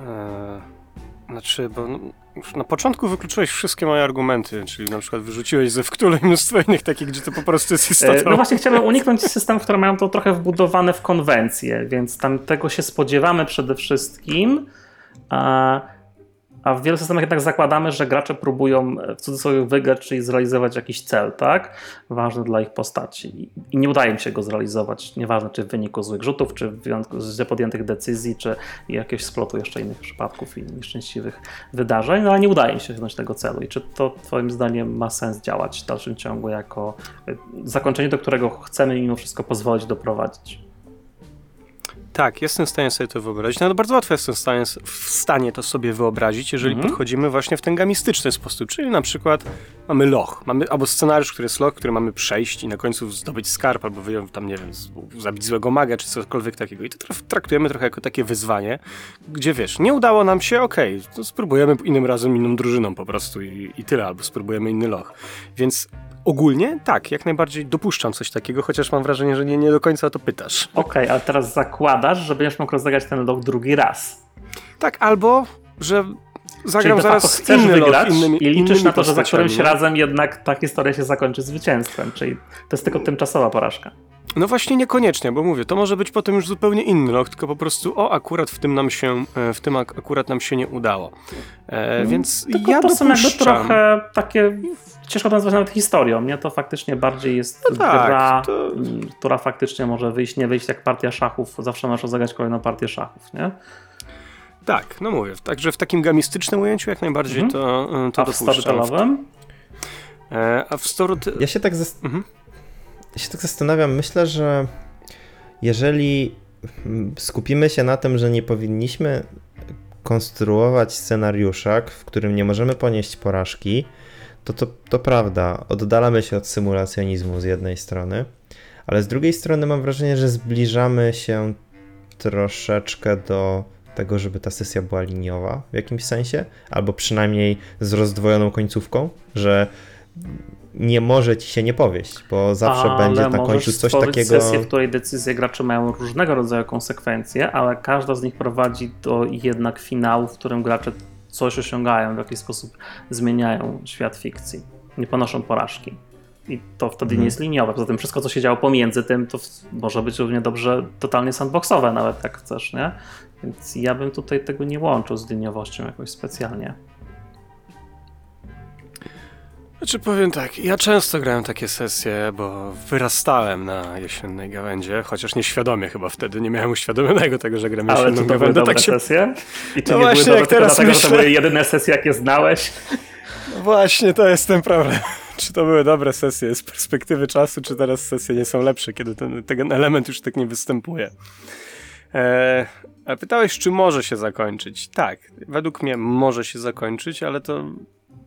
znaczy, bo no, już na początku wykluczyłeś wszystkie moje argumenty, czyli na przykład wyrzuciłeś ze wktule i mnóstwo innych takich, gdzie to po prostu jest.
E, No właśnie chciałem uniknąć systemów, które mają to trochę wbudowane w konwencję, więc tam tego się spodziewamy przede wszystkim. A, a w wielu systemach jednak zakładamy, że gracze próbują e, w cudzysłowie wygrać, czyli zrealizować jakiś cel, tak? Ważny dla ich postaci. I- nie udaje im się go zrealizować. Nieważne, czy w wyniku złych rzutów, czy w wyniku podjętych decyzji, czy jakiegoś splotu jeszcze innych przypadków i nieszczęśliwych wydarzeń, no ale nie udaje im się osiągnąć tego celu. I czy to Twoim zdaniem ma sens działać w dalszym ciągu jako e, zakończenie, do którego chcemy mimo wszystko pozwolić doprowadzić?
Tak, jestem w stanie sobie to wyobrazić. No bardzo łatwo jestem w stanie, w stanie to sobie wyobrazić, jeżeli
Mhm.
podchodzimy właśnie w ten gamistyczny sposób. Czyli na przykład mamy loch, mamy albo scenariusz, który jest loch, który mamy przejść i na końcu zdobyć skarb, albo wyjąć tam, nie wiem, zabić złego maga, czy cokolwiek takiego. I to tra- traktujemy trochę jako takie wyzwanie, gdzie wiesz, nie udało nam się, okej, to spróbujemy innym razem inną drużyną po prostu i, i tyle, albo spróbujemy inny loch. Więc ogólnie tak, jak najbardziej dopuszczam coś takiego, chociaż mam wrażenie, że nie, nie do końca o to pytasz.
Okej, ale teraz zakładasz, że będziesz mógł rozegrać ten log drugi raz.
Tak, albo że zagram zaraz
chcesz
inny
wygrać
innymi,
i liczysz na to, że za którymś
no.
razem jednak ta historia się zakończy zwycięstwem, czyli to jest tylko tymczasowa porażka.
No właśnie niekoniecznie, bo mówię, to może być potem już zupełnie inny lot, tylko po prostu o, akurat w tym nam się, e, w tym ak- akurat nam się nie udało. E, więc
Mm, Tylko
ja
to są jakby
dopuszczam.
trochę takie, ciężko to nazwać nawet historią, nie? To faktycznie bardziej jest
No tak,
gra,
to-
m, która faktycznie może wyjść, nie wyjść jak partia szachów, zawsze masz rozegrać kolejną partię szachów, nie?
Tak, no mówię, także w takim gamistycznym ujęciu jak najbardziej
Mhm.
to, e, to
A w
dopuszczam.
storytellowym?
E, a w Storu... Ty...
Ja się tak, zas-
Mhm.
Się tak zastanawiam, myślę, że jeżeli skupimy się na tym, że nie powinniśmy konstruować scenariusza, w którym nie możemy ponieść porażki, to, to to prawda, oddalamy się od symulacjonizmu z jednej strony, ale z drugiej strony mam wrażenie, że zbliżamy się troszeczkę do tego, żeby ta sesja była liniowa w jakimś sensie, albo przynajmniej z rozdwojoną końcówką, że nie może ci się nie powieść, bo zawsze
ale
będzie na końcu coś takiego.
sesję, w której decyzje graczy mają różnego rodzaju konsekwencje, ale każda z nich prowadzi do jednak finału, w którym gracze coś osiągają, w jakiś sposób zmieniają świat fikcji. Nie ponoszą porażki. I to wtedy
Mhm.
nie jest liniowe. Poza tym wszystko, co się działo pomiędzy tym, to może być równie dobrze totalnie sandboxowe nawet, jak chcesz, nie? Więc ja bym tutaj tego nie łączył z liniowością jakoś specjalnie.
Znaczy powiem tak, ja często grałem takie sesje, bo wyrastałem na jesiennej gawędzie, chociaż nieświadomie chyba wtedy, nie miałem uświadomionego tego, że gram
Ale
jesienną
czy to były
gawędę,
dobre
tak się...
sesje? I czy
No
nie
właśnie,
były dobre
jak teraz
dlatego, że to
myślę-
były jedyne sesje, jakie znałeś?
No właśnie, to jest ten problem. Czy to były dobre sesje z perspektywy czasu, czy teraz sesje nie są lepsze, kiedy ten, ten element już tak nie występuje. Eee, a pytałeś, czy może się zakończyć? Tak, według mnie może się zakończyć, ale to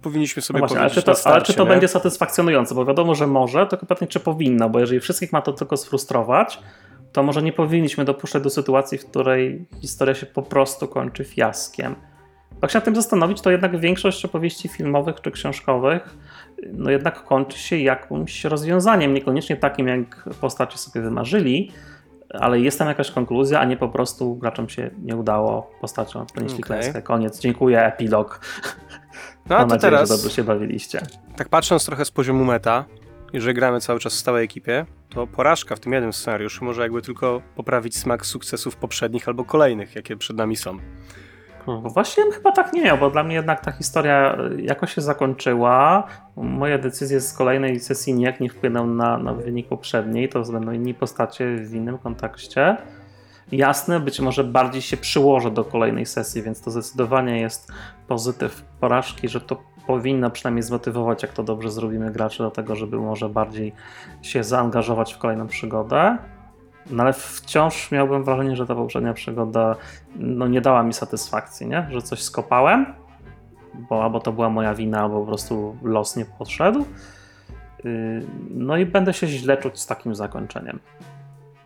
powinniśmy sobie
No właśnie, ale
powiedzieć
czy to,
starcie,
ale czy to będzie satysfakcjonujące? Bo wiadomo, że może, tylko pytanie, czy powinno, bo jeżeli wszystkich ma to tylko sfrustrować, to może nie powinniśmy dopuszczać do sytuacji, w której historia się po prostu kończy fiaskiem. Jak się nad tym zastanowić, to jednak większość opowieści filmowych czy książkowych no jednak kończy się jakimś rozwiązaniem, niekoniecznie takim, jak postacie sobie wymarzyli, ale jest tam jakaś konkluzja, a nie po prostu graczom się nie udało, postaciom ponieśli
Okej.
klęskę, koniec, dziękuję, epilog.
No a
Mam
to
nadzieję,
teraz,
że dobrze się bawiliście.
tak patrząc trochę z poziomu meta, jeżeli gramy cały czas w stałej ekipie, to porażka w tym jednym scenariuszu może jakby tylko poprawić smak sukcesów poprzednich albo kolejnych, jakie przed nami są.
Bo Właśnie chyba tak nie miał, bo dla mnie jednak ta historia y, jakoś się zakończyła. Moje decyzje z kolejnej sesji nijak nie wpłyną na, na wynik poprzedniej, to będą inni postacie w innym kontekście. Jasne, być może bardziej się przyłożę do kolejnej sesji, więc to zdecydowanie jest pozytyw porażki, że to powinno przynajmniej zmotywować, jak to dobrze zrobimy graczy do tego, żeby może bardziej się zaangażować w kolejną przygodę. No ale wciąż miałbym wrażenie, że ta poprzednia przygoda no, nie dała mi satysfakcji, nie? że coś skopałem, bo albo to była moja wina, albo po prostu los nie podszedł. Yy, No i będę się źle czuć z takim zakończeniem.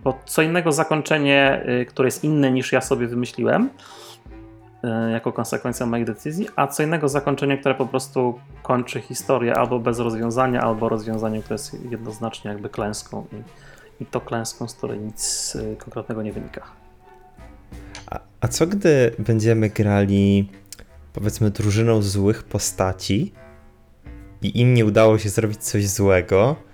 Bo co innego zakończenie, yy, które jest inne niż ja sobie wymyśliłem, yy, jako konsekwencja moich decyzji, a co innego zakończenie, które po prostu kończy historię albo bez rozwiązania, albo rozwiązaniem, które jest jednoznacznie jakby klęską i, i to klęską, z której nic yy, konkretnego nie wynika.
A, a co gdy będziemy grali, powiedzmy, drużyną złych postaci i im nie udało się zrobić coś złego?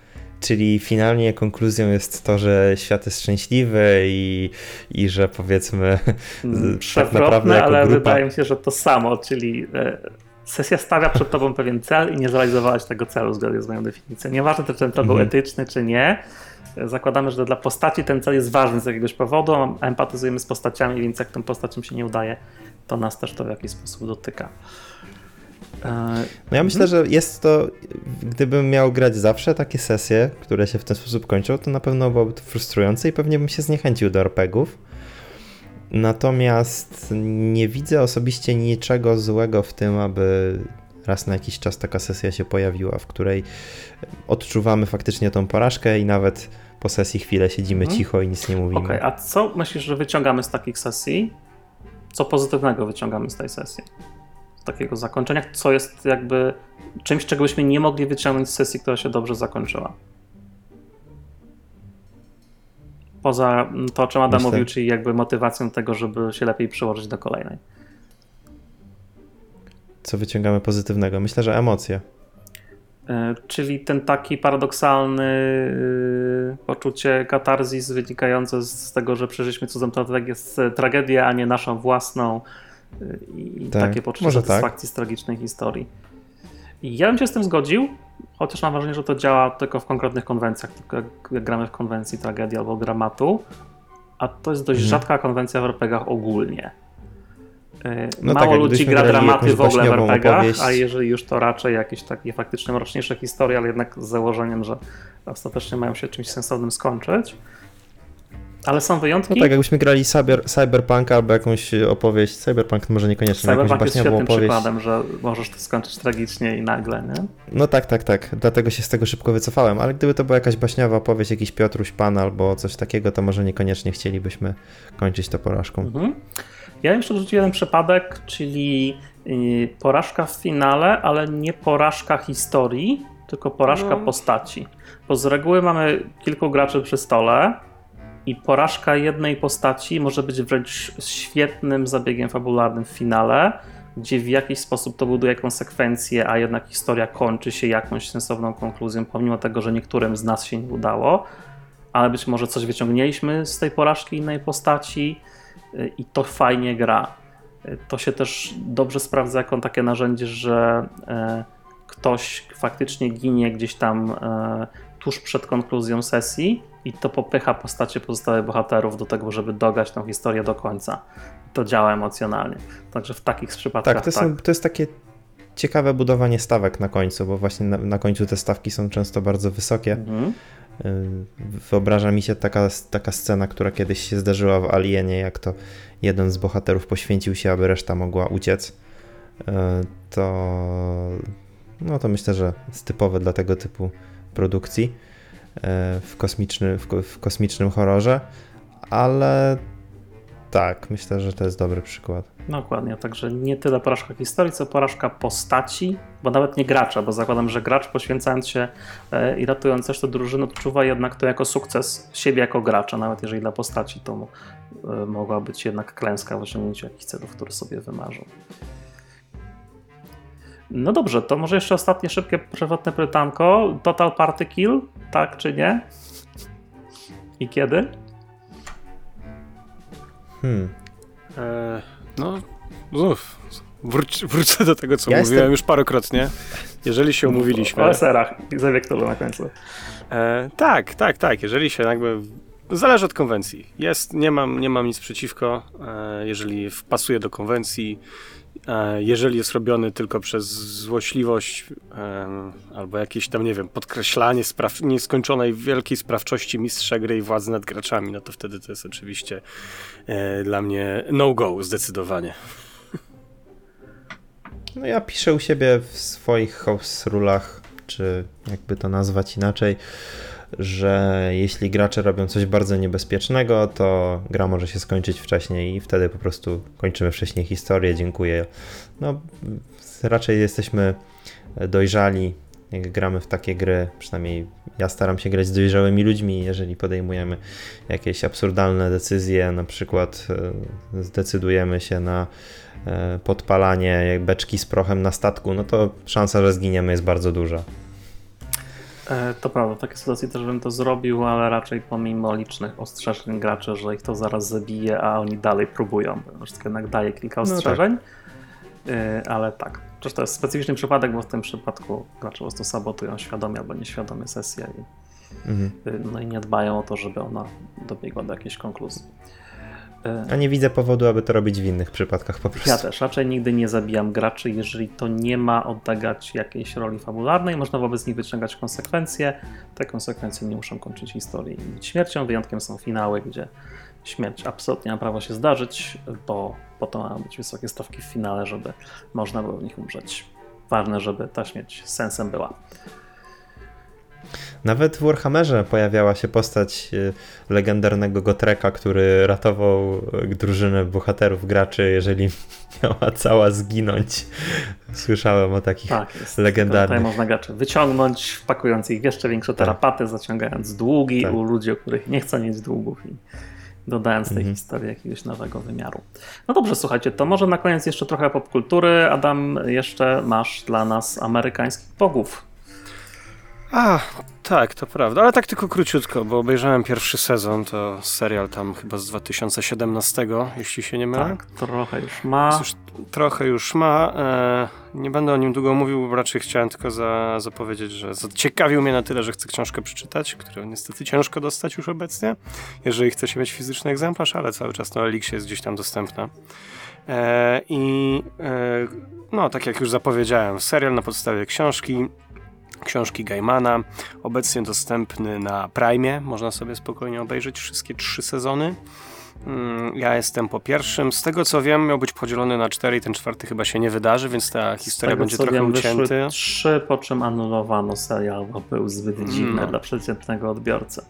Czyli finalnie konkluzją jest to, że świat jest szczęśliwy i, i że powiedzmy
Mm,
tak
Przewrotne,
naprawdę jako
ale
grupa.
wydaje mi się, że to samo, czyli e, sesja stawia przed tobą pewien cel i nie zrealizowałeś tego celu zgodnie z moją definicją. Nieważne, czy ten cel był
Mhm.
etyczny, czy nie. e, Zakładamy, że dla postaci ten cel jest ważny z jakiegoś powodu, empatyzujemy z postaciami, więc jak tym postaciom się nie udaje, to nas też to w jakiś sposób dotyka. E,
No ja myślę, że jest to, gdybym miał grać zawsze takie sesje, które się w ten sposób kończą, to na pewno byłoby to frustrujące i pewnie bym się zniechęcił do RPGów. Natomiast nie widzę osobiście niczego złego w tym, aby raz na jakiś czas taka sesja się pojawiła, w której odczuwamy faktycznie tą porażkę i nawet po sesji chwilę siedzimy
Mhm.
cicho i nic nie mówimy.
Okej, a co myślisz, że wyciągamy z takich sesji? Co pozytywnego wyciągamy z tej sesji? Takiego zakończenia? Co jest jakby czymś, czego byśmy nie mogli wyciągnąć z sesji, która się dobrze zakończyła? Poza mm, to, o czym Adam
Myślę-
mówił, czyli jakby motywacją tego, żeby się lepiej przełożyć do kolejnej.
Co wyciągamy pozytywnego? Myślę, że emocje.
E, Czyli ten taki paradoksalny y, poczucie katarzis wynikające z tego, że przeżyliśmy cudzą tragedię, tragedię, a nie naszą własną i
Tak,
takie poczucie
tak.
satysfakcji z tragicznej historii. I ja bym się z tym zgodził, chociaż mam wrażenie, że to działa tylko w konkretnych konwencjach, tylko jak, gramy w konwencji tragedii albo dramatu, a to jest dość
Mhm.
rzadka konwencja w RPGach ogólnie. E,
No
Mało
tak,
ludzi gra dramaty w ogóle w RPGach,
opowieść.
a jeżeli już to raczej jakieś takie faktycznie mroczniejsze historie, ale jednak z założeniem, że ostatecznie mają się czymś sensownym skończyć. Ale są wyjątki.
No tak, jakbyśmy grali cyber, cyberpunk albo jakąś opowieść, cyberpunk może niekoniecznie,
Cyberpunk jest świetnym
opowieść.
przykładem, że możesz to skończyć tragicznie i nagle, nie?
No tak, tak, tak. Dlatego się z tego szybko wycofałem, ale gdyby to była jakaś baśniowa opowieść, jakiś Piotruś Pan albo coś takiego, to może niekoniecznie chcielibyśmy kończyć to porażką.
Mhm. Ja jeszcze rzuciłem jeden przypadek, czyli yy, porażka w finale, ale nie porażka historii, tylko porażka
No.
postaci. Bo z reguły mamy kilku graczy przy stole i porażka jednej postaci może być wręcz świetnym zabiegiem fabularnym w finale, gdzie w jakiś sposób to buduje konsekwencje, a jednak historia kończy się jakąś sensowną konkluzją, pomimo tego, że niektórym z nas się nie udało, ale być może coś wyciągnęliśmy z tej porażki innej postaci y, i to fajnie gra. Y, To się też dobrze sprawdza jako takie narzędzie, że e, ktoś faktycznie ginie gdzieś tam tuż przed konkluzją sesji i to popycha postacie pozostałych bohaterów do tego, żeby dogać tą historię do końca. To działa emocjonalnie. Także w takich przypadkach
Tak, to, są, to jest takie ciekawe budowanie stawek na końcu, bo właśnie na, na końcu te stawki są często bardzo wysokie.
Mhm.
Yy, Wyobraża mi się taka, taka scena, która kiedyś się zdarzyła w Alienie, jak to jeden z bohaterów poświęcił się, aby reszta mogła uciec. Yy, To, no to myślę, że jest typowe dla tego typu produkcji w, kosmiczny, w, w kosmicznym horrorze, ale tak, myślę, że to jest dobry przykład.
Dokładnie, także nie tyle porażka historii, co porażka postaci, bo nawet nie gracza, bo zakładam, że gracz poświęcając się e, i ratując też tę drużynę, odczuwa jednak to jako sukces siebie jako gracza, nawet jeżeli dla postaci to e, mogła być jednak klęska w osiągnięciu jakichś celów, które sobie wymarzył. No dobrze, to może jeszcze ostatnie szybkie, przewrotne pytanko. Total Party Kill, tak czy nie? I kiedy?
Hmm.
E, no, znów wróć, wrócę do tego, co
Ja
mówiłem
jestem-
już parokrotnie. Jeżeli się umówiliśmy.
O OSR-ach i zawiektorze na końcu.
E, tak, tak, tak. Jeżeli się jakby. Zależy od konwencji. Jest, nie mam, nie mam nic przeciwko, e, jeżeli wpasuje do konwencji, jeżeli jest robiony tylko przez złośliwość e, albo jakieś tam, nie wiem, podkreślanie spraw, nieskończonej wielkiej sprawczości mistrza gry i władzy nad graczami, no to wtedy to jest oczywiście e, dla mnie no-go zdecydowanie.
No ja piszę u siebie w swoich house rulach, czy jakby to nazwać inaczej, że jeśli gracze robią coś bardzo niebezpiecznego, to gra może się skończyć wcześniej i wtedy po prostu kończymy wcześniej historię, dziękuję. No raczej jesteśmy dojrzali, jak gramy w takie gry, przynajmniej ja staram się grać z dojrzałymi ludźmi, jeżeli podejmujemy jakieś absurdalne decyzje, na przykład e, zdecydujemy się na e, podpalanie beczki z prochem na statku, no to szansa, że zginiemy jest bardzo duża.
E, To prawda, w takiej sytuacji też bym to zrobił, ale raczej pomimo licznych ostrzeżeń graczy, że ich to zaraz zabije, a oni dalej próbują. Wszystko jednak daje kilka
No tak.
ostrzeżeń. E, Ale tak, przecież to jest specyficzny przypadek, bo w tym przypadku gracze po prostu sabotują świadomie albo nieświadomie sesję i,
Mhm.
y, no i nie dbają o to, żeby ona dobiegła do jakiejś konkluzji. E,
A nie widzę powodu, aby to robić w innych przypadkach po prostu.
Ja też raczej nigdy nie zabijam graczy, jeżeli to nie ma oddagać jakiejś roli fabularnej, można wobec nich wyciągać konsekwencje. Te konsekwencje nie muszą kończyć historii i być śmiercią. Wyjątkiem są finały, gdzie śmierć absolutnie ma prawo się zdarzyć, bo po to mają być wysokie stawki w finale, żeby można było w nich umrzeć. Ważne, żeby ta śmierć sensem była.
Nawet w Warhammerze pojawiała się postać y, legendarnego Gotreka, który ratował y, drużynę bohaterów graczy, jeżeli miała cała zginąć. Słyszałem o takich.
Tak, jest.
legendarnych.
Tutaj można graczy wyciągnąć, wpakując ich w jeszcze większe tarapaty, zaciągając długi
Tak.
u ludzi, o których nie chcą mieć długów i dodając tej
Mhm.
historii jakiegoś nowego wymiaru. No dobrze, słuchajcie, to może na koniec jeszcze trochę popkultury. Adam, jeszcze masz dla nas amerykańskich bogów.
A, tak, to prawda, ale tak tylko króciutko, bo obejrzałem pierwszy sezon, to serial tam chyba z 2017, jeśli się nie mylę.
Tak, trochę już ma.
Cóż, trochę już ma. E, nie będę o nim długo mówił, bo raczej chciałem tylko za, zapowiedzieć, że zaciekawił mnie na tyle, że chcę książkę przeczytać, którą niestety ciężko dostać już obecnie, jeżeli chce się mieć fizyczny egzemplarz, ale cały czas na Elixie jest gdzieś tam dostępna. E, I e, no, tak jak już zapowiedziałem, serial na podstawie książki, książki Gaimana, obecnie dostępny na Prime. Można sobie spokojnie obejrzeć wszystkie trzy sezony. Mm, Ja jestem po pierwszym. Z tego co wiem, miał być podzielony na cztery i ten czwarty chyba się nie wydarzy, więc ta historia będzie trochę
wiem,
ucięty.
trzy, po czym anulowano serial, bo był zbyt dziwny
No.
dla przeciętnego odbiorcy.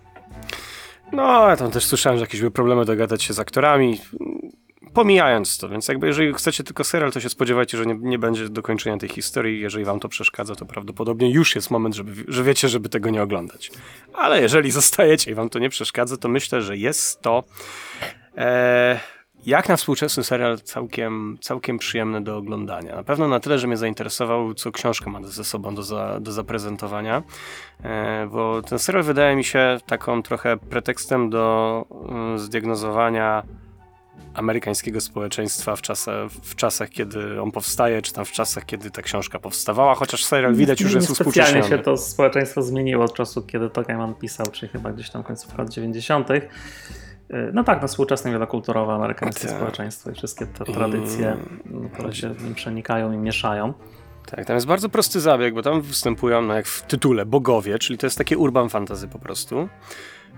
No, ja tam też słyszałem, że jakieś były problemy dogadać się z aktorami. Pomijając to, więc jakby jeżeli chcecie tylko serial, to się spodziewajcie, że nie, nie będzie dokończenia tej historii. Jeżeli wam to przeszkadza, to prawdopodobnie już jest moment, żeby, że wiecie, żeby tego nie oglądać. Ale jeżeli zostajecie i wam to nie przeszkadza, to myślę, że jest to e, jak na współczesny serial całkiem, całkiem przyjemny do oglądania. Na pewno na tyle, że mnie zainteresował, co książka ma ze sobą do, za, do zaprezentowania, e, bo ten serial wydaje mi się taką trochę pretekstem do mm, zdiagnozowania amerykańskiego społeczeństwa w czasach, w czasach, kiedy on powstaje, czy tam w czasach, kiedy ta książka powstawała, chociaż serial widać już, że jest
Specjalnie się
uspółcześniony.
to społeczeństwo zmieniło od czasu, kiedy to Gaiman pisał, czyli chyba gdzieś tam końcówka lat 90. No tak, no współczesne wielokulturowe amerykańskie
Tak.
społeczeństwo i wszystkie te
I-
tradycje, które się w nim przenikają i mieszają.
Tak, tam jest bardzo prosty zabieg, bo tam występują, no jak w tytule, bogowie, czyli to jest takie urban fantasy po prostu.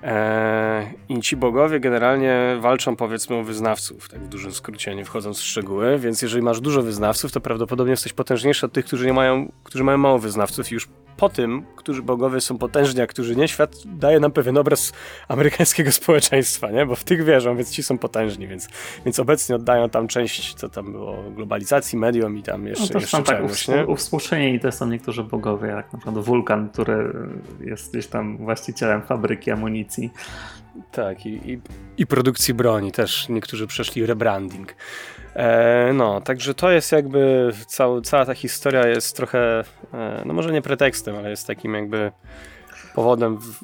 Eee, I ci bogowie generalnie walczą powiedzmy o wyznawców, tak w dużym skrócie, nie wchodząc w szczegóły, więc jeżeli masz dużo wyznawców, to prawdopodobnie jesteś potężniejszy od tych, którzy nie mają, którzy mają mało wyznawców i już po tym, którzy bogowie są potężni, a którzy nie, świat daje nam pewien obraz amerykańskiego społeczeństwa, nie? Bo w tych wierzą, więc ci są potężni, więc, więc obecnie oddają tam część, co tam było, globalizacji, mediom i tam
No
jeszcze,
też
jeszcze
są tak
czegoś, nie?
uwspół- to są niektórzy bogowie, jak na przykład Wulkan, który jest gdzieś tam właścicielem fabryki amunicji.
Tak, i, i, i produkcji broni też niektórzy przeszli rebranding. E, no, także to jest jakby cał, cała ta historia jest trochę, e, no może nie pretekstem, ale jest takim jakby powodem, w,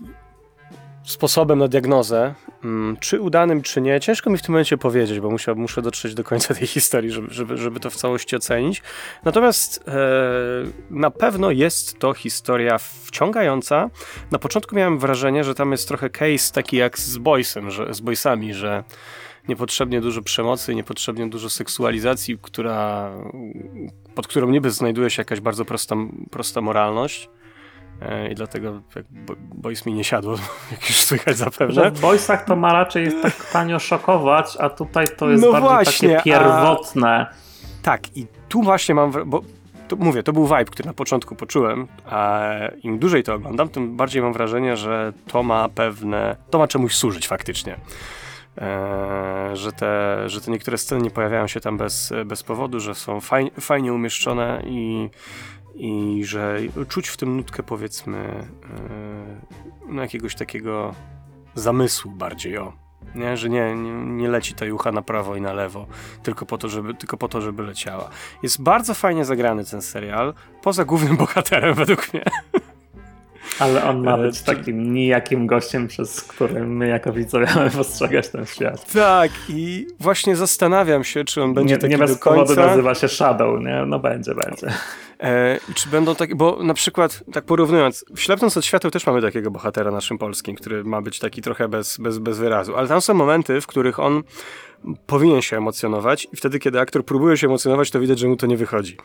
sposobem na diagnozę. Mm, czy udanym, czy nie, ciężko mi w tym momencie powiedzieć, bo muszę, muszę dotrzeć do końca tej historii, żeby, żeby, żeby to w całości ocenić. Natomiast e, na pewno jest to historia wciągająca. Na początku miałem wrażenie, że tam jest trochę case taki jak z Boysem, że, z Boysami, że niepotrzebnie dużo przemocy, niepotrzebnie dużo seksualizacji, która, pod którą niby znajduje się jakaś bardzo prosta, prosta moralność. E, I dlatego Boys mi nie siadło, jak już słychać
Że
zapewne.
w Boysach to ma raczej tak tanio szokować, a tutaj to jest
No
bardziej
właśnie,
takie
a-
pierwotne.
Tak, i tu właśnie mam, bo to mówię, to był vibe, który na początku poczułem, a im dłużej to oglądam, tym bardziej mam wrażenie, że to ma pewne, to ma czemuś służyć faktycznie. Eee, że, te, że te niektóre sceny nie pojawiają się tam bez, bez powodu, że są fajnie, fajnie umieszczone i, i że czuć w tym nutkę powiedzmy eee, no jakiegoś takiego zamysłu bardziej o. Nie, że nie, nie, nie leci ta jucha na prawo i na lewo, tylko po, to, żeby, tylko po to, żeby leciała. Jest bardzo fajnie zagrany ten serial, poza głównym bohaterem według mnie.
Ale on ma
E,
być
czy-
takim nijakim gościem, przez którym my jako widzowie mamy postrzegać ten świat.
Tak, i właśnie zastanawiam się, czy on będzie
nie,
taki
nie
do
bez powodu
końca.
nazywa się Shadow, nie? No będzie, będzie.
E, czy będą takie, bo na przykład, tak porównując, w Ślepnąc od świateł też mamy takiego bohatera naszym polskim, który ma być taki trochę bez, bez, bez wyrazu, ale tam są momenty, w których on powinien się emocjonować i wtedy, kiedy aktor próbuje się emocjonować, to widać, że mu to nie wychodzi.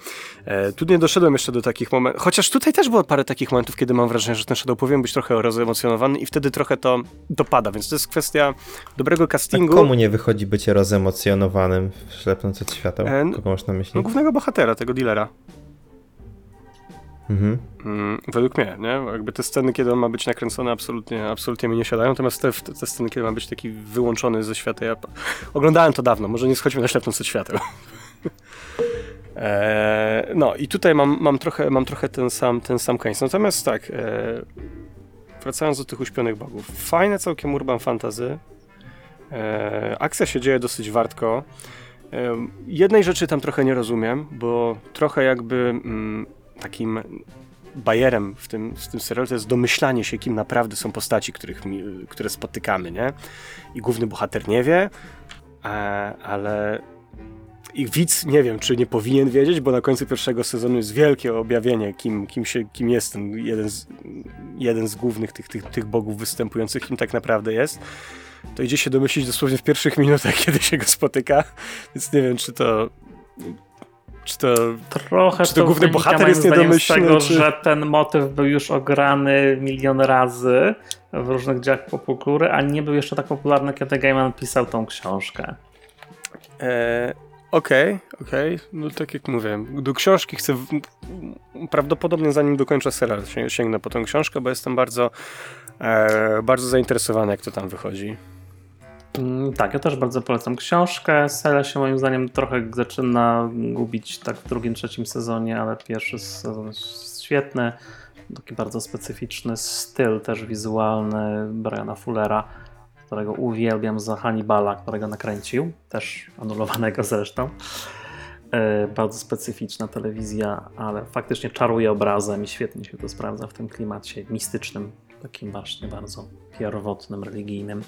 E, tu nie doszedłem jeszcze do takich momentów, chociaż tutaj też było parę takich momentów, kiedy mam wrażenie, że ten Shadow powinien być trochę rozemocjonowany i wtedy trochę to dopada, więc to jest kwestia dobrego
A
castingu.
komu nie wychodzi bycie rozemocjonowanym w ślepnąc od świateł?
E,
Kogo masz na myśli?
No, głównego bohatera, tego dealera.
Mhm.
Mm, według mnie, nie? Jakby te sceny, kiedy on ma być nakręcony, absolutnie, absolutnie mi nie siadają, natomiast te, te, sceny, kiedy ma być taki wyłączony ze świata, ja oglądałem to dawno, może nie schodźmy na ślepnąc od świateł. Eee, no i tutaj mam, mam, trochę, mam trochę ten sam, ten sam case. Natomiast tak, e, wracając do tych uśpionych bogów. Fajne całkiem urban fantasy. E, akcja się dzieje dosyć wartko. Jednej rzeczy tam trochę nie rozumiem, bo trochę jakby mm, takim bajerem w tym, w tym serialu to jest domyślanie się, kim naprawdę są postaci, których, które spotykamy, nie? I główny bohater nie wie, a, ale i widz nie wiem, czy nie powinien wiedzieć, bo na końcu pierwszego sezonu jest wielkie objawienie, kim, kim, się, kim jest ten jeden z, jeden z głównych tych, tych, tych bogów występujących, kim tak naprawdę jest. to idzie się domyślić dosłownie w pierwszych minutach, kiedy się go spotyka, więc nie wiem, czy to... Czy to...
Trochę
Czy to główny
wynika,
bohater jest niedomyślny,
tego,
czy-
że ten motyw był już ograny milion razy w różnych dziełach popkultury, a nie był jeszcze tak popularny, kiedy Gaiman pisał tą książkę.
E, Okej, okej. No tak jak mówię, do książki chcę. W... Prawdopodobnie zanim dokończę serial, się- sięgnę po tą książkę, bo jestem bardzo, e, bardzo zainteresowany, jak to tam wychodzi.
Mm, Tak, ja też bardzo polecam książkę. Serial się moim zdaniem trochę zaczyna gubić tak w drugim, trzecim sezonie, ale pierwszy sezon jest świetny. Taki bardzo specyficzny styl też wizualny Briana Fullera, którego uwielbiam za Hannibala, którego nakręcił, też anulowanego zresztą. E, Bardzo specyficzna telewizja, ale faktycznie czaruje obrazem i świetnie się to sprawdza w tym klimacie mistycznym, takim właśnie bardzo pierwotnym, religijnym.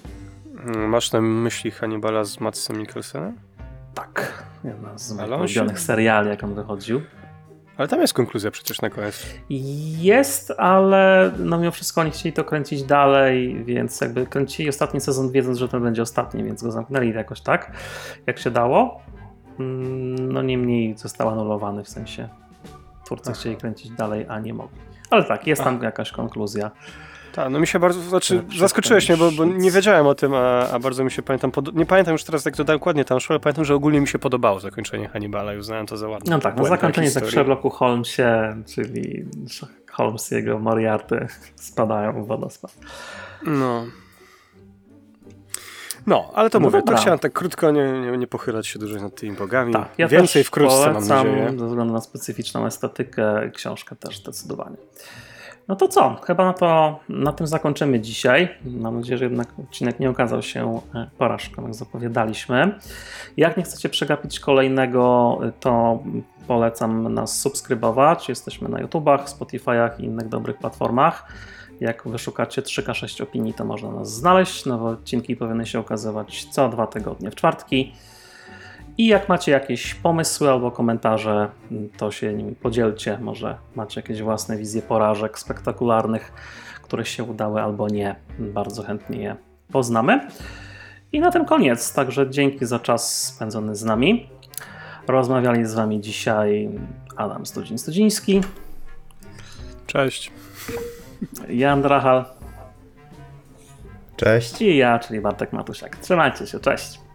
Masz na myśli Hannibala z Matsem Mikkelsenem?
Tak, jedna z moich
on się-
ulubionych seriali, jak on wychodził.
Ale tam jest konkluzja przecież na koniec.
Jest, ale no mimo wszystko oni chcieli to kręcić dalej, więc jakby kręcili ostatni sezon wiedząc, że ten będzie ostatni, więc go zamknęli jakoś tak, jak się dało. Mm, No niemniej został anulowany, w sensie twórcy chcieli kręcić dalej, a nie mogli. Ale tak, jest tam jakaś konkluzja.
Tak, no mi się bardzo, znaczy zaskoczyłeś mnie, bo, bo nie wiedziałem o tym, a, a bardzo mi się pamiętam, pod... nie pamiętam już teraz jak to dokładnie tam szło, ale pamiętam, że ogólnie mi się podobało zakończenie Hannibala i uznałem to za ładne.
No tak, no zakończenie tak w. Sherlocku Holmesie, czyli Holmes i jego Moriarty spadają w wodospad.
No. No, ale to
No
mówię, to chciałem tak krótko, nie, nie, nie pochylać się dłużej nad tymi bogami.
Tak, ja
Więcej wkrótce, mam nadzieję.
ze względu na specyficzną estetykę, książkę też zdecydowanie. No to co? Chyba na, to, na tym zakończymy dzisiaj. Mam nadzieję, że jednak odcinek nie okazał się e, porażką, jak zapowiadaliśmy. Jak nie chcecie przegapić kolejnego, to polecam nas subskrybować. Jesteśmy na YouTubach, Spotify'ach i innych dobrych platformach. Jak wyszukacie 3K6 opinii, to można nas znaleźć. Nowe odcinki powinny się okazywać co dwa tygodnie w czwartki. I jak macie jakieś pomysły albo komentarze, to się nimi podzielcie. Może macie jakieś własne wizje porażek spektakularnych, które się udały albo nie. Bardzo chętnie je poznamy. I na tym koniec. Także dzięki za czas spędzony z nami. Rozmawiali z Wami dzisiaj Adam Studziń-Studziński,
Cześć.
Jan Drachal
Cześć.
i ja, czyli Bartek Matusiak. Trzymajcie się, cześć!